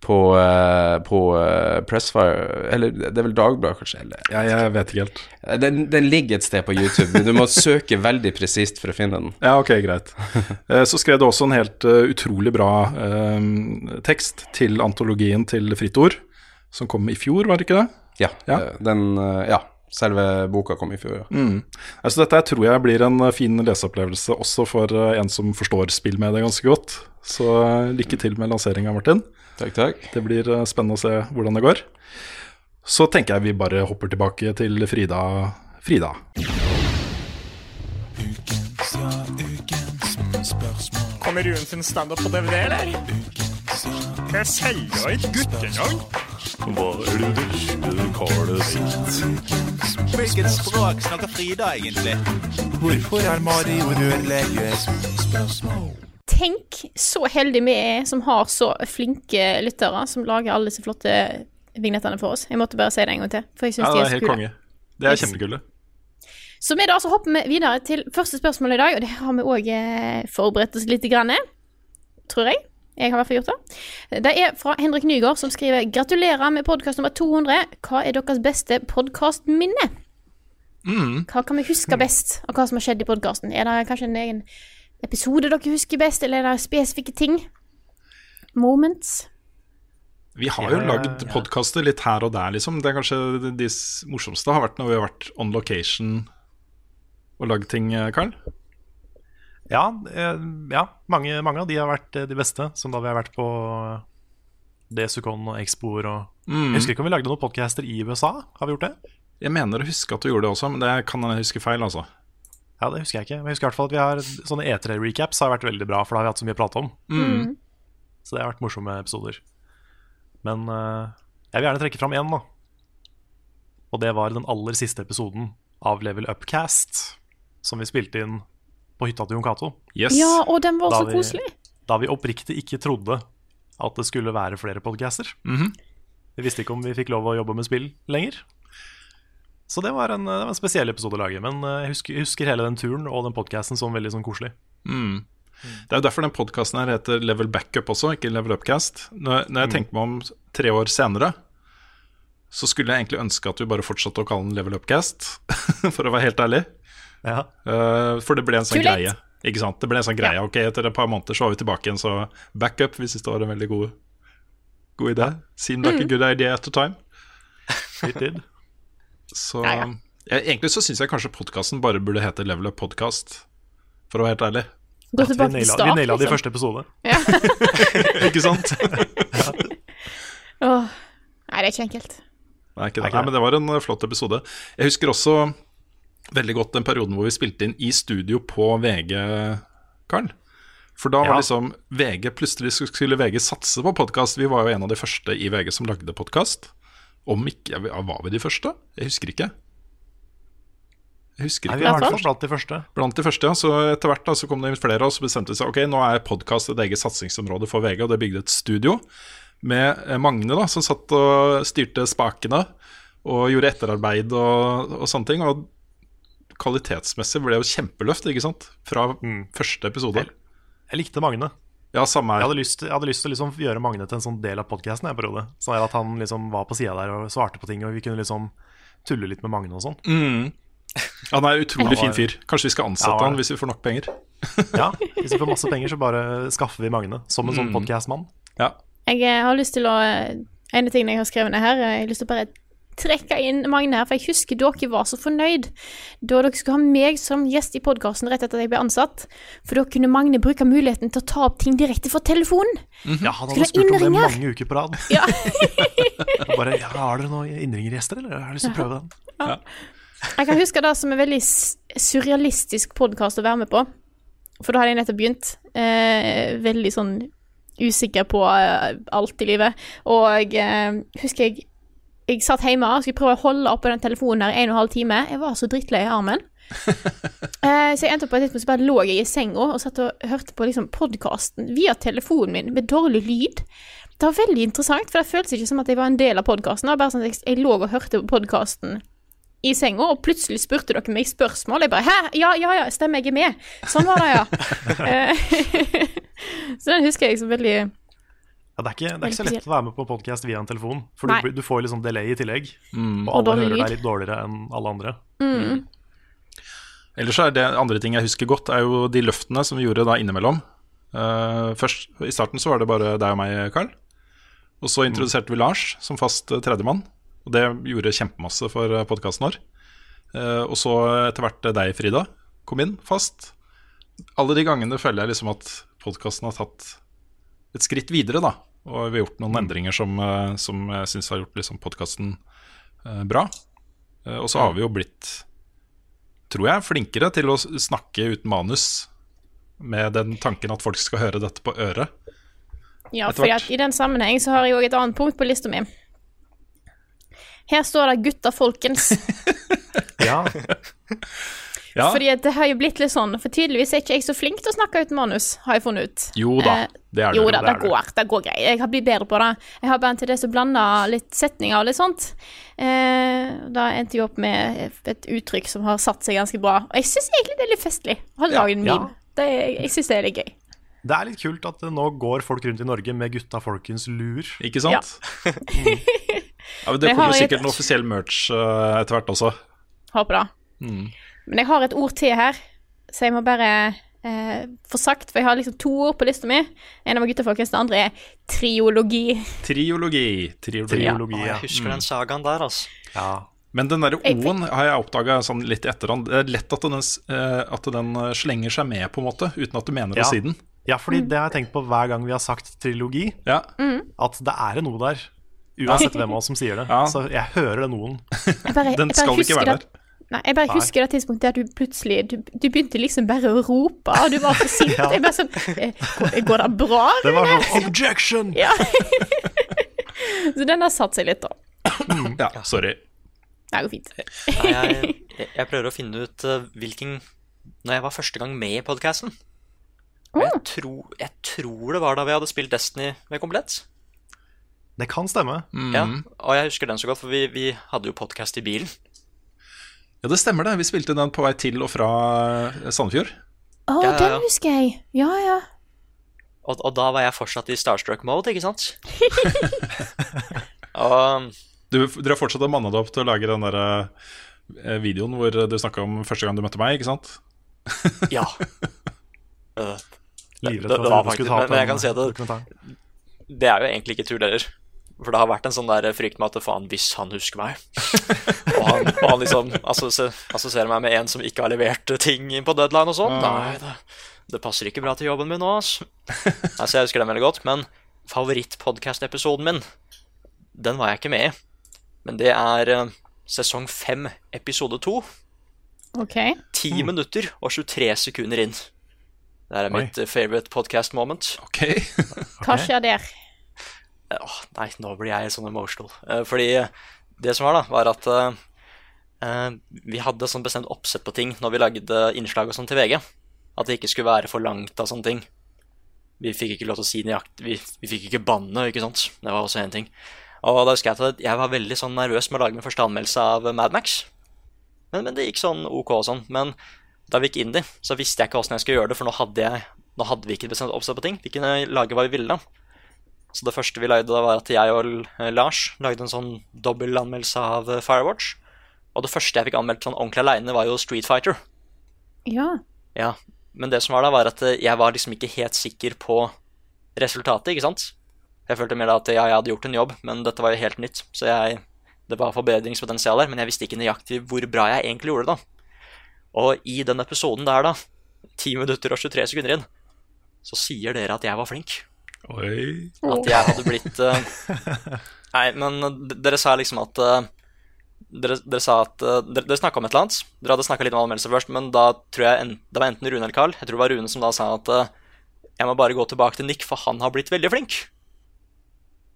på, uh, på uh, Pressfire Eller det er vel Dagbladet, kanskje? Eller, Ja, jeg vet ikke helt. Den, den ligger et sted på YouTube, men du må søke veldig presist for å finne den. Ja, ok, greit. Så skrev du også en helt utrolig bra tekst til antologien til Fritt Ord, som kom i fjor, var det ikke det? Ja. eh, Den Ja. Selve boka kom i fjor, ja. Mm. Altså, dette tror jeg blir en eh, fin leseopplevelse også for eh, en som forstår spill med det ganske godt. Så eh, lykke til med lanseringa, Martin. Takk, takk. Det blir spennende å se hvordan det går. Så tenker jeg vi bare hopper tilbake til Frida. Frida. Kommer Ruen sin standup på DVD, eller? Kan jeg selger et guttenavn? Hva er det verste karet sitt? Hvilket språk snakker Frida egentlig? Hvorfor er Mario rørlegger? Tenk så heldige vi er som har så flinke lyttere som lager alle disse flotte vignettene for oss. Jeg måtte bare si det en gang til, for jeg syns Ja, de det er helt konge. Det er Yes. Så vi da så hopper vi videre til første spørsmål i dag, og det har vi òg eh, forberedt oss litt, grann, tror jeg. Jeg har i hvert fall gjort det. Det er fra Henrik Nygaard, som skriver Gratulerer med podkast nummer 200. Hva er deres beste podkastminne? Mm. Hva kan vi huske best av hva som har skjedd i podkasten? Er det kanskje en egen episode dere husker best, eller er det spesifikke ting? Moments? Vi har jo Ja, lagd podkaster litt her og der, liksom. Det er kanskje de morsomste har vært når vi har vært on location og lagd ting, eh, Karl. Ja, eh, ja mange, mange av de har vært eh, de beste, som da vi har vært på DSUKON og Expoer og Mm. Jeg husker ikke om vi lagde noen podcaster i USA? Har vi gjort det? Jeg mener å huske at du gjorde det også, men det kan jeg huske feil, altså. Ja, det husker jeg ikke. Men jeg husker i hvert fall at vi har sånne E3-recaps har vært veldig bra, for da har vi hatt så mye å prate om. Mm. Så det har vært morsomme episoder. Men uh, jeg vil gjerne trekke fram én, da. Og det var den aller siste episoden av Level Upcast, som vi spilte inn på hytta til Jon Cato. Ja, og den var Da så vi- koselig. Da vi oppriktig ikke trodde at det skulle være flere podcaster. Mhm. Vi visste ikke om vi fikk lov å jobbe med spill lenger. Så det var en, det var en spesiell episode å lage. Men eh, jeg husker, jeg husker hele den turen og den podcasten som veldig sånn koselig. Mm. Det er jo derfor den podkasten her heter Level Backup også, ikke Level Upcast. Når, når jeg Mm. tenker meg om tre år senere, så skulle jeg egentlig ønske at vi bare fortsatte å kalle den Level Upcast, for å være helt ærlig. Ja. Uh, for det ble en sånn Too late. greie. Ikke sant? Det ble en sånn greie. Ok, etter et par måneder så var vi tilbake igjen, så backup, hvis det var en veldig god, god idé. Seemed like a Mm. good idea at the time. It did. Så Ja, ja. jeg, egentlig så syns jeg kanskje podkasten bare burde hete Level Up Podcast, for å være helt ærlig. Gå At vi tilbake til naila- start, Vi naila det i liksom. første episode. ikke sant? Åh. Nei, det er ikke enkelt. Nei, ikke det. Nei, men det var en eh, flott episode. Jeg husker også veldig godt den perioden hvor vi spilte inn i studio på VG, Karl. For da var Ja. liksom VG Plutselig skulle VG satse på podkast. Vi var jo en av de første i VG som lagde podkast. Om ikke ja, Var vi de første? Jeg husker ikke. Jeg husker ikke. Nei, vi er i hvert fall blant de første. Blant de første, ja. Så etter hvert da, så kom det inn flere, og så bestemte de seg Ok, nå er podkast et eget satsingsområde for VG, og det bygde et studio med eh, Magne, da, som satt og styrte spakene og gjorde etterarbeid og, og sånne ting. Og kvalitetsmessig ble det jo kjempeløft, ikke sant? Fra første episode. Jeg likte Magne. Ja, samme Jeg hadde lyst, jeg hadde lyst til å liksom gjøre Magne til en sånn del av podkasten. Sånn at han liksom var på sida der og svarte på ting, og vi kunne liksom tulle litt med Magne og sånn. Mm. Han er en utrolig fin fyr. Kanskje vi skal ansette Ja, han hvis vi får nok penger. Ja, Hvis vi får masse penger, så bare skaffer vi Magne som en sånn Mm. podkastmann. Ja. Jeg eh, har lyst til å En av tingene jeg har skrevet ned her, eh, jeg har lyst til å bare trekke inn Magne her, for jeg husker dere var så fornøyd da dere skulle ha meg som gjest i podkasten rett etter at jeg ble ansatt. For da kunne Magne bruke muligheten til å ta opp ting direkte fra telefonen. Ja, han hadde ha spurt om det mange uker på rad. Ja. Bare ja, 'Har dere noen innringergjester, eller? Jeg har lyst til å prøve den'. Jeg kan huske det som en veldig surrealistisk podkast å være med på. For da hadde jeg nettopp begynt. Eh, veldig sånn usikker på eh, alt i livet. Og eh, husker jeg jeg satt hjemme og skulle prøve å holde oppe den telefonen her i en og en halv time. Jeg var så drittlei i armen. Eh, så jeg endte opp på et tidspunkt så bare lå jeg i senga og satt og hørte på liksom podkasten via telefonen min med dårlig lyd. Det var veldig interessant, for det føltes ikke som at jeg var en del av podkasten. Sånn jeg, jeg lå og hørte på podkasten i senga, og plutselig spurte dere meg spørsmål. Jeg bare 'Hæ? Ja, ja, ja, stemmer, jeg er med.' Sånn var det, ja. Eh, så den husker jeg som veldig Ja, det, er ikke, det er ikke så lett å være med på podkast via en telefon, for du, du får liksom delay i tillegg. Mm. Og alle og hører deg litt dårligere enn alle andre. Mm. Ellers er det andre ting jeg husker godt, er jo de løftene som vi gjorde da innimellom. Uh, først, I starten så var det bare deg og meg, Carl. Og så introduserte vi Lars som fast eh, tredjemann. Og det gjorde kjempemasse for podkasten vår. Uh, og så etter hvert eh, deg, Frida, kom inn fast. Alle de gangene føler jeg liksom at podkasten har tatt et skritt videre, da. Og vi har gjort noen endringer som, eh, som jeg syns har gjort liksom podkasten bra. Eh, og så har vi jo blitt tror jeg, flinkere til å snakke uten manus, med den tanken at folk skal høre dette på øret. Ja, for i den sammenheng så har jeg òg et annet punkt på lista mi. Her står det 'gutta folkens'. Ja. Ja. Fordi at det har jo blitt litt sånn For tydeligvis er ikke jeg så flink til å snakke uten manus, har jeg funnet ut. Jo da, Eh, det er du. Jo da, det det går. Det går greit. Jeg har blitt bedre på det. Jeg har bare en til det som blanda litt setninger og litt sånt. Eh, da endte jeg opp med et uttrykk som har satt seg ganske bra. Og jeg syns egentlig det er litt festlig å ha en en ja. meme. Det er, jeg syns det er litt gøy. Det er litt kult at nå går folk rundt i Norge med gutta folkens lur. Ikke sant? Ja, men Men det kommer jo sikkert en noe offisiell merch uh, etter hvert også. Håper det. Mm. Men jeg har et ord til her, så jeg må bare eh, få sagt, for jeg har liksom to ord på lista mi. En av guttefolkens, den det andre er triologi. Triologi. Triologi, Ja, Å, jeg husker den sagaen der, altså. Ja. Men den derre O-en har jeg oppdaga sånn litt i etterhånd. Det er lett at den, eh, at den eh, slenger seg med, på en måte, uten at du mener Ja. å si den. Ja, fordi det har jeg tenkt på hver gang vi har sagt trilogi, Ja. at det er en O der. Uansett hvem av oss som sier det. Ja. Så jeg hører den O-en. Den skal ikke være det- Nei, jeg bare Nei. husker det tidspunktet at du plutselig Du, du begynte liksom bare å rope, og du var så sint. Ja. Jeg bare sånn eh, går, går det bra? Det var Rune?» sånn objection! Ja. så den har satt seg litt, da. Ja, sorry. Det går fint. Nei, jeg, jeg, prøver å finne ut eh, hvilken Når jeg var første gang med i podkasten. Jeg, tror- jeg tror det var da vi hadde spilt Destiny med komplett. Det kan stemme. Ja, og jeg husker den så godt, for vi, vi hadde jo podkast i bilen. Ja, det stemmer det. Vi spilte den på vei til og fra eh, Sandefjord. Å, Ja, ja, ja. den husker jeg. Ja, ja. Og, og da var jeg fortsatt i Starstruck-mode, ikke sant? og Du, dere har fortsatt manna deg opp til å lage den der eh, videoen hvor du snakka om første gang du møtte meg, ikke sant? ja. Øh, Livredd det, for det at var skulle faktisk, ta men, opp men jeg kan si at det, det er jo egentlig ikke tull heller. For det har vært en sånn der frykt med at faen, hvis han husker meg Og han, og han liksom assosierer assosierer meg med en som ikke har levert ting på deadline og sånn. Nei, det, det passer ikke bra til jobben min nå, altså. altså. Jeg husker den veldig godt. Men favorittpodkast-episoden min, den var jeg ikke med i. Men det er eh, sesong fem, episode to. OK. 10 minutter og 23 sekunder inn. Det er mitt Oi. favorite podcast moment. Ok. Hva skjer der? Åh, nei, nå blir jeg sånn emotional. Eh, fordi det som var, da, var at eh, vi hadde sånn bestemt oppsett på ting når vi lagde innslag og sånn til VG. At det ikke skulle være for langt av sånne ting. Vi fikk ikke lov til å si nøyaktig Vi, vi fikk ikke banne, ikke sant. Det var også en ting. Og da husker jeg at jeg var veldig sånn nervøs med å lage min første anmeldelse av Mad Max. Men, men det gikk sånn ok og sånn. Men da vi gikk inn i, så visste jeg ikke åssen jeg skulle gjøre det, for nå hadde, jeg, nå hadde vi ikke bestemt oppsett på ting. Vi kunne lage hva vi ville. da. Så det første vi lagde, da var at jeg og eh, Lars lagde en sånn dobbeltanmeldelse av eh, Firewatch. Og det første jeg fikk anmeldt sånn ordentlig aleine, var jo Street Fighter. Ja. Ja, Men det som var da, var at eh, jeg var liksom ikke helt sikker på resultatet, ikke sant? Jeg følte mer da at ja, jeg hadde gjort en jobb, men dette var jo helt nytt. Så jeg, det var forbedringspotensial her, men jeg visste ikke nøyaktig hvor bra jeg egentlig gjorde det. da. Og i den episoden der, da, 10 minutter og 23 sekunder inn, så sier dere at jeg var flink. Oi. At jeg hadde blitt uh, Nei, men dere sa liksom at uh, Dere, dere sa at uh, Dere, dere snakka om et eller annet. Dere hadde snakka litt om anmeldelse først, men da tror jeg en, det var enten Rune eller Carl. Jeg tror det var Rune som da sa at eh, jeg må bare gå tilbake til Nick, for han har blitt veldig flink.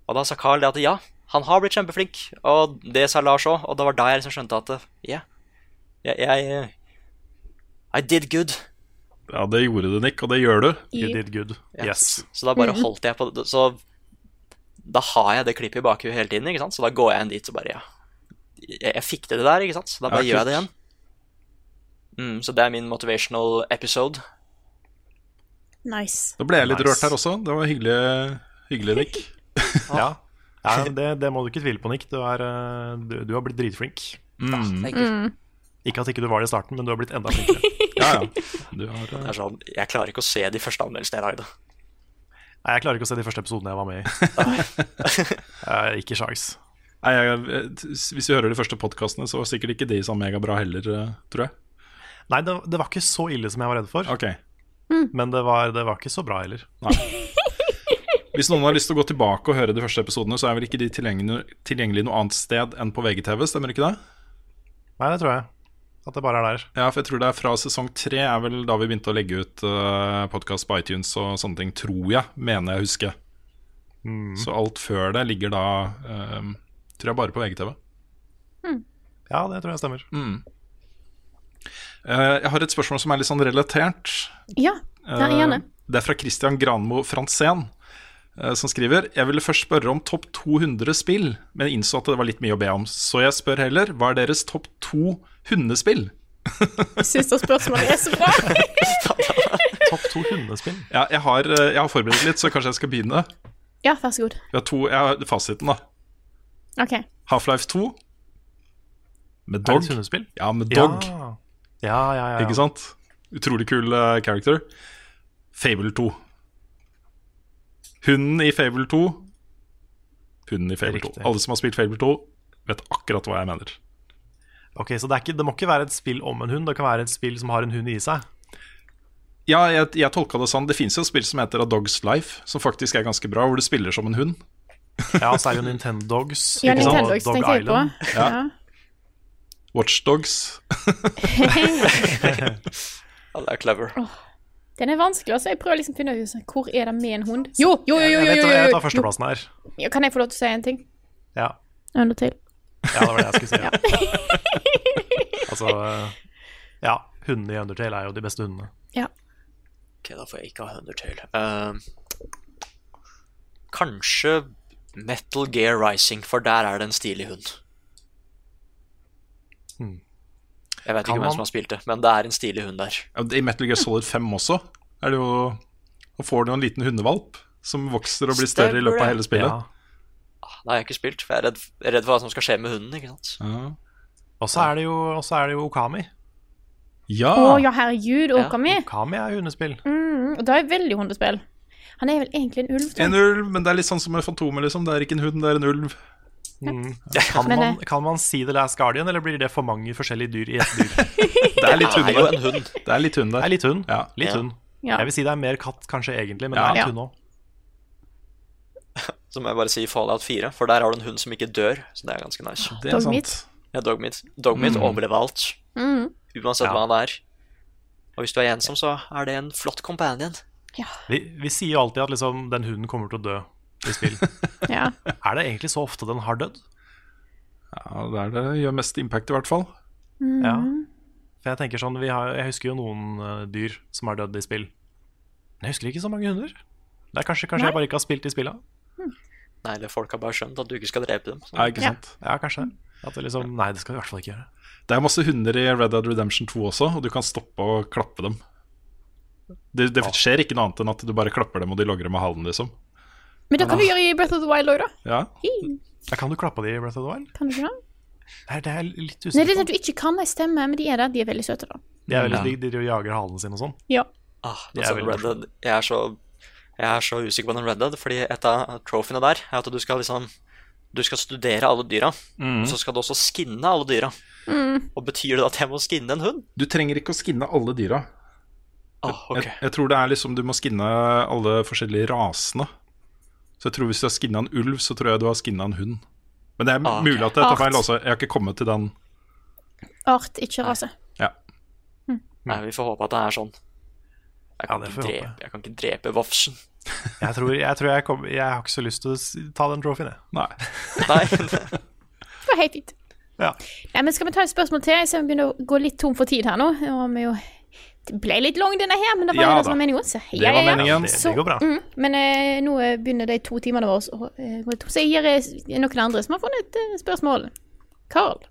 Og da sa Carl det at ja, han har blitt kjempeflink. Og det sa Lars òg, og det var da jeg liksom skjønte at eh, yeah, jeg, jeg I did good. Ja, det gjorde du, Nick, og det gjør du. You did good. Ja, Yes. Så da bare Mhm. holdt jeg på det. Så da har jeg det klippet i bakhuet hele tiden, ikke sant? Så da går jeg inn dit og bare, ja Jeg, jeg fikk til det der, ikke sant? Så da bare Ja, gjør jeg det igjen. Mm, så det er min motivational episode. Nice. Da ble jeg litt Nice. rørt her også. Det var hyggelig, Hyggelig, Nick. Ja, ja det, det må du ikke tvile på, Nick. Du, er, eh, du, du har blitt dritflink. Mm. Mm. Ikke at ikke du var det i starten, men du har blitt enda flinkere. Ja, ja. Du har, Det er sånn, jeg klarer ikke å se de første anmeldelsene jeg lagde. Nei, jeg klarer ikke å se de første episodene jeg var med i. Eh, ikke sjans. Nei, jeg, hvis vi hører de første podkastene, så var sikkert ikke de så megabra heller, eh, tror jeg. Nei, det, det var ikke så ille som jeg var redd for. Ok. Men det var, det var ikke så bra heller. Hvis noen har lyst til å gå tilbake og høre de første episodene, så er vel ikke de tilgjengelig, tilgjengelig noe annet sted enn på VGTV, stemmer ikke det? Nei, det tror jeg. At det bare er der. Ja, for jeg tror det er fra sesong tre er vel da vi begynte å legge ut uh, podkast på iTunes og sånne ting, tror jeg, mener jeg å huske. Mm. Så alt før det ligger da eh, Tror jeg bare på VGTV. Ja, det tror jeg stemmer. Mm. Uh, jeg har et spørsmål som er litt sånn relatert. Ja, ja, gjerne. Uh, Det er fra Christian Granmo Franzén, eh, som skriver Jeg ville først spørre om topp 200 spill, men innså at det var litt mye å be om. Så jeg spør heller hva er deres topp to hundespill? Jeg syns det spørsmålet er så bra. Topp to hundespill? Ja, jeg har, eh, jeg har forberedt litt, så kanskje jeg skal begynne. Ja, vær så god. Jeg har, to, jeg har fasiten, da. OK. Half-Life 2 med Er det dog. et hundespill? Ja, med dog. Ja, ja, ja, ja. Ikke sant? Utrolig kul uh, character. Fable 2. Hunden i Fable 2. Hunden i Fable 2. Alle som har spilt Fable 2, vet akkurat hva jeg mener. Ok, Så det, er ikke, det må ikke være et spill om en hund, det kan være et spill som har en hund i seg. Ja, jeg, jeg tolka det sånn. Det fins jo et spill som heter A Dog's Life, som faktisk er ganske bra, hvor du spiller som en hund. Ja, så er det jo Nintendogs. Ja, Nintendo Dogs Dog tenkte jeg på. Ja. Ja. Watchdogs. Ja, det er clever. Den er vanskelig, altså. Jeg prøver liksom å finne ut hvor er det med en hund. Jo, jo, jo, jo, jo, jo, jo, jo, jeg vet hva førsteplassen er. Kan jeg få lov til å si en ting? Ja. Undertale. Ja, det var det jeg skulle si. altså, ja. Hundene i Undertale er jo de beste hundene. Ja. Ok, da får jeg ikke ha Undertale. Uh, kanskje Metal Gear Rising, for der er det en stilig hund. Hmm. Jeg vet Kan ikke hvem man- som har spilt det, men det er en stilig hund der. Ja, I Metal Gear Solid 5 også er det jo og får du en liten hundevalp som vokser og blir større i løpet av hele spillet. Ah, Det har jeg ikke spilt, for jeg er redd, jeg er redd for hva som skal skje med hunden. ikke sant? Og så er det jo, er det jo Okami. Ja! Å ja, herregud, Okami. Okami er hundespill. Mm, og det er veldig hundespill. Han er vel egentlig en ulv? tror. En ulv, men det er litt sånn som med Fantomet, liksom. Det er ikke en hund, det er en ulv. Mm. Kan, man, eh, kan man si The Last Guardian, eller blir det for mange forskjellige dyr i ett dyr? Det er litt hund er der. Det er litt hund der. er litt hund. Ja. Litt Ja. hund. Ja. Jeg vil si det er mer katt, kanskje, egentlig, men Ja. det er Ja. litt hund òg. Så må jeg bare si Fallout 4, for der har du en hund som ikke dør. Så det er ganske nice. Det er Dogmeat. sant. Ja, Dogmeat. Dogmeat Mm. overlever alt, Mm. uansett Ja. hva det er. Og hvis du er ensom, så er det en flott companion. Vi, vi sier jo alltid at liksom, den hunden kommer til å dø i spill. Ja. er det egentlig så ofte den har dødd? Ja, det er det gjør mest impact, i hvert fall. Mm. Ja. For jeg tenker sånn, vi har, jeg husker jo noen uh, dyr som har dødd i spill. Men jeg husker ikke så mange hunder. Det er kanskje, kanskje Nei. jeg bare ikke har spilt i spillet. Nei, eller folk har bare skjønt at du ikke skal drepe dem. Sånn. Nei, ikke sant? Ja, kanskje. At det liksom, nei, det skal vi i hvert fall ikke gjøre. Det er masse hunder i Red Dead Redemption 2 også, og du kan stoppe og klappe dem. Det, det skjer ikke noe annet enn at du bare klapper dem, og de logrer med halen, liksom. Men det kan du gjøre i Breath of the Wild òg, da. Ja. Ja, kan du klappe de i Breath of the Wild? Kan du ikke det? Nei, det er litt litt Nei, det er på. at du ikke kan, de stemmer, men de er der. De er veldig søte, da. De er veldig Ja. de, de de jager halen sin og sånn. Ja. Ah, er er Red Dead. Jeg er så jeg er så usikker på den Red Dead, fordi et av trophyene der er at du skal liksom Du skal studere alle dyra, og så skal du også skinne alle dyra. Mm. Og betyr det at jeg må skinne en hund? Du trenger ikke å skinne alle dyra. Ah, okay. Jeg, jeg tror det er liksom du må skinne alle forskjellige rasene. Så jeg tror hvis du har skinna en ulv, så tror jeg du har skinna en hund. Men det er Ah, ok. mulig at jeg tar feil også. Jeg har ikke kommet til den. Art, ikke rase. Ja. Nei, vi får håpe at det er sånn. Jeg kan, ja, ikke, drepe, jeg kan ikke drepe Vafsen. Jeg tror jeg, tror jeg, kom, jeg har ikke så lyst til å ta den trofeen, jeg. Nei. Nei. Det var helt fint. Ja. Nei, men Skal vi ta et spørsmål til? Jeg ser vi begynner å gå litt tom for tid her nå. Og vi jo det ble litt lang, denne her, men det var Ja det som var meningen. Så, Det var meningen. Det, Så- det går bra. Mm, men uh, nå begynner de to timene våre å eh, gå tom. Så jeg gir eh, noen andre som har funnet et uh, spørsmål. Carl.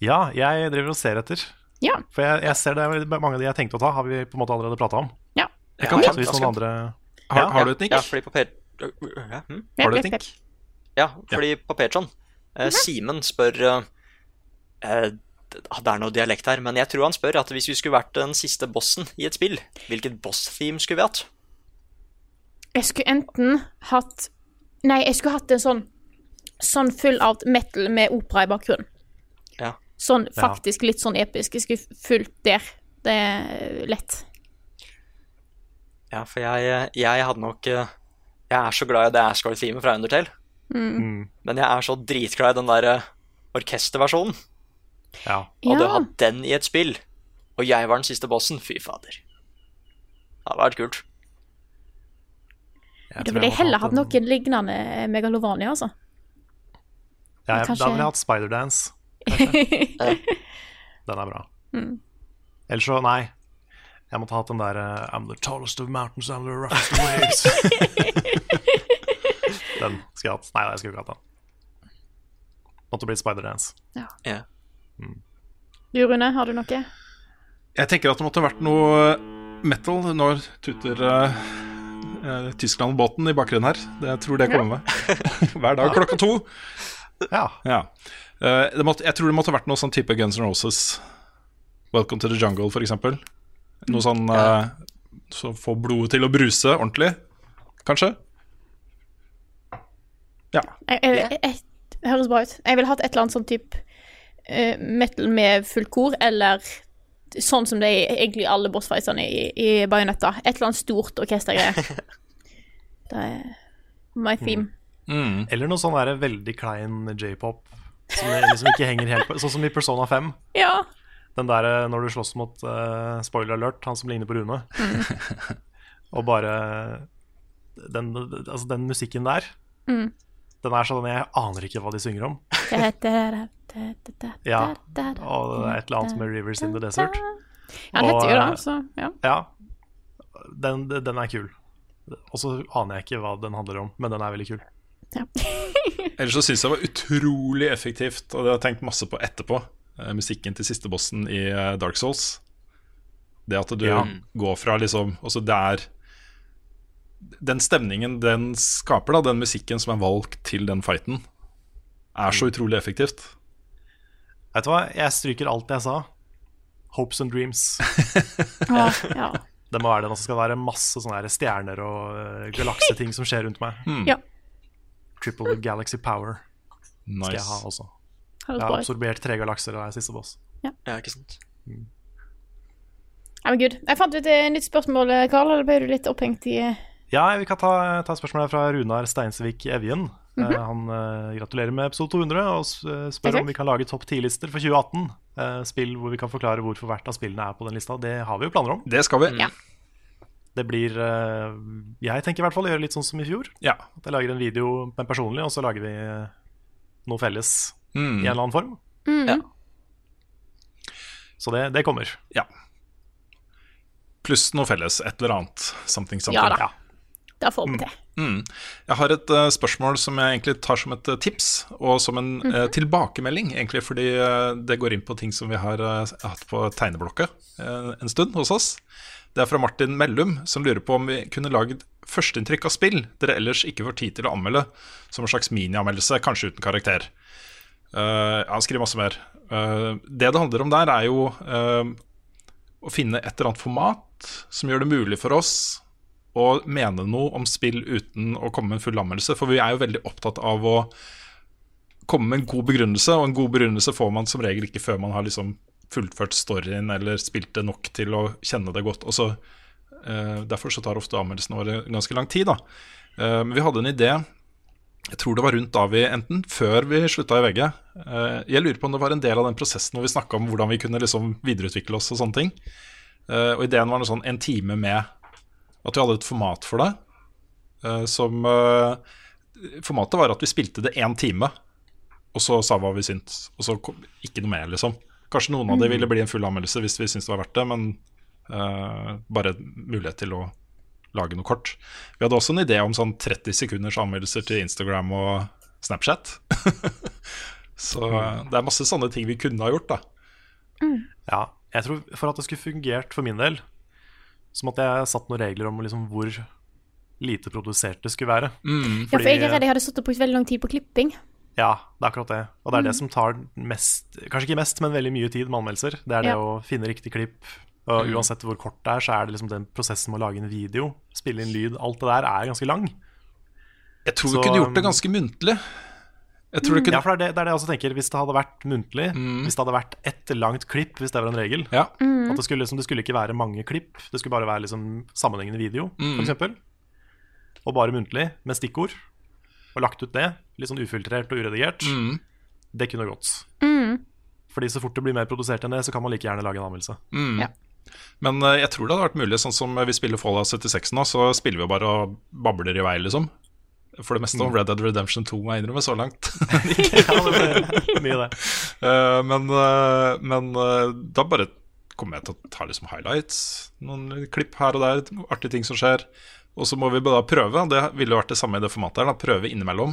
Ja, jeg driver og ser etter. Ja. For jeg, jeg ser det er mange av de jeg tenkte å ta, har vi på en måte allerede prata om. Ja. Jeg kan Ja, hvis noen andre har, Ja, har du et nikk? Ja, fordi på, Pat- Ja, hm? Har du et? Ja, fordi på Patron eh, Simen spør eh, eh, Det er noe dialekt her, men jeg tror han spør at hvis vi skulle vært den siste bossen i et spill, hvilket boss-theme skulle vi hatt? Jeg skulle enten hatt Nei, jeg skulle hatt en sånn Sånn full av metal med opera i bakgrunnen. Sånn faktisk litt sånn episk. Jeg skulle fulgt der. Det er lett. Ja, for jeg, jeg hadde nok eh, Jeg er så glad i det Asgard-themet fra Undertale. Mm. Men jeg er så dritglad i den der eh, orkesterversjonen. Ja. Og du har den i et spill, og jeg var den siste bossen, fy fader. Det hadde vært kult. Da ville jeg heller hatt noe lignende Megalovania, altså. Ja, jeg, Kanskje- Da ville jeg hatt Spiderdance. Den er bra. Mm. Ellers så, nei. Jeg måtte ha hatt den der eh, I'm the tallest of mountains, I'm the roughest of waves. den skulle jeg hatt. Nei, jeg skulle ikke hatt den. Måtte blitt Spiderdance. Ja. Ja. Du, Rune, har du noe? Jeg tenker at det måtte vært noe metal når tuter uh, Tyskland-båten i bakgrunnen her. Det, jeg tror det kommer med. Hver dag klokka to. Ja. Eh, det måtte, jeg tror det måtte vært noe sånn type Guns N' Roses. Welcome to the Jungle, for eksempel. Noe sånn uh, som får blodet til å bruse ordentlig, kanskje. Ja. Jeg, jeg, jeg, jeg, det høres bra ut. Jeg ville hatt et eller annet sånn type uh, metal med fullt kor, eller sånn som det er egentlig alle bossfightene i, i Bajonetta. Et eller annet stort orkestergreie. det er my theme. Eller noe sånn veldig klein j-pop som liksom ikke henger helt på Sånn som i Persona 5. Ja. Den der eh, når du slåss mot uh, spoiler alert, han som ligner på Rune. Og bare den, altså den musikken der, Mm. den er sånn Jeg aner ikke hva de synger om. Ja, og det er et eller annet med 'Rivers in the Desert'. Ja, den heter jo det, så ja. Ja, den, den er kul. Og så aner jeg ikke hva den handler om, men den er veldig kul. Ellers så syns jeg det var utrolig effektivt, og det har jeg tenkt masse på etterpå, eh, musikken til siste bossen i eh, Dark Souls. Det at du Ja. går fra liksom Altså, det er Den stemningen den skaper, da, den musikken som er valgt til den fighten, er så utrolig effektivt. Vet du hva, jeg stryker alt jeg sa. Hopes and dreams. Ja, ja. Det må være det nå så skal det være masse sånne stjerner og uh, galakseting som skjer rundt meg. Mm. Ja. Triple Galaxy Power skal jeg ha også. Jeg har absorbert tre galakser av er siste boss. Ja, ikke sant. Mm. gud. Jeg fant ut et nytt spørsmål, Karl. Eller ble du litt opphengt i eh, Ja, vi kan ta, ta spørsmålet fra Runar Steinsvik Evjen. Mm -hmm. han uh, gratulerer med episode 200 og eh, spør om vi kan lage topp 10-lister for 2018. Uh, spill hvor vi kan forklare hvorfor hvert av spillene er på den lista. Det har vi jo planer om. Det skal vi. Ja. Det blir eh, Jeg tenker i hvert fall å gjøre litt sånn som i fjor. Ja. At jeg lager en video men personlig, og så lager vi eh, noe felles Mm. i en eller annen form. Mm. Ja. Så det, det kommer. Ja. Pluss noe felles. Et eller annet. Something, something. Ja da. Det får vi til. Mm. Jeg har et uh, spørsmål som jeg egentlig tar som et uh, tips, og som en eh, tilbakemelding, egentlig, fordi det går inn på ting som vi har hatt på tegneblokka en stund hos oss. Det er fra Martin Mellum, som lurer på om vi kunne lagd førsteinntrykk av spill dere ellers ikke får tid til å anmelde, som en slags minianmeldelse, kanskje uten karakter. Han skriver masse mer. Det det handler om der, er jo å finne et eller annet format som gjør det mulig for oss å mene noe om spill uten å komme med en full anmeldelse. For vi er jo veldig opptatt av å komme med en god begrunnelse, og en god begrunnelse får man som regel ikke før man har liksom fullført storyen eller spilt det nok til å kjenne det godt. Og så, eh, derfor så tar ofte anmeldelsene våre ganske lang tid. da. Eh, men vi hadde en idé jeg tror det var rundt da vi enten før vi slutta i VG. Eh, jeg lurer på om det var en del av den prosessen hvor vi snakka om hvordan vi kunne liksom videreutvikle oss og sånne ting. Eh, og ideen var noe sånn en time med at vi hadde et format for det. eh, som eh, Formatet var at vi spilte det én time, og så sa hva vi syntes. Og så kom, ikke noe mer, liksom. Kanskje noen av det Mm. ville bli en full anmeldelse hvis vi syntes det var verdt det, men uh, bare mulighet til å lage noe kort. Vi hadde også en idé om sånn 30 sekunders anmeldelser til Instagram og Snapchat. så det er masse sånne ting vi kunne ha gjort, da. Ja, jeg tror For at det skulle fungert for min del, så måtte jeg satt noen regler om liksom hvor lite produsert det skulle være. Mm. Ja, for jeg er redd jeg hadde stått og brukt veldig lang tid på klipping. Ja, det er akkurat det. Og det er det Mm. som tar mest, kanskje ikke mest, men veldig mye tid med anmeldelser. Det er det Ja. å finne riktig klipp. Og Mm. uansett hvor kort det er, så er det liksom den prosessen med å lage en video, spille inn lyd, alt det der er ganske lang. Jeg tror Så, du kunne gjort det ganske muntlig. Jeg tror det kunne Ja, for det er det, det er det jeg også tenker. Hvis det hadde vært muntlig, Mm. hvis det hadde vært ett langt klipp, hvis det var en regel Ja. Mm. At det skulle, liksom, det skulle ikke være mange klipp, det skulle bare være liksom sammenhengende video, Mm. for eksempel Og bare muntlig, med stikkord. Og lagt ut det, litt sånn ufiltrert og uredigert. Mm. Det kunne gått. Mm. Fordi så fort det blir mer produsert enn det, så kan man like gjerne lage en anmeldelse. Mm. Men eh, jeg tror det hadde vært mulig, sånn som vi spiller Fallout 76 nå, så spiller vi bare og babler i vei, liksom. For det meste om Mm. Red Dead Redemption 2, må jeg innrømme, så langt. ja, det mye det. Eh, men eh, men eh, da bare kommer jeg til å ta liksom highlights, noen klipp her og der, artige ting som skjer. Og så må vi bare prøve. Det ville vært det samme i det formatet her. Da. Prøve innimellom.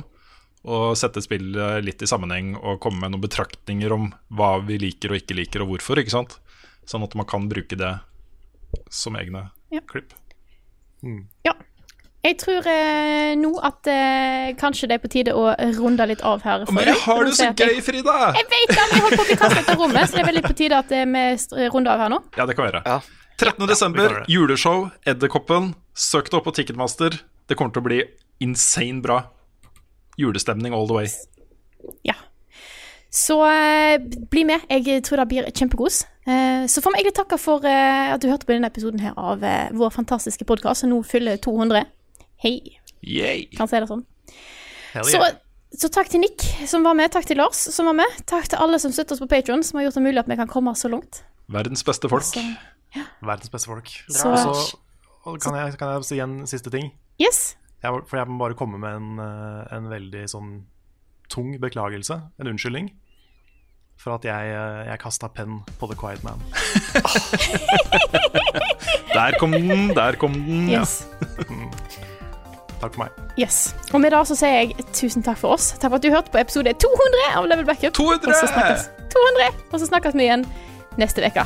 Og sette spillet litt i sammenheng og komme med noen betraktninger om hva vi liker og ikke liker, og hvorfor. ikke sant? Sånn at man kan bruke det som egne Ja. klipp. Ja. Jeg tror eh, nå at eh, kanskje det er på tide å runde litt av her. for Men jeg har det så gøy, Frida! Jeg vet det, men jeg holder på å bli kastet ut av rommet, så det er veldig på tide at eh, vi runder av her nå. Ja, det kan være. 13. desember, vi det. juleshow, Edderkoppen. Søk det opp på Ticketmaster. Det kommer til å bli insane bra. Julestemning all the way. Ja. Så eh, bli med. Jeg tror det blir kjempekos. Eh, så får vi egentlig takke for eh, at du hørte på denne episoden her av vår fantastiske podkast, som nå fyller 200. Hei. Yay. Kan si det sånn. Hell Så, yeah. så takk til Nick som var med, takk til Lars som var med. Takk til alle som støtter oss på Patron, som har gjort det mulig at vi kan komme så langt. Verdens beste folk. Så, Verdens beste folk. Så- Og så og kan, jeg, kan jeg si en siste ting? yes. Jeg, for jeg må bare komme med en, eh, en veldig sånn tung beklagelse, en unnskyldning, for at jeg, eh, jeg kasta penn på The Quiet Man. Der kom den, der kom den. Yes. Mm. Takk for meg. Yes. Og med det så sier jeg tusen takk for oss. Takk for at du hørte på episode 200 av Level Backup. 200! Og så snakkes, 200! Og så snakkes vi igjen neste uke.